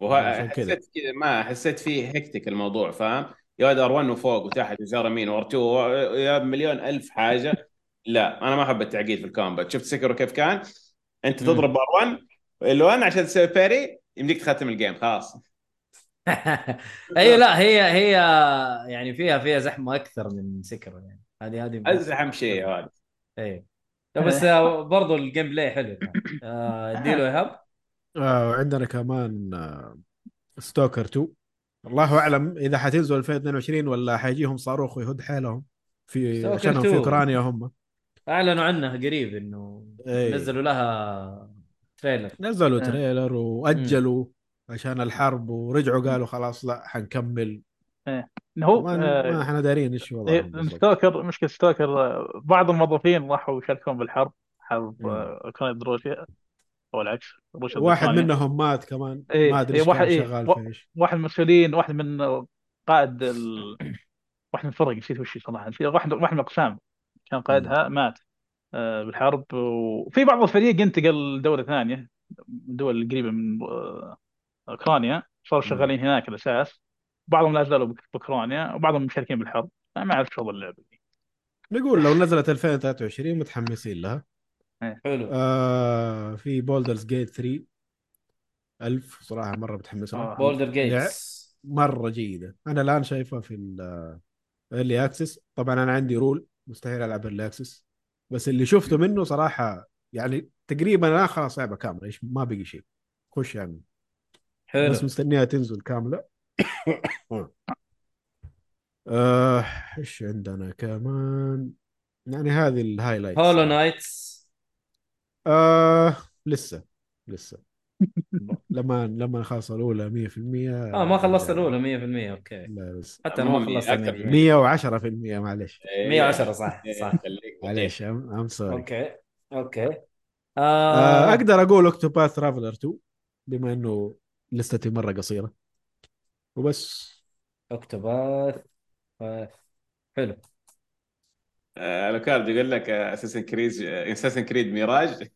وهو
كذا.
حسيت كذا ما حسيت فيه hectic الموضوع فاهم؟ يا ولد R1 وفوق وتحت وجار يمين و R2 يا مليون ألف حاجة. لا أنا ما أحب التعقيد في ال combat. شفت Sekiro كيف كان؟
أنت.
تضرب R1 L1 عشان تسوي parry يمديك تختم ال game خلاص.
اي لا هي هي يعني فيها فيها زحمة أكثر من Sekiro يعني. هذه هذه
أزحم شيء ولد
اي لا بس آه، برضو ال gameplay حلو. آه، اديله إيهاب.
آه وعندنا كمان آه Stalker 2 الله أعلم إذا حتنزل 2022 ولا حيجيهم صاروخ ويهد حيلهم في عشانهم في
2.
أوكرانيا هم
أعلنوا عنها قريب إنه
إيه.
نزلوا لها trailer
نزلوا
آه.
trailer وأجلوا عشان الحرب ورجعوا قالوا خلاص لا حنكمل
إنه هو
ما,
آه،
ما إحنا دارين إيش
إيه،
وضعهم بالضبط.
Stalker مشكلة ستوكر آه، بعض الموظفين راحوا يشاركون بالحرب حرب. آه، أوكرانيا ضد روسيا أو العكس
واحد. منهم مات كمان.
إيه،
ما أدري
إيه،
إيش
واحد-
كان
إيه،
شغال في إيش.
واحد من المسؤولين واحد من قائد ال... واحد من الفرق نسيت وش صراحة. نسيت واحد واحد من الأقسام كان قائدها مات آه، بالحرب. وفي بعض الفريق انتقل لدولة ثانية دول قريبة من آه، أوكرانيا. صاروا. شغالين هناك الاساس بعضهم لا زالوا بأوكرانيا وبعضهم مشاركين بالحرب. ما أعرف شغل اللعبة دي.
نقول لو نزلت 2023 متحمسين لها.
حلو.
آه في Baldur's Gate 3 ألف صراحة مرة متحمس لها
آه.
Baldur's Gates
مرة جيدة. أنا الآن شايفها في ال early access طبعا أنا عندي rule مستحيل ألعب early access بس اللي شفته منه صراحة يعني تقريبا الآن خلاص لعبة كاملة إيش ما بقي شيء. خش يعني.
حلو.
بس مستنيها تنزل كاملة. آه، إيش عندنا كمان؟ يعني هذه ال
highlight Hollow Knights
آه لسه لسه. لما لما خلص الأولى 100%
آه ما خلصت الأولى 100% okay.
لا بس.
حتى أنا ما خلصت
أكثر
100%
من 110% معلش
إيه،
110 صح صح.
معلش I'm sorry
okay okay.
آه
آه
أقدر أقول Octopath Traveler 2 بما إنه لستي مرة قصيرة. وبس.
اكتوباث آه، حلو.
آه، الكارد يقول لك اساسن كريد اساسن كريد ميراج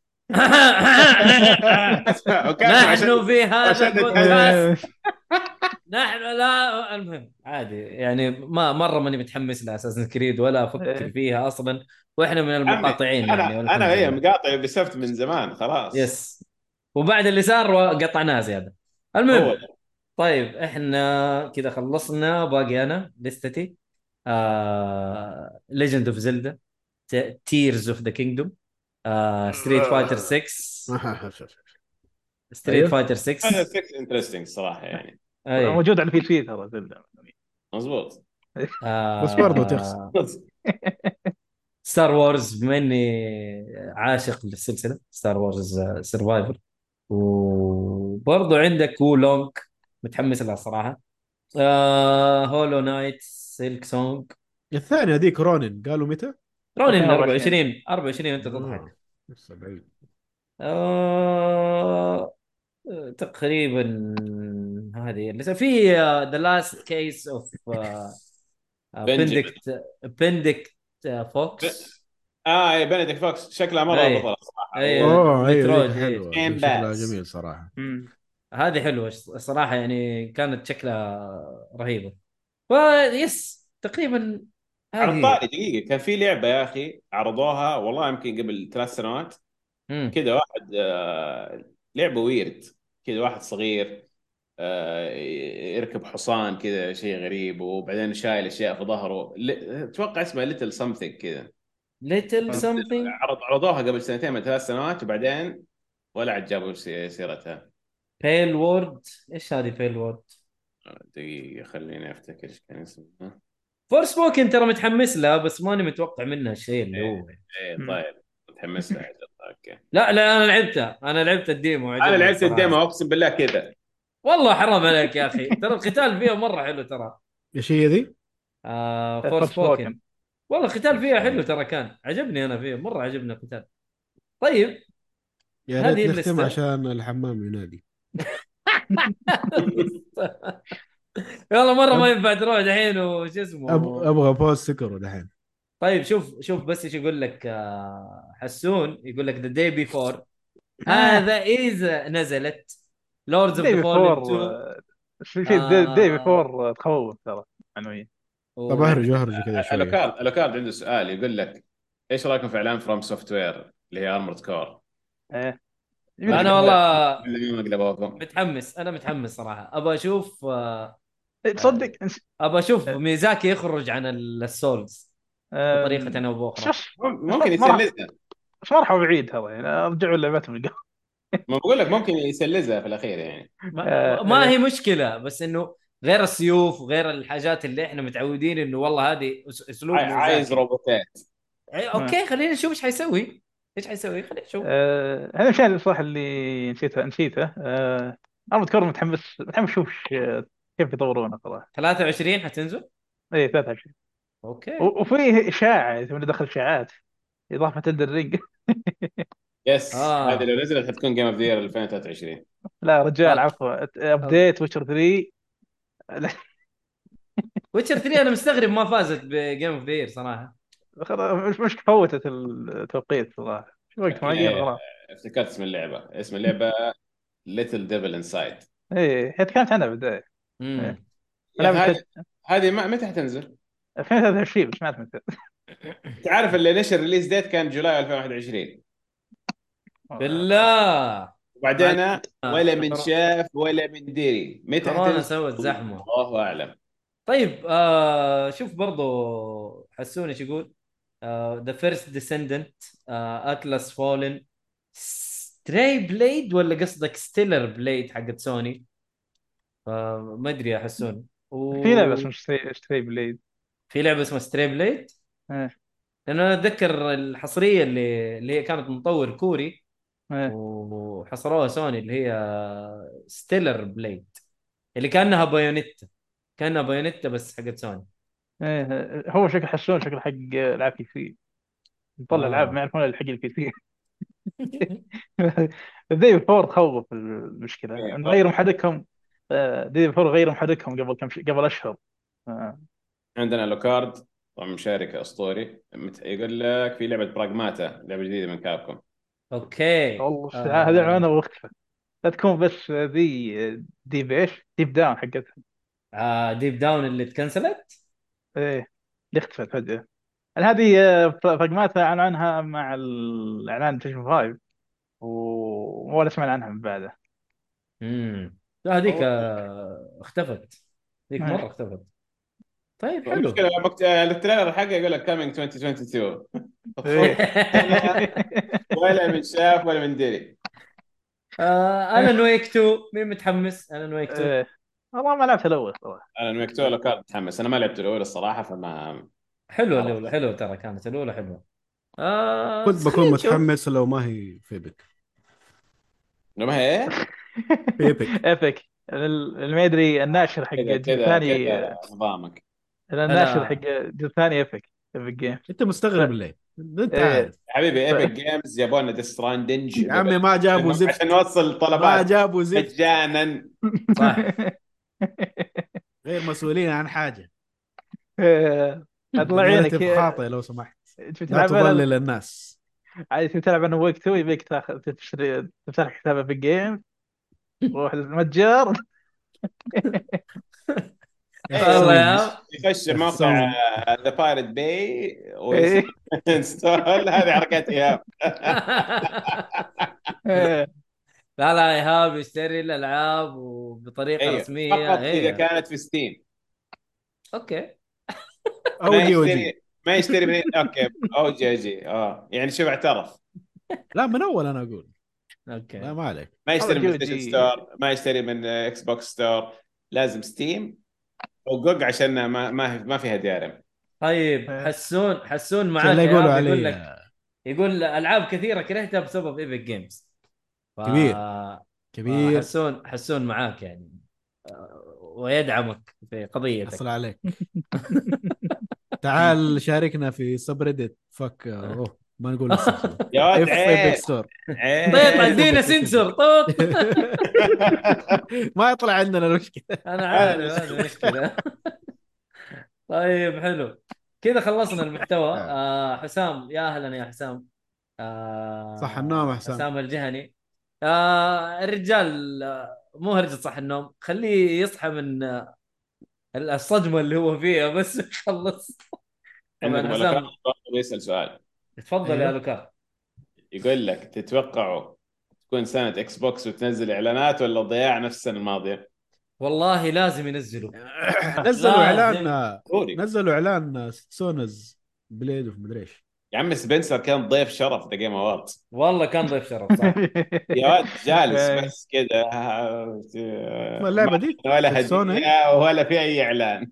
نحن في هذا البودكاست. نحن لا المهم عادي. يعني ما مرة ماني متحمس لاساسن كريد ولا أفكر
إيه.
فيها أصلا. وإحنا من المقاطعين يعني
أنا
والحمد
أنا هي
لله.
مقاطع بسفت من زمان خلاص.
yes وبعد اللي صار قطعناه زياده المهم طيب إحنا كذا خلصنا باقي أنا لستتي آه... Legend of Zelda Tears of the Kingdom Street Fighter 6 Street
أيوه.
فايتر
هذا
6
6 interesting صراحة يعني.
أي.
موجود على ال PC ترى Zelda.
مزبوط
آه...
بس برضو تخسر.
Star Wars بما اني عاشق للسلسلة. Star Wars Survivor وبرضه عندك Wo Long متحمس لها صراحة. آه... Hollow Knight Silksong
الثانية هذيك Ronin قالوا متى؟
Ronin
24.
24 24 أنت تضحك
آه، لسه بعيد
آه... تقريبا هذه اللي في The Last Case of Benedict Benedict Fox
آه اي Benedict Fox شكلها مرة
أي.
بطل.
أوه
أيوه
إيه.
إيه.
ذيك شكلها. جميل
صراحة.
هذه حلوة الصراحه يعني كانت شكلها رهيبة فيس تقريبا
على الطاري دقيقة. كان في لعبة يا أخي عرضوها والله يمكن قبل ثلاث سنوات. كذا واحد آه، لعبة weird كذا واحد صغير آه، يركب حصان كذا شيء غريب وبعدين شايل أشياء في ظهره. أتوقع اسمها little something كذا.
little something
عرض عرضوها قبل سنتين من ثلاث سنوات وبعدين ولا عاد جابوا سي- سيرتها
Palworld إيش هذه Palworld؟
دقيقة خليني أفتكر إيش كان اسمها
Forspoken ترى متحمس لها بس ماني متوقع منها الشيء اللي هو.
إيه.
طيب. متحمس لها. okay.
لا لا أنا لعبتها أنا لعبت ال
demo
أنا
لعبت.
ال
demo أقسم بالله كذا.
والله حرام عليك يا أخي. ترى القتال فيها مرة حلو ترى.
إيش هي ذي؟
آه
Forspoken.
والله القتال فيها حلو ترى كان. عجبني أنا فيها مرة عجبني القتال. طيب.
يا ريت نختم. عشان الحمام ينادي.
والله مرة ما ينفع تروح دحين وش اسمه.
أبغى بوز سكر دحين
طيب شوف شوف بس إيش يقول لك آه، حسون يقول لك ذا داي بيفور
آه.
هذا إذا نزلت لوردز اوف ذا
بيفور
فولن 2
آه، في في
آه.
داي بيفور تخوف ترى عنوية
طب اهرج اهرج كذا شوي
الوكارد الوكارد عنده سؤال يقول لك إيش رأيكم في إعلان فروم سوفت وير اللي هي ارمورد كور؟
إيه
أنا والله متحمس أنا متحمس صراحة. أبغى أشوف آه،
إيه، تصدق؟ نس-
أبغى أشوف ميازاكي يخرج عن ال Souls
آه،
بطريقه أو باخرى
شوف
ممكن
راح-
يسلزها.
ما راحوا بعيد هذا يعني رجعوا لعبتهم
ما بقول لك ممكن يسلزها في الأخير يعني.
ما,
آه،
ما
آه.
هي مشكلة بس إنه غير السيوف وغير الحاجات اللي إحنا متعودين إنه والله هذه أسلوب
عاي- عايز. روبوتات.
إيه، okay خلينا نشوف إيش حيسوي. إيش حيسوي خلينا نشوف
آه، هذا الشيء الصراحه اللي نسيته نسيته. آه، Armored Core متحمس متحمس أشوف كيف يطورونه صراحة.
23 حتنزل؟
اي 23 okay. وفي إشاعة إذا ندخل إشاعات. إضافة Elden Ring
yes
آه.
هذه لو نزلت حتكون game of the 2023
لا رجال
آه.
عفوا. update Witcher 3
Witcher 3 أنا مستغرب ما فازت ب game of the صراحة.
خلاص مش مش فوتت التوقيت صراحة. شو وقت معين
إيه.
خلاص.
افتكرت اسم اللعبة. اسم اللعبة Little Devil Inside
إيه هي تكلمت عنها بالبداية.
امم
لعبة
هذه ما- متى حتنزل؟
2023 بس ما متى.
انت عارف اللي نشر release date كان July 2021
بالله.
وبعدين ولا من
كورونا-
شاف ولا من دري متى
كورونا
حتنزل؟
سوت زحمة.
الله أعلم.
طيب آه شوف برضو حسون إيش يقول؟ The First Descendant Atlas Fallen Stray Blade ولا قصدك Stellar Blade حقت سوني آه ما أدري يا حسون. و...
في لعبة اسمها Stray Blade
في لعبة اسمها Stray Blade
إيه.
لأن أنا أتذكر الحصرية اللي اللي هي كانت مطور كوري.
إيه.
وحصروها سوني اللي هي Stellar Blade اللي كأنها Bayonetta كأنها Bayonetta بس حقت سوني
إيه هو شكل حسون شكل حق العاب PC. يطلع
آه.
العاب ما يعرفون إلا حق ال PC. ديفي فور تخوف المشكلة.
إيه.
غيروا محركهم آه، فور غيروا محركهم قبل كم ش... قبل أشهر. آه،
عندنا لوكارد طبعا مشاركة أسطوري. مت- يقول لك في لعبة Pragmata لعبة جديدة من Capcom
okay.
والله
آه.
هذا عنوانها واختفى لا تكون بس ذي Deep إيش؟ Deep Down حقتها.
آه Deep Down اللي تكنسلت؟
إيه اللي اختفت فجأة. هذه آه، Pragmata اعلن عنها مع الإعلان بلايستيشن 5 و- ولا سمعنا عنها من بعده.
امم لا هذيك آه، اختفت. ذيك
إيه.
مرة اختفت. طيب حلو.
المشكلة مكت... ال trailer حقه يقول لك coming 2022
إيه.
ولا من شاف ولا من دري
آه Alan Wake 2 مين متحمس؟ Alan Wake 2
إيه. والله ما لعبت الأول صراحة.
أنا مكتوب لوكارد متحمس. أنا ما لعبت الاولى الصراحة فما
حلوة الأولى حلوة ترى كانت الأولى حلوة. آه
كنت بكون. متحمس لو ما هي في Epic.
لو ما هي
في
Epic. Epic. اللي ما يدري الناشر حق الجزء الثاني.
نظامك.
الناشر حق الجزء الثاني Epic. Epic Game
أنت مستغرب ليه؟ أنت
إيه.
عارف.
حبيبي إيبك جيمز جابوا لنا ديث ستراندنج
يا عمي ما جابوا زفت
عشان نوصل
ما
طلبات
جابوا زفت
مجانا.
صح.
غير مسؤولين عن
حاجة. أطلع عينك
نرتب خاطئ لو سمحت.
تبي
لا
تلعب
تضلل الناس.
عايز تلعب أنا وقته يبيك تاخذ تشتري تفتح حسابه في الجيم. روح للمتجر
والله يا
يخش. موقع ذا بايرت باي. وينستول هذه حركات ايهاب.
لا لا إيهاب يشتري الألعاب وبطريقة
أيوة.
رسمية
فقط إذا
إيه
كانت في ستيم
أوكي.
أو
ما
جي
يشتري ما يشتري من أوكي. أو جي جي. آه. يعني شوف اعترف.
لا من أول أنا أقول. لا
أوكي
ما عليك.
ما يشتري من ستيشن. ستور ما يشتري من Xbox Store لازم Steam و GOG عشان ما ما ما فيها DRM.
طيب
إيه.
حسون حسون معاك
لا
يقول لك يقول ألعاب كثيرة كرهتها بسبب Epic Games ف...
كبير. كبير.
حسون حسون معاك يعني. ويدعمك في قضيتك.
اصل عليك. تعال شاركنا في سب ريدت فك أوه ما نقول
يا ولد
F
store.
طيب ادينا سنسور. طوط.
ما يطلع عندنا المشكلة.
أنا عارف هذه مشكلة. طيب حلو. كذا خلصنا المحتوى. آه حسام يا أهلا يا حسام. آه
صح النوم حسام.
حسام الجهني. آه الرجال آه، مو هرجة صح النوم. خليه يصحى من آه، الصدمة اللي هو فيها بس يخلص طبعا حسام.
برضه بيسأل سؤال.
تفضل يا
أيوه.
لوكار
يقول لك تتوقعوا تكون سنة إكس بوكس وتنزل إعلانات ولا ضياع نفس السنة الماضية؟
والله لازم ينزلوا.
نزلوا.
إعلان
نزلوا إعلان Senua's Blade وف مدري إيش
يا عم سبنسر كان ضيف شرف The Game Awards
والله كان ضيف شرف صح
يا ولد جالس. بس كذا
ما اللعبة دي
ولا؟ هدية ولا في أي إعلان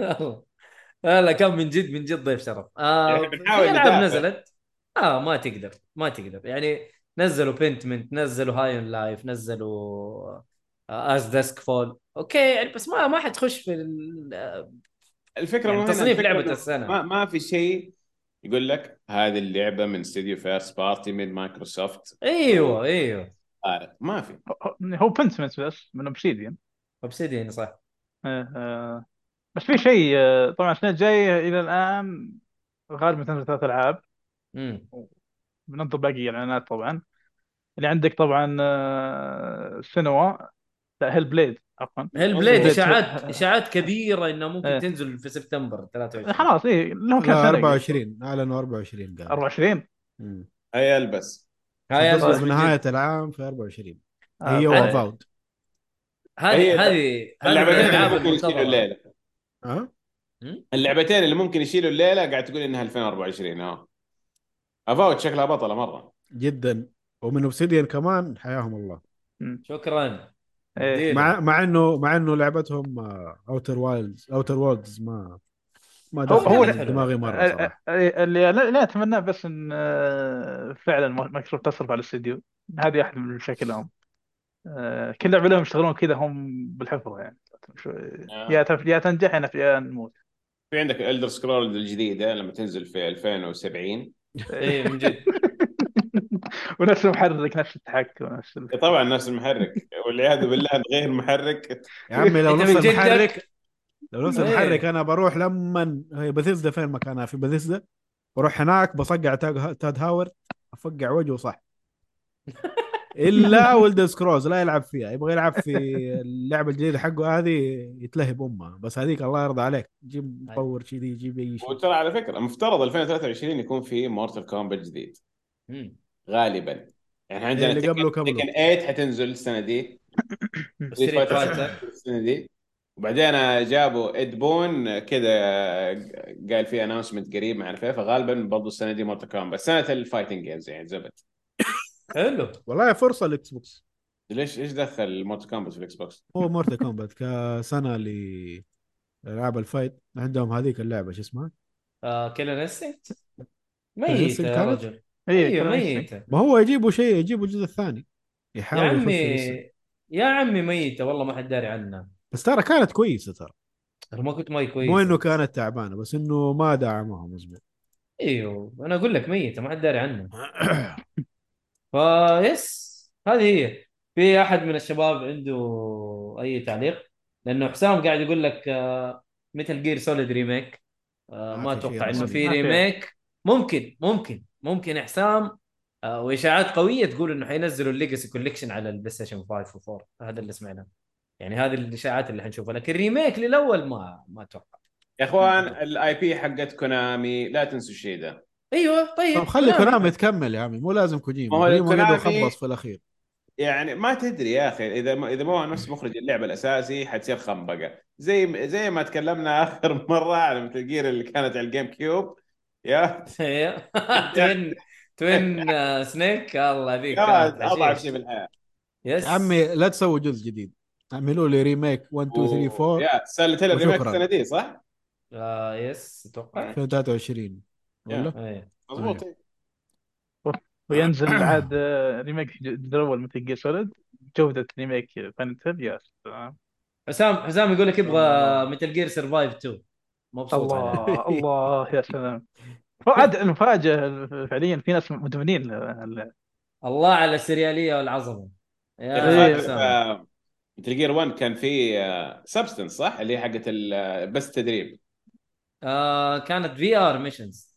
والله. لا لا كان من جد من جد ضيف شرف آه
يعني.
نزلت آه ما تقدر ما تقدر يعني نزلوا Pentiment نزلوا High on Life نزلوا As Dusk Falls okay يعني بس ما ما حتخش في ال-
الفكرة
يعني تصنيف
إنه
السنة.
ما, ما في شيء يقول لك هذه اللعبة من استديو first party من مايكروسوفت
أيوه أيوه.
عارف ما في.
هو Pentiment بس من Obsidian
Obsidian صح.
آه، بس في شيء آه، طبعا السنة الجايه إلى الآن غالبا تنزل ثلاث
ألعاب.
بننطر باقي اعلانات طبعا. اللي عندك طبعا آه، Senua لا Hellblade عفوا.
Hellblade
والله.
اشاعات إشاعات كبيرة انها ممكن
إيه.
تنزل في سبتمبر 23
خلاص إيه لهم كم
لا
سنة؟
24 أعلنوا 24 قال.
24
مم.
هي
ألبس. هاي
بنهايه
جد.
العام في 24
آه،
هي وفاود
هذه هذه
اللعبتين اللي ممكن يشيلوا الليلة.
ها؟
اللعبتين اللي ممكن يشيلوا الليلة قاعد تقول إنها 2024 آه أفاوت شكلها بطلة مرة.
جدا. ومن أوبسيديان كمان حياهم الله.
شكرا.
إيه.
مع مع إنه مع إنه لعبتهم اوتر وايلدز اوتر وولدز ما ما
هو
دخل دماغي مرة
صراحة. اللي لا لا أتمناه بس إن آه، فعلا مايكروسوفت تصرف على الاستديو. هذه أحد من مشاكلهم آه، كل لعبة لهم يشتغلون كذا هم بالحفرة يعني.
آه.
يا تف- يا تنجح يا نموت.
في عندك ال elder scrolls الجديده لما تنزل في 2070
إيه من جد.
ونفس المحرك نفس التحكم نفس.
طبعا نفس المحرك. والعياذ بالله نغير محرك.
يا عمي لو
جدك؟
المحرك لو نص
إيه.
المحرك أنا بروح لما هي بثيزدا فين مكانها في بثيزدا بروح هناك بصقع تاد هاورد أفقع وجهه صح إلا ولد سكروز لا يلعب فيها. يبغى يلعب في اللعبه الجديده حقه هذه يتلهب امها بس هذيك الله يرضى عليك. جيب مطور كذي جيب أي شيء.
وترى على فكرة مفترض 2023 يكون في مورتال كومبات جديد. غالبا. يعني عندنا
اللي قبله قبله.
تكن 8 حتنزل السنة دي.
street
السنة دي. وبعدين جابوا اد بون كذا قال في announcement قريب ما اعرف إيه فغالبا برضو السنة دي mortal kombat سنة ال fighting games يعني زبد
حلو.
والله فرصة ال Xbox
ليش إيش دخل mortal kombat في ال Xbox؟
هو mortal kombat كسنة ل العاب ال fight عندهم هذيك اللعبة شو اسمها؟
آه
killer
instinct
Instinct
يا؟ رجل. أيوه
كان
ميتة.
ما هو يجيبوا شيء يجيبوا الجزء الثاني.
يا
يحاول
عمي
يخش لسه.
يا عمي ميتة والله ما حد داري عنها
بس ترى كانت كويسة ترى.
ما كنت ماي كويس
مو إنه كانت تعبانة بس إنه ما دعموها مزبوط.
أيوه أنا أقول لك ميتة ما حد داري عنها فيس هذه هي. في أحد من الشباب عنده أي تعليق؟ لأنه حسام قاعد يقول لك مثل جير سوليد ريميك
ما
أتوقع
إنه
في. remake ممكن ممكن. ممكن حسام آه، وإشاعات قوية تقول إنه حينزلوا ال legacy collection على ال PlayStation 5 و4 هذا اللي سمعناه. يعني هذه الإشاعات اللي حنشوفها. لكن remake للأول ما ما أتوقع.
يا إخوان ال IP حقت كونامي لا تنسوا الشيء ده.
أيوه طيب.
طب خلي
كونامي.
تكمل يا عمي. مو لازم
ما
كوجيما
هو
كوجيما
كونامي-
يخبص في الأخير.
يعني ما تدري يا أخي إذا ما إذا ما هو نفس مخرج اللعبة الأساسي حتصير خنبقة. زي زي ما تكلمنا آخر مرة على metal gear اللي كانت على ال GameCube يا.
إيه. twin twin آه، snake الله ذيك
يا
كانت
اضعف. شيء في الحياة
yes
يا عمي لا تسوي جزء جديد. اعملوا لي remake 1 2 3 4
يا سالت ال remake
وشكراً.
السنة دي صح؟
آه yes أتوقع.
2023 ولا؟
إيه.
مضبوط
وينزل عاد آه، remake الجزء الأول metal gear solid جوده ريميك فانتل يا سلام.
حسام حسام يقول لك يبغى متل جير سرفايف 2 مبسوط.
الله الله يا سلام. عاد المفاجأة فعليا في ناس مدمنين ال-
الله على السريالية والعظمة.
يا
إيه.
آه، مثل جير 1 كان في سبستنس صح؟ اللي هي حقت ال- بس تدريب.
آه كانت في ار ميشنز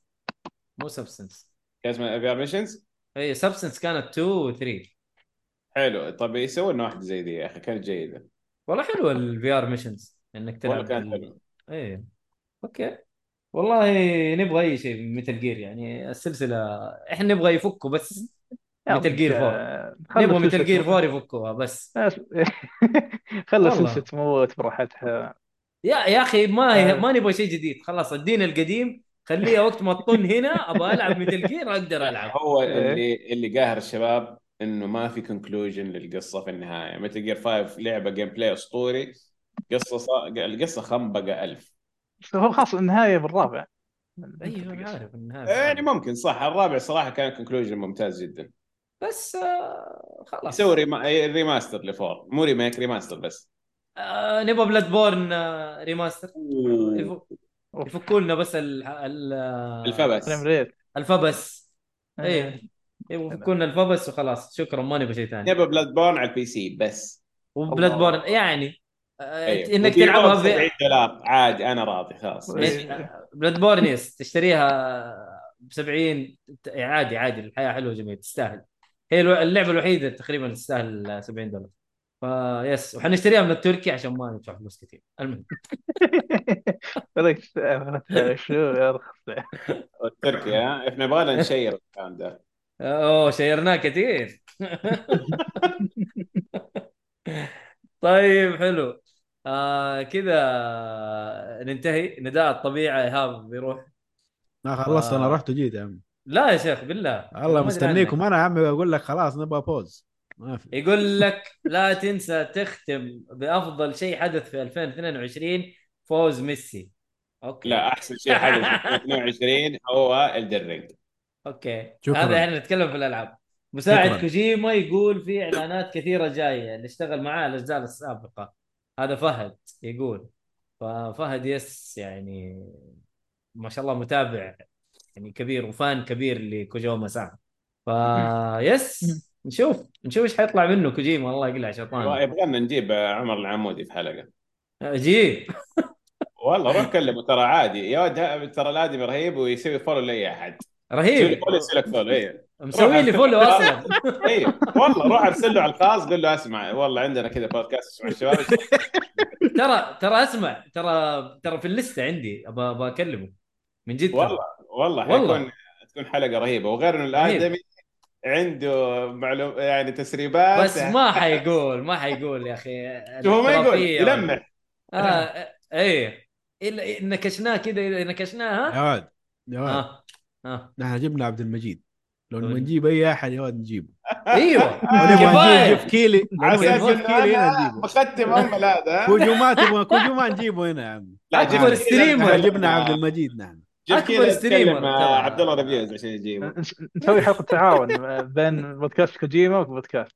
مو سبستنس
كان اسمها في ار ميشنز
اي سبستنس كانت 2 و 3
حلو. طب يسوي لنا واحدة زي دي يا أخي؟ كانت جيده
والله حلوة الفي ار ميشنز إنك
والله
تلعب
كانت
بال-
حلوة
إيه أوكي. والله نبغى أي شيء من متل جير يعني السلسلة إحنا نبغى يفكوا بس مثل جير فور. نبغى
سلسلة
جير. 4 يفكوها بس والله.
سلسله موت براحتها
يا يا أخي ما
آه.
ما نبغى شيء جديد خلاص ادينا القديم خليها وقت ما تطن هنا أبغى ألعب متل جير أقدر ألعب
هو
إيه.
اللي اللي قاهر الشباب إنه ما في conclusion للقصة في النهاية metal gear 5 لعبة gameplay أسطوري قصة. القصة خنبقة ألف
هو خاص النهاية بالرابع.
أيوه أنا عارف
يعني ممكن صح. الرابع صراحة كان conclusion ممتاز جدا.
بس آه خلاص.
يسوي rema... remaster ل four. مو remake remaster بس.
آه نبغى bloodborne آه
remaster.
يفكوا لنا بس ال ال
ال FPS.
ال
FPS.
إيه. يبغوا يفكوا لنا ال FPS وخلاص. شكرا ما نبغى شيء ثاني.
نبى bloodborne على ال PC بس.
و
blood.
borne يعني
أيوه. إنك
تلعبها
ب 70
في
دولار عادي أنا راضي خلاص.
إيه.
bloodborne yes تشتريها ب 70 عادي عادي الحياة حلوة جميلة تستاهل. هي اللعبة الوحيدة تقريبا تستاهل 70 دولار. ف yes وحنشتريها من التركي عشان ما ندفع فلوس كثير. المهم.
ولك شو يا رخص.
التركي ها؟ إحنا نبغى نشير الكلام ده.
أوه شيرناه كثير. طيب حلو. آه كذا ننتهي. نداء الطبيعه ايهاب بيروح.
ما خلصت أنا
آه.
رحت وجيت يا عمي.
لا يا شيخ بالله.
الله مستنيكم. أنا يا عمي أقول لك خلاص نبغى بوز ما في.
يقول لك لا تنسى تختم بأفضل شيء حدث في 2022 فوز ميسي. أوكي.
لا أحسن شيء حدث في 22 هو elden
ring أوكي.
شكراً.
هذا إحنا نتكلم في الألعاب. مساعد
شكراً.
كوجيما يقول في إعلانات كثيرة جاية. اللي اشتغل معاه الأجزاء السابقة. هذا فهد يقول. ففهد yes يعني ما شاء الله متابع يعني كبير و fan كبير لكوجيما سان. ف yes نشوف نشوف إيش حيطلع منه كوجيما. الله يقلع شيطان
يبغى لنا نجيب عمر العمودي في حلقة.
جيب
والله روح كلمه ترى عادي. يا ترى الآدمي رهيب ويسوي follow لاي أحد.
رهيب.
follow يسوي لك follow
مسوي لي follow أصلا.
اي والله روح ارسل له على الخاص قول له اسمع والله عندنا كذا بودكاست اسمع الشباب
ترى ترى اسمع ترى ترى في اللسته عندي ابى ابى أكلمه. من جد.
والله والله
والله.
حيكون تكون حلقة رهيبة. وغير انه الادمي عنده معلوم يعني تسريبات.
بس ما حيقول ما حيقول يا
أخي. هو ما يقول يلمح.
آه إيه. إلا- نكشناه كذا إذا نكشناه
يا واد يا واد
ها ها
نحن جبنا عبد المجيد. لو
طيب.
نبغى نجيب أي أحد يا واد نجيبه أيوه
كفاية
جيف كيلي لو
على أساس
كيلي هنا نجيبه
مختم ام هذا
كوجيما تبغى كوجيما نجيبه هنا يا عمي
لا كذا streamer.
جبنا عبد المجيد
أكبر
كذا streamer
ترى.
عبد الله Reviews عشان يجيبه
نس- نسوي حلقة تعاون بين بودكاست كوجيما وبودكاست؟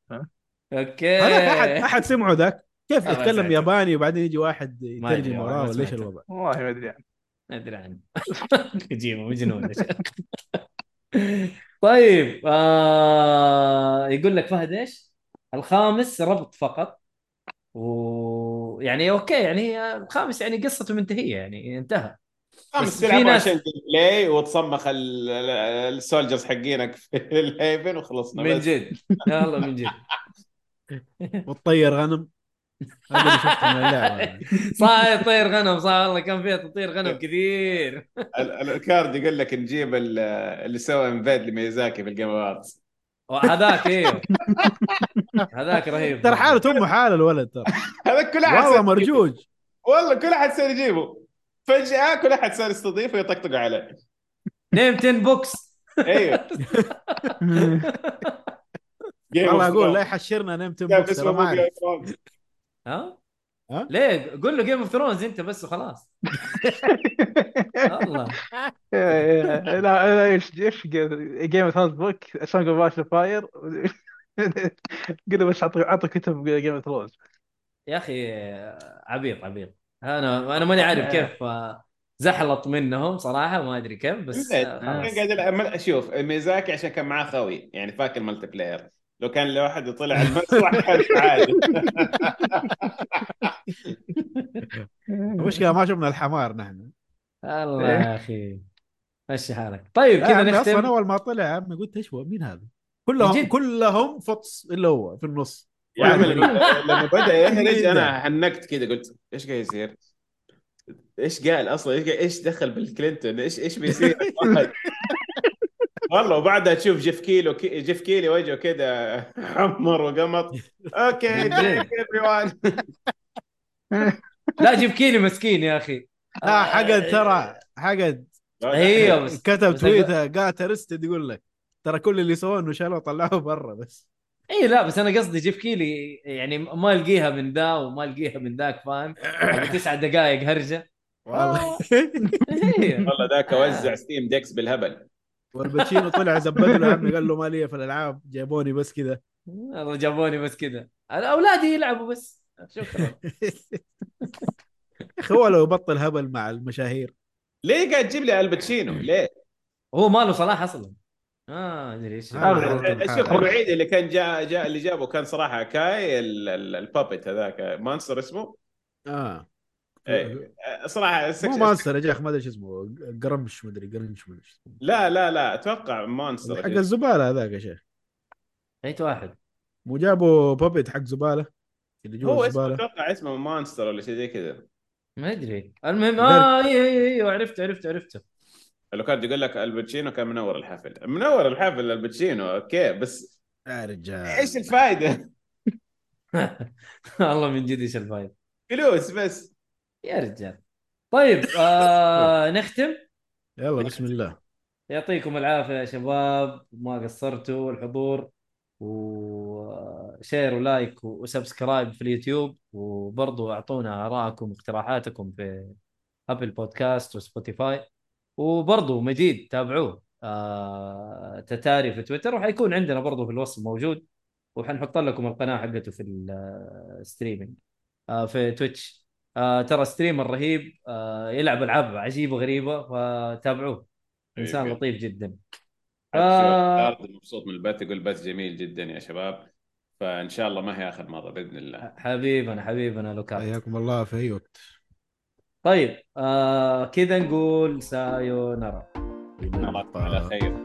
أوكي
هذا احد احد سمعه ذاك كيف يتكلم. ياباني وبعدين يجي واحد
ما
يترجم وراه
ما
ولا
إيش.
الوضع؟
والله ما أدري يعني
ما أدري عنه كوجيما مجنون. طيب آه يقول لك فهد إيش؟ الخامس ربط فقط. ويعني أوكي يعني الخامس يعني قصته منتهية يعني انتهى. في
تلعبوا
ناس-
عشان بلاي وتصمخ ال- ال- السولجرز حقينك في الهيفن وخلصنا
من. جد. والله من جد.
وتطير غنم. هذا اللي شفته من اللعبة.
صح طير غنم صح والله كان فيها تطير غنم كثير.
ال- ال- الكارد يقول لك نجيب ال- اللي سوى انفيد لميزاكي في الجيم اووردز
هذاك أيوه هذاك رهيب.
ترى حالته امه حال الولد ترى.
هذا كل أحد
والله
صار.
مرجوج.
والله كل أحد صار يجيبه. فجأة كل أحد صار يستضيفه ويطقطق عليه.
نيم 10 بوكس
أيوه.
والله أقول لا. يحشرنا نمت
كيف
بوكس
ها؟
ها؟
ليه؟ قول له جيم اوف ثرونز انت بس وخلاص والله
لا لا إيش إيش جيم اوف ثرونز بوك سونج اوف باش فاير قل له بس اعطي أعطي كتب Game of Thrones
يا أخي عبيط عبيط أنا أنا ماني عارف كيف آه، زحلط منهم صراحة ما أدري كيف بس. آه،.
قاعد أشوف ميزاكي عشان كان معاه خوي يعني فاك ال multiplayer لو كان لوحده طلع المسرح كان عادي.
المشكلة ما شفنا الحمار نحن.
الله يا أخي. مشي حالك. طيب كذا
عمي أصلا
نختم.
أول ما طلع يا عمي قلت إيش هو؟ مين هذا؟ كلهم
جد؟
كلهم فطس الا هو في النص.
يا عمي لما بدأ يهرج أنا حنكت كذا قلت إيش قاعد يصير؟ إيش قال أصلا؟ إيش دخل بالكلينتون؟ إيش إيش بيصير؟ والله وبعدها تشوف جيف كيلي كي جيف كيلي وجهه كذا حمر وقمط.
أوكي
everyone.
لا جيف كيلي مسكين يا أخي.
لا حقد ترى حقد.
أيوه بس
كتب
بس
tweet قاعد trusted يقول لك ترى كل اللي سووه إنه شالوه طلعوه برا بس.
اي لا بس أنا قصدي جيف كيلي يعني ما القيها من ذا وما القيها من ذاك فاهم؟ تسع دقائق هرجة.
والله.
إيه.
والله ذاك وزع Steam Decks بالهبل.
والباتشينو طلع زبد له عمي قال له ما لي في الألعاب جابوني بس كذا
والله جابوني بس كذا أولادي يلعبوا بس. شكرا.
يا أخي هو لو يبطل هبل مع المشاهير.
ليه قاعد تجيب لي الباتشينو؟ ليه؟
هو ما له صلاح أصلا؟ آه أدري إيش.
آه.
شوف الوحيد اللي كان جاء جاء اللي جابه كان صراحة كاي ال- ال- البابت هذاك مانستر اسمه. آه. صراحة
مو مانستر يا جاخ ما أدري شو اسمه قرمش ما أدري قرنش ما أدري شو اسمه.
لا لا لا أتوقع مانستر
حق الزبالة هذاك يا شيخ.
ايت واحد.
مو جابوا بابيت حق زبالة؟ اللي جوا
هو اسمه أتوقع اسمه مانستر ولا شيء زي كذا.
ما أدري. المهم آه أيوه أيوه أيوه عرفته عرفته عرفته.
لو كان يقول لك الباتشينو كان منور الحفل. منور الحفل الباتشينو أوكي بس
يا رجال.
إيش الفائده؟
والله من جد إيش الفايدة.
فلوس بس.
يا رجال. طيب آه نختم؟
يلا بسم الله.
يعطيكم العافية يا شباب ما قصرتوا الحضور و share و like و subscribe في اليوتيوب وبرضو أعطونا ارائكم واقتراحاتكم في Apple Podcast وسبوتيفاي وبرضو مجيد تابعوه. آه تتاري في تويتر وحيكون عندنا برضو في الوصف موجود وحنحط لكم القناة حقته في ال streaming آه في تويتش. آه ترى streamer رهيب آه يلعب ألعاب عجيبة غريبة فتابعوه. إنسان
حبيبي.
لطيف جدا.
آه... مبسوط من البث يقول بث جميل جدا يا شباب. فإن شاء الله ما هي آخر مرة بإذن الله.
حبيبنا حبيبنا لوكا
حياكم الله في أي وقت.
طيب آه كذا نقول سايونارا.
نراكم على خير.